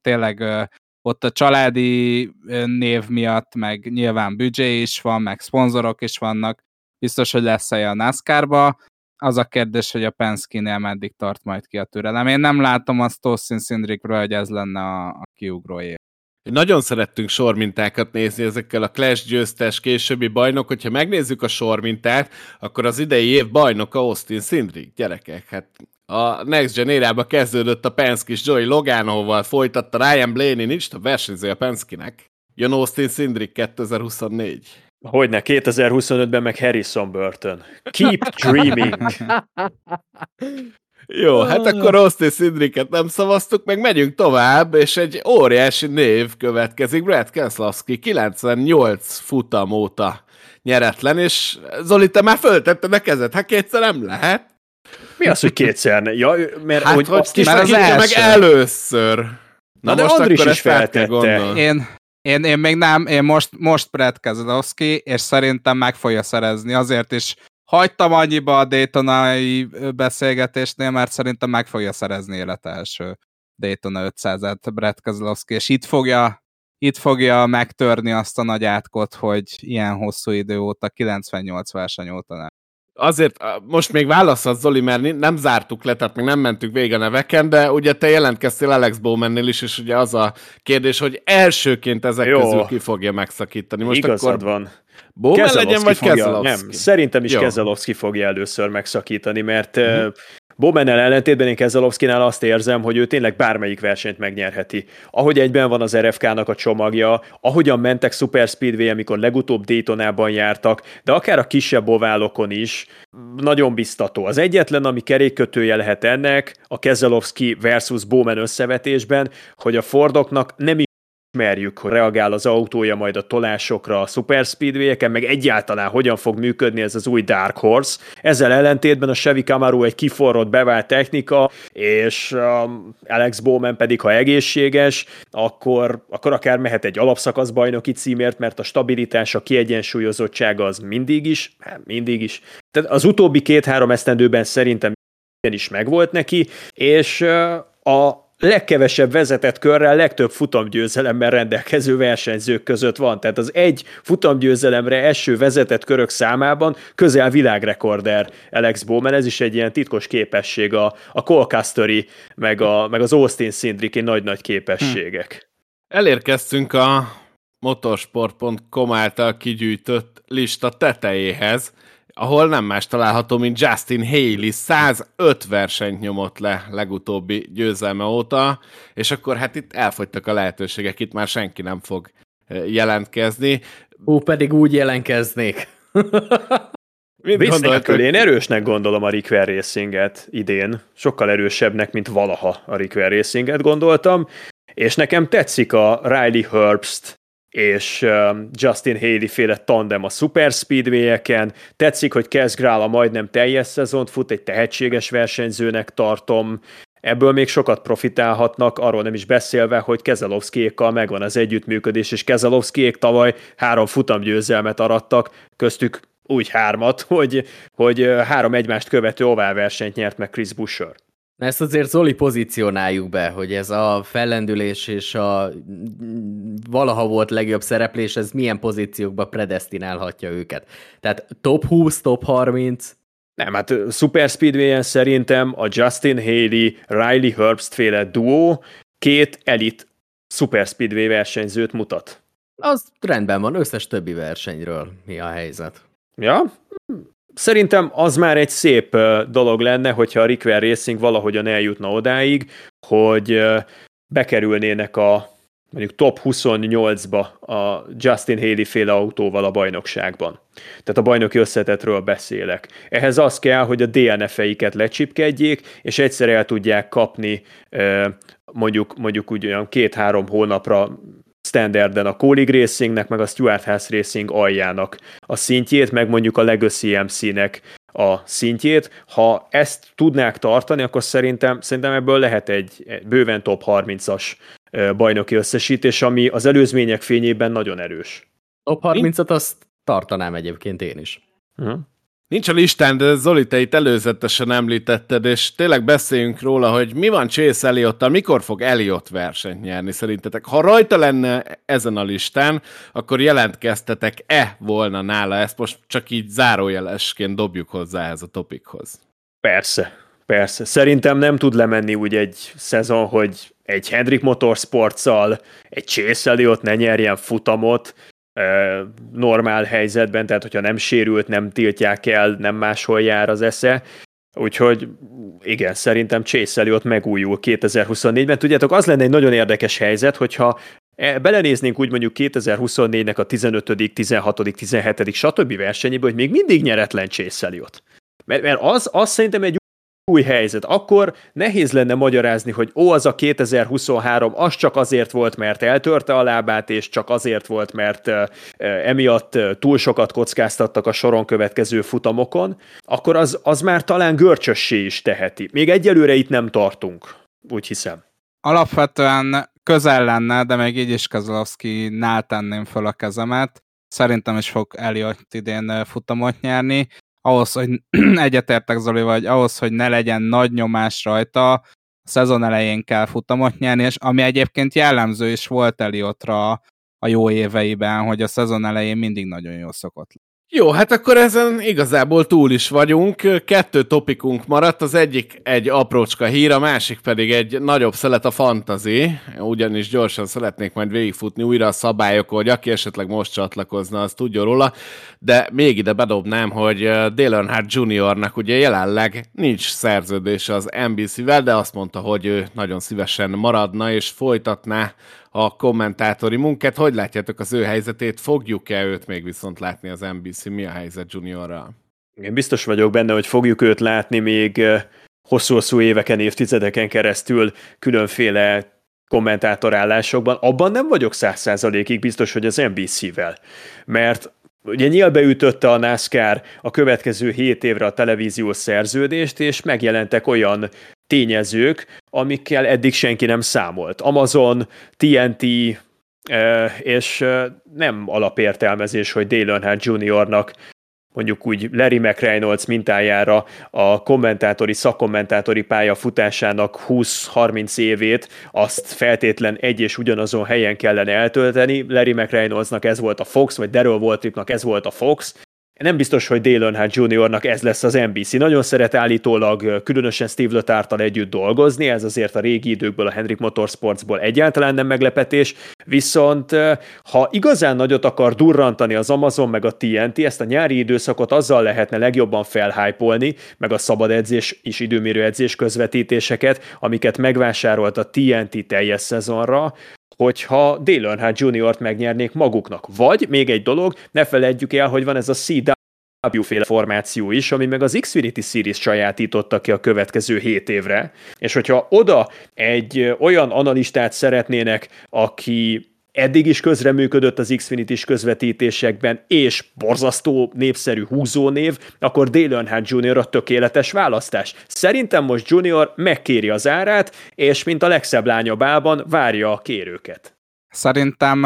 tényleg ott a családi név miatt, meg nyilván büdzsé is van, meg szponzorok is vannak, biztos, hogy lesz a NASCAR-ba. Az a kérdés, hogy a Penske-nél meddig tart majd ki a türelem. Én nem látom azt Austin Szindrikről, hogy ez lenne a, a kiugróé. Nagyon szerettünk sormintákat nézni ezekkel a Clash győztes későbbi bajnok. Hogyha megnézzük a sormintát, akkor az idei év bajnoka Austin Szindrik. Gyerekek, hát a Next Gen érába kezdődött a penske és Joey Loganoval folytatta Ryan Blaney, nincs a versenyző a Penske-nek. Jön Austin Sindrick 2024. Hogyne, 2025-ben meg Harrison Burton. Keep dreaming! Jó, hát akkor Austin Szindriket nem szavaztuk, meg megyünk tovább, és egy óriási név következik, Brad Keselowski, 98 futam óta nyeretlen, és Zoli, te már föltetted a kezed, hát kétszer nem lehet. Mi az, hogy kétszer? Ne? Ja, mert Hát, hogy hogy azt is az meg először. Na, Na, de most Andris akkor is feltette. Én, én, én még nem, én most, most Brad Keselowski, és szerintem meg fogja szerezni. Azért is hagytam annyiba a Daytonai beszélgetésnél, mert szerintem meg fogja szerezni élet első Daytona 500-et Brad Keselowski, és itt fogja, itt fogja megtörni azt a nagy átkot, hogy ilyen hosszú idő óta, 98 verseny óta nem. Azért most még válaszolsz, Zoli, mert nem zártuk le, tehát még nem mentünk végig a neveken, de ugye te jelentkeztél Alex Bowmannél is, és ugye az a kérdés, hogy elsőként ezek Jó. közül ki fogja megszakítani. Most Igazad akkor van. Bowman legyen, vagy fogja, Keselowski? Nem, szerintem is Jó. Kezelowski fogja először megszakítani, mert uh-huh. Bowmannel ellentétben én Kezelowskinál azt érzem, hogy ő tényleg bármelyik versenyt megnyerheti. Ahogy egyben van az RFK-nak a csomagja, ahogyan mentek Super Speedway, amikor legutóbb Daytonában jártak, de akár a kisebb oválokon is, nagyon biztató. Az egyetlen, ami kerékkötője lehet ennek, a Keselowski versus Bowman összevetésben, hogy a Fordoknak nem ismerjük, hogy reagál az autója majd a tolásokra a super speedway-eken, meg egyáltalán hogyan fog működni ez az új Dark Horse. Ezzel ellentétben a Chevy Camaro egy kiforrott bevált technika, és um, Alex Bowman pedig, ha egészséges, akkor, akkor akár mehet egy alapszakasz bajnoki címért, mert a stabilitás, a kiegyensúlyozottsága az mindig is, hát mindig is. Tehát az utóbbi két-három esztendőben szerintem is megvolt neki, és uh, a legkevesebb vezetett körrel legtöbb futamgyőzelemmel rendelkező versenyzők között van. Tehát az egy futamgyőzelemre eső vezetett körök számában közel világrekorder Alex Bowman, ez is egy ilyen titkos képesség a, a Colcasteri, meg, a, meg az Austin Szindriki nagy-nagy képességek. Elérkeztünk a motorsport.com által kigyűjtött lista tetejéhez, ahol nem más található, mint Justin Haley 105 versenyt nyomott le legutóbbi győzelme óta, és akkor hát itt elfogytak a lehetőségek, itt már senki nem fog eh, jelentkezni. Hú, pedig úgy. Mit Vicc gondoltok? nélkül én erősnek gondolom a Rickwell Racinget idén, sokkal erősebbnek, mint valaha a Rickwell Racinget gondoltam, és nekem tetszik a Riley Herbst és um, Justin Haley féle tandem a Super Speedway-eken. Tetszik, hogy Kez Grala majdnem teljes szezont fut, egy tehetséges versenyzőnek tartom. Ebből még sokat profitálhatnak, arról nem is beszélve, hogy Kezelowskiékkal megvan az együttműködés, és Kezelowskiék tavaly három futamgyőzelmet arattak, köztük úgy hármat, hogy, hogy három egymást követő oválversenyt nyert meg Chris Buescher. Ezt azért Zoli pozícionáljuk be, hogy ez a fellendülés és a valaha volt legjobb szereplés, ez milyen pozíciókba predestinálhatja őket. Tehát top 20, top 30, Nem, hát Super Speedway-en szerintem a Justin Haley, Riley Herbst féle duó két elit Super Speedway versenyzőt mutat. az rendben van, összes többi versenyről mi a helyzet. Ja? Szerintem az már egy szép dolog lenne, hogyha a Rickwell Racing valahogyan eljutna odáig, hogy bekerülnének a mondjuk top 28-ba a Justin Haley féle autóval a bajnokságban. Tehát a bajnoki összetetről beszélek. Ehhez az kell, hogy a DNF-eiket lecsipkedjék, és egyszer el tudják kapni mondjuk, mondjuk úgy olyan két-három hónapra standarden a Colleague Racingnek, meg a Stuart House Racing aljának a szintjét, meg mondjuk a Legacy MC-nek a szintjét. Ha ezt tudnák tartani, akkor szerintem, szerintem ebből lehet egy, bőven top 30-as ö, bajnoki összesítés, ami az előzmények fényében nagyon erős. Top 30-at azt tartanám egyébként én is. Uh-huh. Nincs a listán, de Zoli, te itt előzetesen említetted, és tényleg beszéljünk róla, hogy mi van Chase Elliottal, mikor fog Elliot versenyt nyerni szerintetek. Ha rajta lenne ezen a listán, akkor jelentkeztetek-e volna nála? Ezt most csak így zárójelesként dobjuk hozzá ehhez a topikhoz. Persze, persze. Szerintem nem tud lemenni úgy egy szezon, hogy egy Hendrik Motorsportszal, egy Chase Elliot ne nyerjen futamot, normál helyzetben, tehát hogyha nem sérült, nem tiltják el, nem máshol jár az esze. Úgyhogy igen, szerintem Chase Elliot megújul 2024-ben. Tudjátok, az lenne egy nagyon érdekes helyzet, hogyha e- belenéznénk úgy mondjuk 2024-nek a 15., 16., 17., stb. versenyébe, hogy még mindig nyeretlen Chase Elliot. Mert, mert az, az szerintem egy új helyzet. Akkor nehéz lenne magyarázni, hogy ó, az a 2023, az csak azért volt, mert eltörte a lábát, és csak azért volt, mert emiatt túl sokat kockáztattak a soron következő futamokon, akkor az, az már talán görcsössé is teheti. Még egyelőre itt nem tartunk, úgy hiszem. Alapvetően közel lenne, de még így is Kezlovszki-nál tenném föl a kezemet. Szerintem is fog Elliot idén futamot nyerni ahhoz, hogy egyetértek Zoli, vagy ahhoz, hogy ne legyen nagy nyomás rajta, a szezon elején kell futamot nyerni, és ami egyébként jellemző is volt Eliotra a jó éveiben, hogy a szezon elején mindig nagyon jó szokott jó, hát akkor ezen igazából túl is vagyunk. Kettő topikunk maradt, az egyik egy aprócska hír, a másik pedig egy nagyobb szelet a fantazi, ugyanis gyorsan szeretnék majd végigfutni újra a szabályokon, hogy aki esetleg most csatlakozna, az tudja róla, de még ide bedobnám, hogy Dale Earnhardt Juniornak ugye jelenleg nincs szerződése az NBC-vel, de azt mondta, hogy ő nagyon szívesen maradna és folytatná a kommentátori munkát. Hogy látjátok az ő helyzetét? Fogjuk-e őt még viszont látni az NBC? Mi a helyzet juniorral? Én biztos vagyok benne, hogy fogjuk őt látni még hosszú-hosszú éveken, évtizedeken keresztül különféle kommentátorállásokban. Abban nem vagyok száz százalékig biztos, hogy az NBC-vel. Mert Ugye nyilbeütötte a NASCAR a következő 7 évre a televíziós szerződést, és megjelentek olyan tényezők, amikkel eddig senki nem számolt. Amazon, TNT, eh, és eh, nem alapértelmezés, hogy Dale Earnhardt Jr.-nak mondjuk úgy Larry McReynolds mintájára a kommentátori, szakkommentátori pálya futásának 20-30 évét azt feltétlen egy és ugyanazon helyen kellene eltölteni. Larry McReynoldsnak ez volt a Fox, vagy Daryl Waltripnak ez volt a Fox, nem biztos, hogy Dale Earnhardt Jr.-nak ez lesz az NBC. Nagyon szeret állítólag különösen Steve Letártal együtt dolgozni, ez azért a régi időkből, a Henrik Motorsportsból egyáltalán nem meglepetés, viszont ha igazán nagyot akar durrantani az Amazon meg a TNT, ezt a nyári időszakot azzal lehetne legjobban felhájpolni, meg a szabad edzés és időmérő edzés közvetítéseket, amiket megvásárolt a TNT teljes szezonra, hogyha Dale Earnhardt Jr.-t megnyernék maguknak. Vagy még egy dolog, ne feledjük el, hogy van ez a CW féle formáció is, ami meg az Xfinity Series sajátította ki a következő 7 évre, és hogyha oda egy olyan analistát szeretnének, aki eddig is közreműködött az Xfinity-s közvetítésekben, és borzasztó népszerű húzónév, akkor Dale Earnhardt Jr. a tökéletes választás. Szerintem most Junior megkéri az árát, és mint a legszebb lánya bában várja a kérőket. Szerintem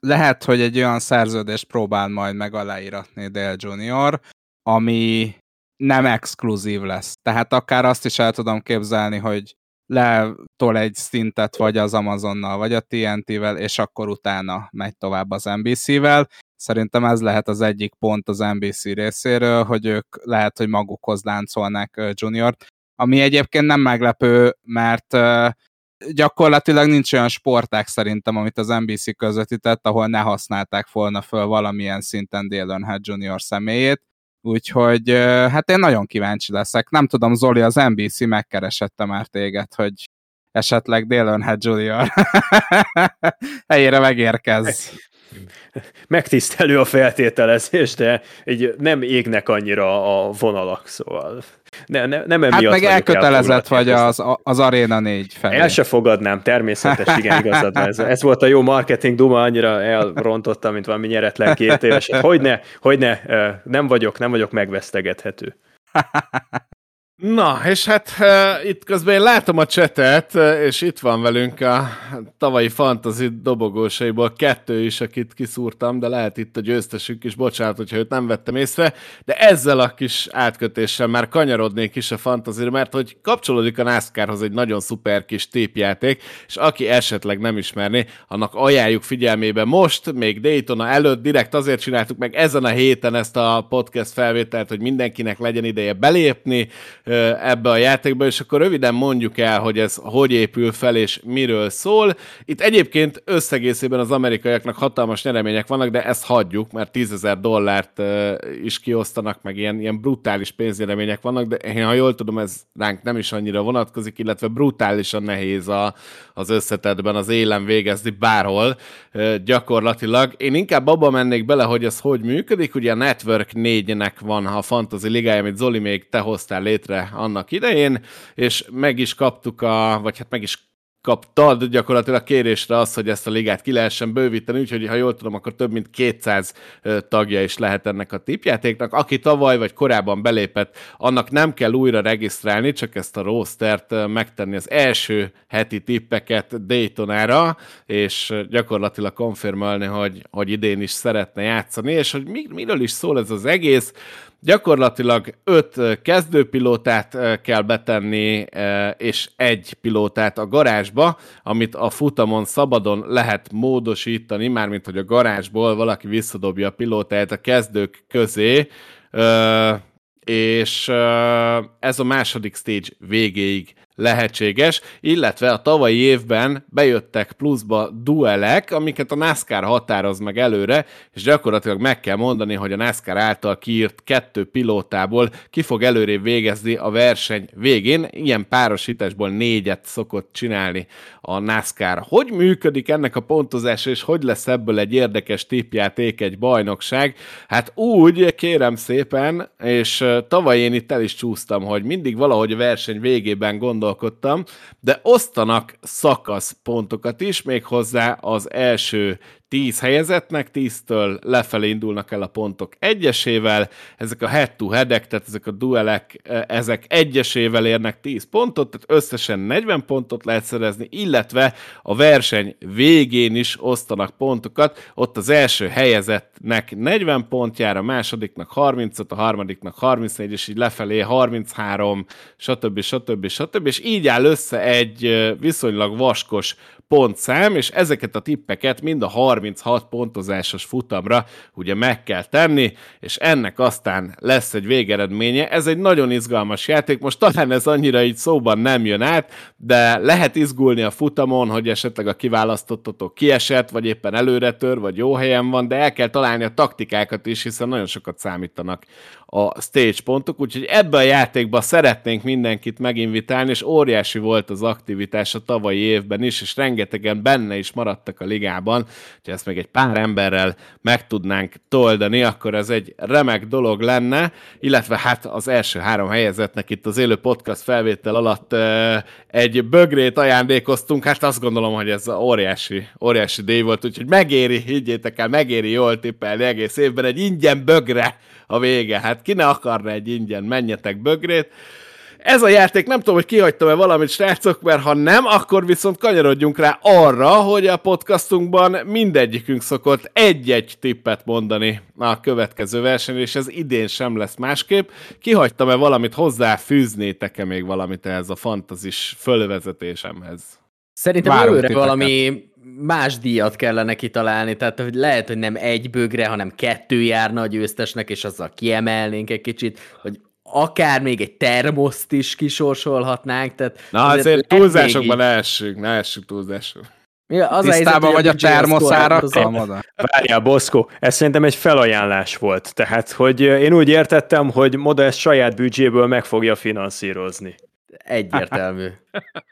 lehet, hogy egy olyan szerződést próbál majd meg aláíratni Dale Junior, ami nem exkluzív lesz. Tehát akár azt is el tudom képzelni, hogy letol egy szintet vagy az Amazonnal, vagy a TNT-vel, és akkor utána megy tovább az NBC-vel. Szerintem ez lehet az egyik pont az NBC részéről, hogy ők lehet, hogy magukhoz láncolnák Juniort, ami egyébként nem meglepő, mert gyakorlatilag nincs olyan sporták szerintem, amit az NBC közvetített, ahol ne használták volna föl valamilyen szinten Dale Earnhardt Jr. személyét, Úgyhogy hát én nagyon kíváncsi leszek. Nem tudom, Zoli, az NBC megkeresette már téged, hogy esetleg Dale Earnhardt Jr. helyére megérkez. Megtisztelő a feltételezés, de így nem égnek annyira a vonalak, szóval ne, ne, nem Hát meg elkötelezett vagy az, az Arena 4 felé. El se fogadnám, természetes, igen, igazad van. Ez, ez volt a jó marketing duma, annyira elrontotta, mint valami nyeretlen két éves. Hogyne, hogyne, nem vagyok, nem vagyok megvesztegethető. Na, és hát uh, itt közben én látom a csetet, és itt van velünk a tavalyi fantasy dobogósaiból kettő is, akit kiszúrtam, de lehet itt a győztesük is, bocsánat, hogyha őt nem vettem észre, de ezzel a kis átkötéssel már kanyarodnék is a fantasy mert hogy kapcsolódik a NASCAR-hoz egy nagyon szuper kis tépjáték, és aki esetleg nem ismerné, annak ajánljuk figyelmébe most, még Daytona előtt, direkt azért csináltuk meg ezen a héten ezt a podcast felvételt, hogy mindenkinek legyen ideje belépni, ebbe a játékba, és akkor röviden mondjuk el, hogy ez hogy épül fel, és miről szól. Itt egyébként összegészében az amerikaiaknak hatalmas nyeremények vannak, de ezt hagyjuk, mert 10 ezer dollárt is kiosztanak, meg ilyen, ilyen brutális pénznyeremények vannak, de én, ha jól tudom, ez ránk nem is annyira vonatkozik, illetve brutálisan nehéz a, az összetetben az élen végezni bárhol gyakorlatilag. Én inkább abba mennék bele, hogy ez hogy működik. Ugye a Network 4-nek van a Fantasy Ligája, amit Zoli még te hoztál létre Twitter-re annak idején, és meg is kaptuk a, vagy hát meg is kaptad gyakorlatilag kérésre az, hogy ezt a ligát ki lehessen bővíteni, úgyhogy ha jól tudom, akkor több mint 200 tagja is lehet ennek a tipjátéknak. Aki tavaly vagy korábban belépett, annak nem kell újra regisztrálni, csak ezt a rostert megtenni az első heti tippeket Daytonára, és gyakorlatilag konfirmálni, hogy, hogy idén is szeretne játszani, és hogy miről is szól ez az egész. Gyakorlatilag öt kezdőpilótát kell betenni, és egy pilótát a garázsba, amit a futamon szabadon lehet módosítani, mármint hogy a garázsból valaki visszadobja a pilótát a kezdők közé, és ez a második stage végéig lehetséges, illetve a tavalyi évben bejöttek pluszba duelek, amiket a NASCAR határoz meg előre, és gyakorlatilag meg kell mondani, hogy a NASCAR által kiírt kettő pilótából ki fog előrébb végezni a verseny végén. Ilyen párosításból négyet szokott csinálni a NASCAR. Hogy működik ennek a pontozása, és hogy lesz ebből egy érdekes tippjáték, egy bajnokság? Hát úgy, kérem szépen, és tavaly én itt el is csúsztam, hogy mindig valahogy a verseny végében gondol gondolkodtam, de osztanak szakasz pontokat is, méghozzá az első 10 helyezetnek, 10-től lefelé indulnak el a pontok egyesével, ezek a head-to-headek, tehát ezek a duelek, e, ezek egyesével érnek 10 pontot, tehát összesen 40 pontot lehet szerezni, illetve a verseny végén is osztanak pontokat, ott az első helyezettnek 40 pontjára, a másodiknak 35, a harmadiknak 34, és így lefelé 33, stb. stb. stb. És így áll össze egy e, viszonylag vaskos pontszám, és ezeket a tippeket mind a 36 pontozásos futamra ugye meg kell tenni, és ennek aztán lesz egy végeredménye. Ez egy nagyon izgalmas játék, most talán ez annyira így szóban nem jön át, de lehet izgulni a futamon, hogy esetleg a kiválasztottatok kiesett, vagy éppen előre tör, vagy jó helyen van, de el kell találni a taktikákat is, hiszen nagyon sokat számítanak a stage pontok, úgyhogy ebbe a játékba szeretnénk mindenkit meginvitálni, és óriási volt az aktivitás a tavalyi évben is, és rengetegen benne is maradtak a ligában, hogy ezt még egy pár emberrel meg tudnánk toldani, akkor ez egy remek dolog lenne, illetve hát az első három helyezetnek itt az élő podcast felvétel alatt egy bögrét ajándékoztunk, hát azt gondolom, hogy ez óriási, óriási díj volt, úgyhogy megéri, higgyétek el, megéri jól tippelni egész évben egy ingyen bögre a vége. Hát ki ne akarna egy ingyen, menjetek bögrét. Ez a játék, nem tudom, hogy kihagytam-e valamit, srácok, mert ha nem, akkor viszont kanyarodjunk rá arra, hogy a podcastunkban mindegyikünk szokott egy-egy tippet mondani a következő versenyre, és ez idén sem lesz másképp. Kihagytam-e valamit, hozzáfűznétek-e még valamit ehhez a fantazis fölvezetésemhez? Szerintem előre valami más díjat kellene kitalálni, tehát hogy lehet, hogy nem egy bögre, hanem kettő járna a győztesnek, és azzal kiemelnénk egy kicsit, hogy akár még egy termoszt is kisorsolhatnánk. Tehát Na azért, azért túlzásokban ne essünk, ne essünk túlzásokban. Ja, az Tisztában vagy a termoszára? Várjál, Boszkó, ez szerintem egy felajánlás volt. Tehát, hogy én úgy értettem, hogy Moda ezt saját büdzséből meg fogja finanszírozni. Egyértelmű.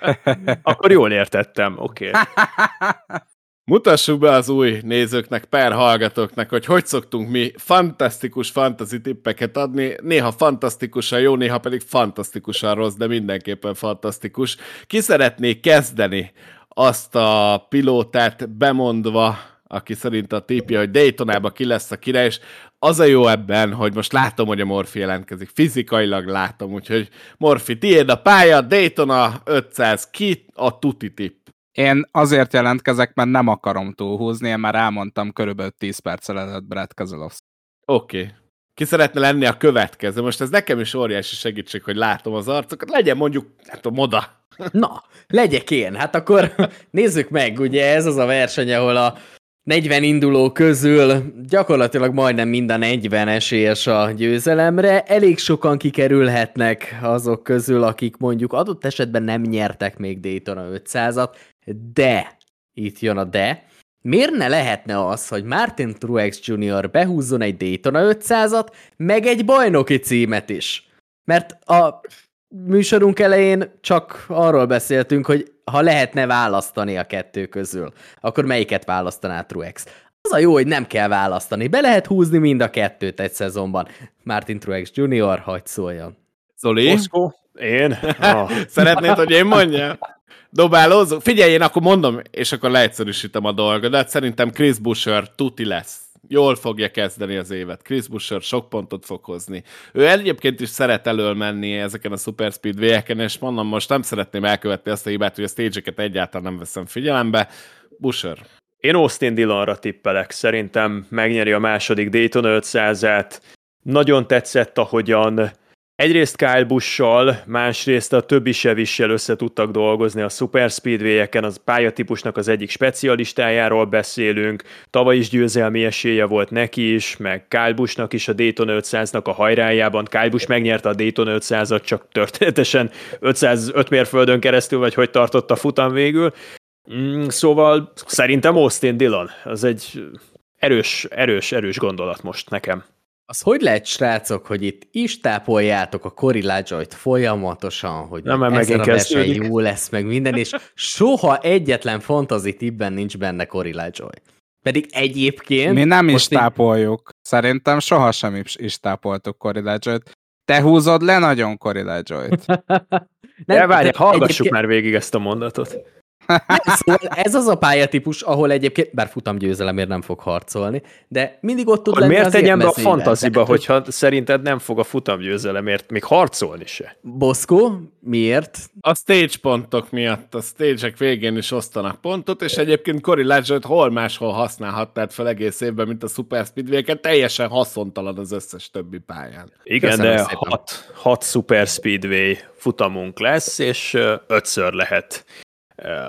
Akkor jól értettem, oké. Okay. Mutassuk be az új nézőknek, per hallgatóknak, hogy hogy szoktunk mi fantasztikus fantasy tippeket adni, néha fantasztikusan jó, néha pedig fantasztikusan rossz, de mindenképpen fantasztikus. Ki szeretné kezdeni azt a pilótát bemondva, aki szerint a tipja, hogy Daytonában ki lesz a király, és az a jó ebben, hogy most látom, hogy a Morfi jelentkezik. Fizikailag látom, úgyhogy Morfi, tiéd a pálya, Daytona 500, ki a tuti tip? Én azért jelentkezek, mert nem akarom túlhúzni, én már elmondtam körülbelül 10 perccel előtt Brad Keselowski. Oké. Okay. Ki szeretne lenni a következő? Most ez nekem is óriási segítség, hogy látom az arcokat. Legyen mondjuk, nem tudom, moda. Na, legyek én. Hát akkor nézzük meg, ugye ez az a verseny, ahol a 40 induló közül gyakorlatilag majdnem minden 40 esélyes a győzelemre. Elég sokan kikerülhetnek azok közül, akik mondjuk adott esetben nem nyertek még Daytona 500-at, de, itt jön a de, miért ne lehetne az, hogy Martin Truex Jr. behúzzon egy Daytona 500-at, meg egy bajnoki címet is? Mert a műsorunk elején csak arról beszéltünk, hogy ha lehetne választani a kettő közül, akkor melyiket választaná Truex? Az a jó, hogy nem kell választani. Be lehet húzni mind a kettőt egy szezonban. Martin Truex Jr. hagyd szóljon. Zoli? Moszkó? Én? Ah. Szeretnéd, hogy én mondjam? Dobálózó? Figyelj, én akkor mondom, és akkor leegyszerűsítem a dolgodat. Szerintem Chris Busher tuti lesz. Jól fogja kezdeni az évet. Chris Busher sok pontot fog hozni. Ő egyébként is szeret elől menni ezeken a Super Speedway-eken, és mondom, most nem szeretném elkövetni azt a hibát, hogy a stage egyáltalán nem veszem figyelembe. Busher. Én Austin Dillonra tippelek. Szerintem megnyeri a második Daytona 500-át. Nagyon tetszett, ahogyan Egyrészt Kyle Busch-sal, másrészt a többi sevissel össze tudtak dolgozni a Super Speedway-eken, az pályatípusnak az egyik specialistájáról beszélünk, tavaly is győzelmi esélye volt neki is, meg Kyle Busch-nak is a Daytona 500-nak a hajrájában. Kyle Busch megnyerte a Daytona 500-at, csak történetesen 505 mérföldön keresztül, vagy hogy tartott a futam végül. Mm, szóval szerintem Austin Dillon, az egy erős, erős, erős gondolat most nekem. Az hogy lehet, srácok, hogy itt is tápoljátok a Cory Lajoy-t folyamatosan, hogy Nem, mert megint a verseny jó lesz, meg minden, és soha egyetlen fantasy tippben nincs benne Cory Lajoy. Pedig egyébként... Mi nem is most így- tápoljuk. Szerintem sohasem is, is tápoltuk Ledger-t. Te húzod le nagyon Cory Ledger-t. De várj, tehát hallgassuk egyébként- már végig ezt a mondatot. Szóval ez az a pályatípus, ahol egyébként, bár futam győzelemért nem fog harcolni, de mindig ott tud Akkor lenni miért tegyen be a fantaziba, Tehát, hogy hogyha szerinted nem fog a futamgyőzelemért még harcolni se? Boszkó, miért? A stage pontok miatt a stage végén is osztanak pontot, és egyébként Cory Ledger-t hol máshol használhattad fel egész évben, mint a Super Speedway-ken, teljesen haszontalan az összes többi pályán. Igen, Köszönöm de szépen. hat, hat Super Speedway futamunk lesz, és ötször lehet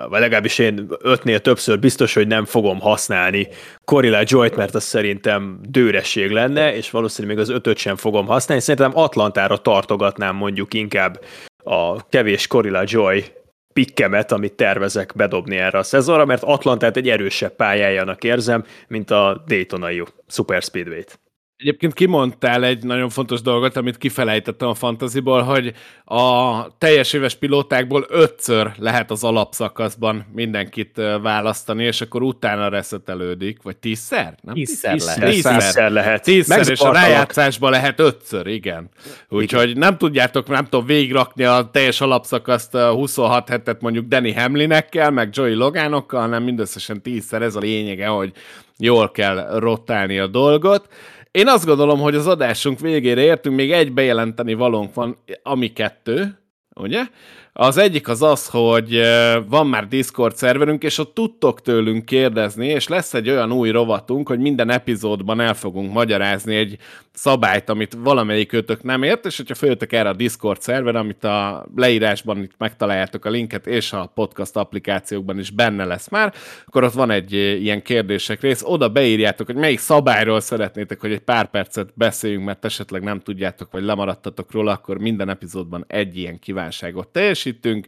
vagy legalábbis én ötnél többször biztos, hogy nem fogom használni Corilla Joy-t, mert az szerintem dőresség lenne, és valószínűleg még az ötöt sem fogom használni. Szerintem Atlantára tartogatnám mondjuk inkább a kevés Corilla Joy pikkemet, amit tervezek bedobni erre a szezonra, mert Atlantát egy erősebb pályájának érzem, mint a Daytonai Super Speedway-t. Egyébként kimondtál egy nagyon fontos dolgot, amit kifelejtettem a fantaziból, hogy a teljes éves pilótákból ötször lehet az alapszakaszban mindenkit választani, és akkor utána reszetelődik, vagy tízszer? Nem? Tízszer Tízszer. lehet. Tízszer. Tízszer lehet. Tízszer, és a rájátszásban lehet ötször, igen. Úgyhogy nem tudjátok, nem tudom végigrakni a teljes alapszakaszt a 26 hetet mondjuk Danny Hamlinekkel, meg Joey Logánokkal, hanem mindösszesen tízszer, ez a lényege, hogy jól kell rotálni a dolgot. Én azt gondolom, hogy az adásunk végére értünk, még egy bejelenteni valónk van, ami kettő, ugye? Az egyik az az, hogy van már Discord szerverünk, és ott tudtok tőlünk kérdezni, és lesz egy olyan új rovatunk, hogy minden epizódban el fogunk magyarázni egy szabályt, amit valamelyik őtök nem ért, és hogyha följöttek erre a Discord szerver, amit a leírásban itt megtaláljátok a linket, és a podcast applikációkban is benne lesz már, akkor ott van egy ilyen kérdések rész, oda beírjátok, hogy melyik szabályról szeretnétek, hogy egy pár percet beszéljünk, mert esetleg nem tudjátok, vagy lemaradtatok róla, akkor minden epizódban egy ilyen kívánságot teljesítünk.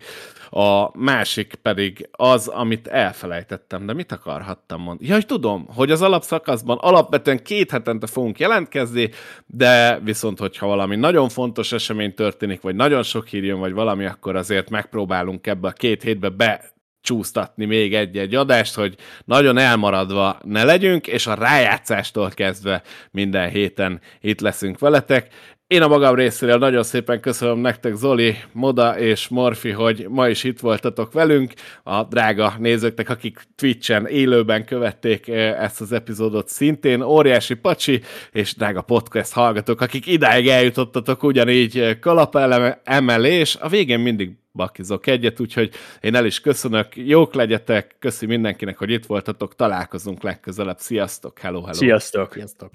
A másik pedig az, amit elfelejtettem, de mit akarhattam mondani? Jaj, tudom, hogy az alapszakaszban alapvetően két hetente fogunk jelentkezni, de viszont, hogyha valami nagyon fontos esemény történik, vagy nagyon sok hír jön, vagy valami, akkor azért megpróbálunk ebbe a két hétbe be csúsztatni még egy-egy adást, hogy nagyon elmaradva ne legyünk, és a rájátszástól kezdve minden héten itt leszünk veletek. Én a magam részéről nagyon szépen köszönöm nektek, Zoli, Moda és Morfi, hogy ma is itt voltatok velünk. A drága nézőknek, akik Twitchen élőben követték eh, ezt az epizódot szintén, óriási pacsi, és drága podcast hallgatók, akik idáig eljutottatok ugyanígy eh, kalapelem emelés. A végén mindig bakizok egyet, úgyhogy én el is köszönök, jók legyetek, köszi mindenkinek, hogy itt voltatok, találkozunk legközelebb, sziasztok, hello, hello. Sziasztok! Sziasztok!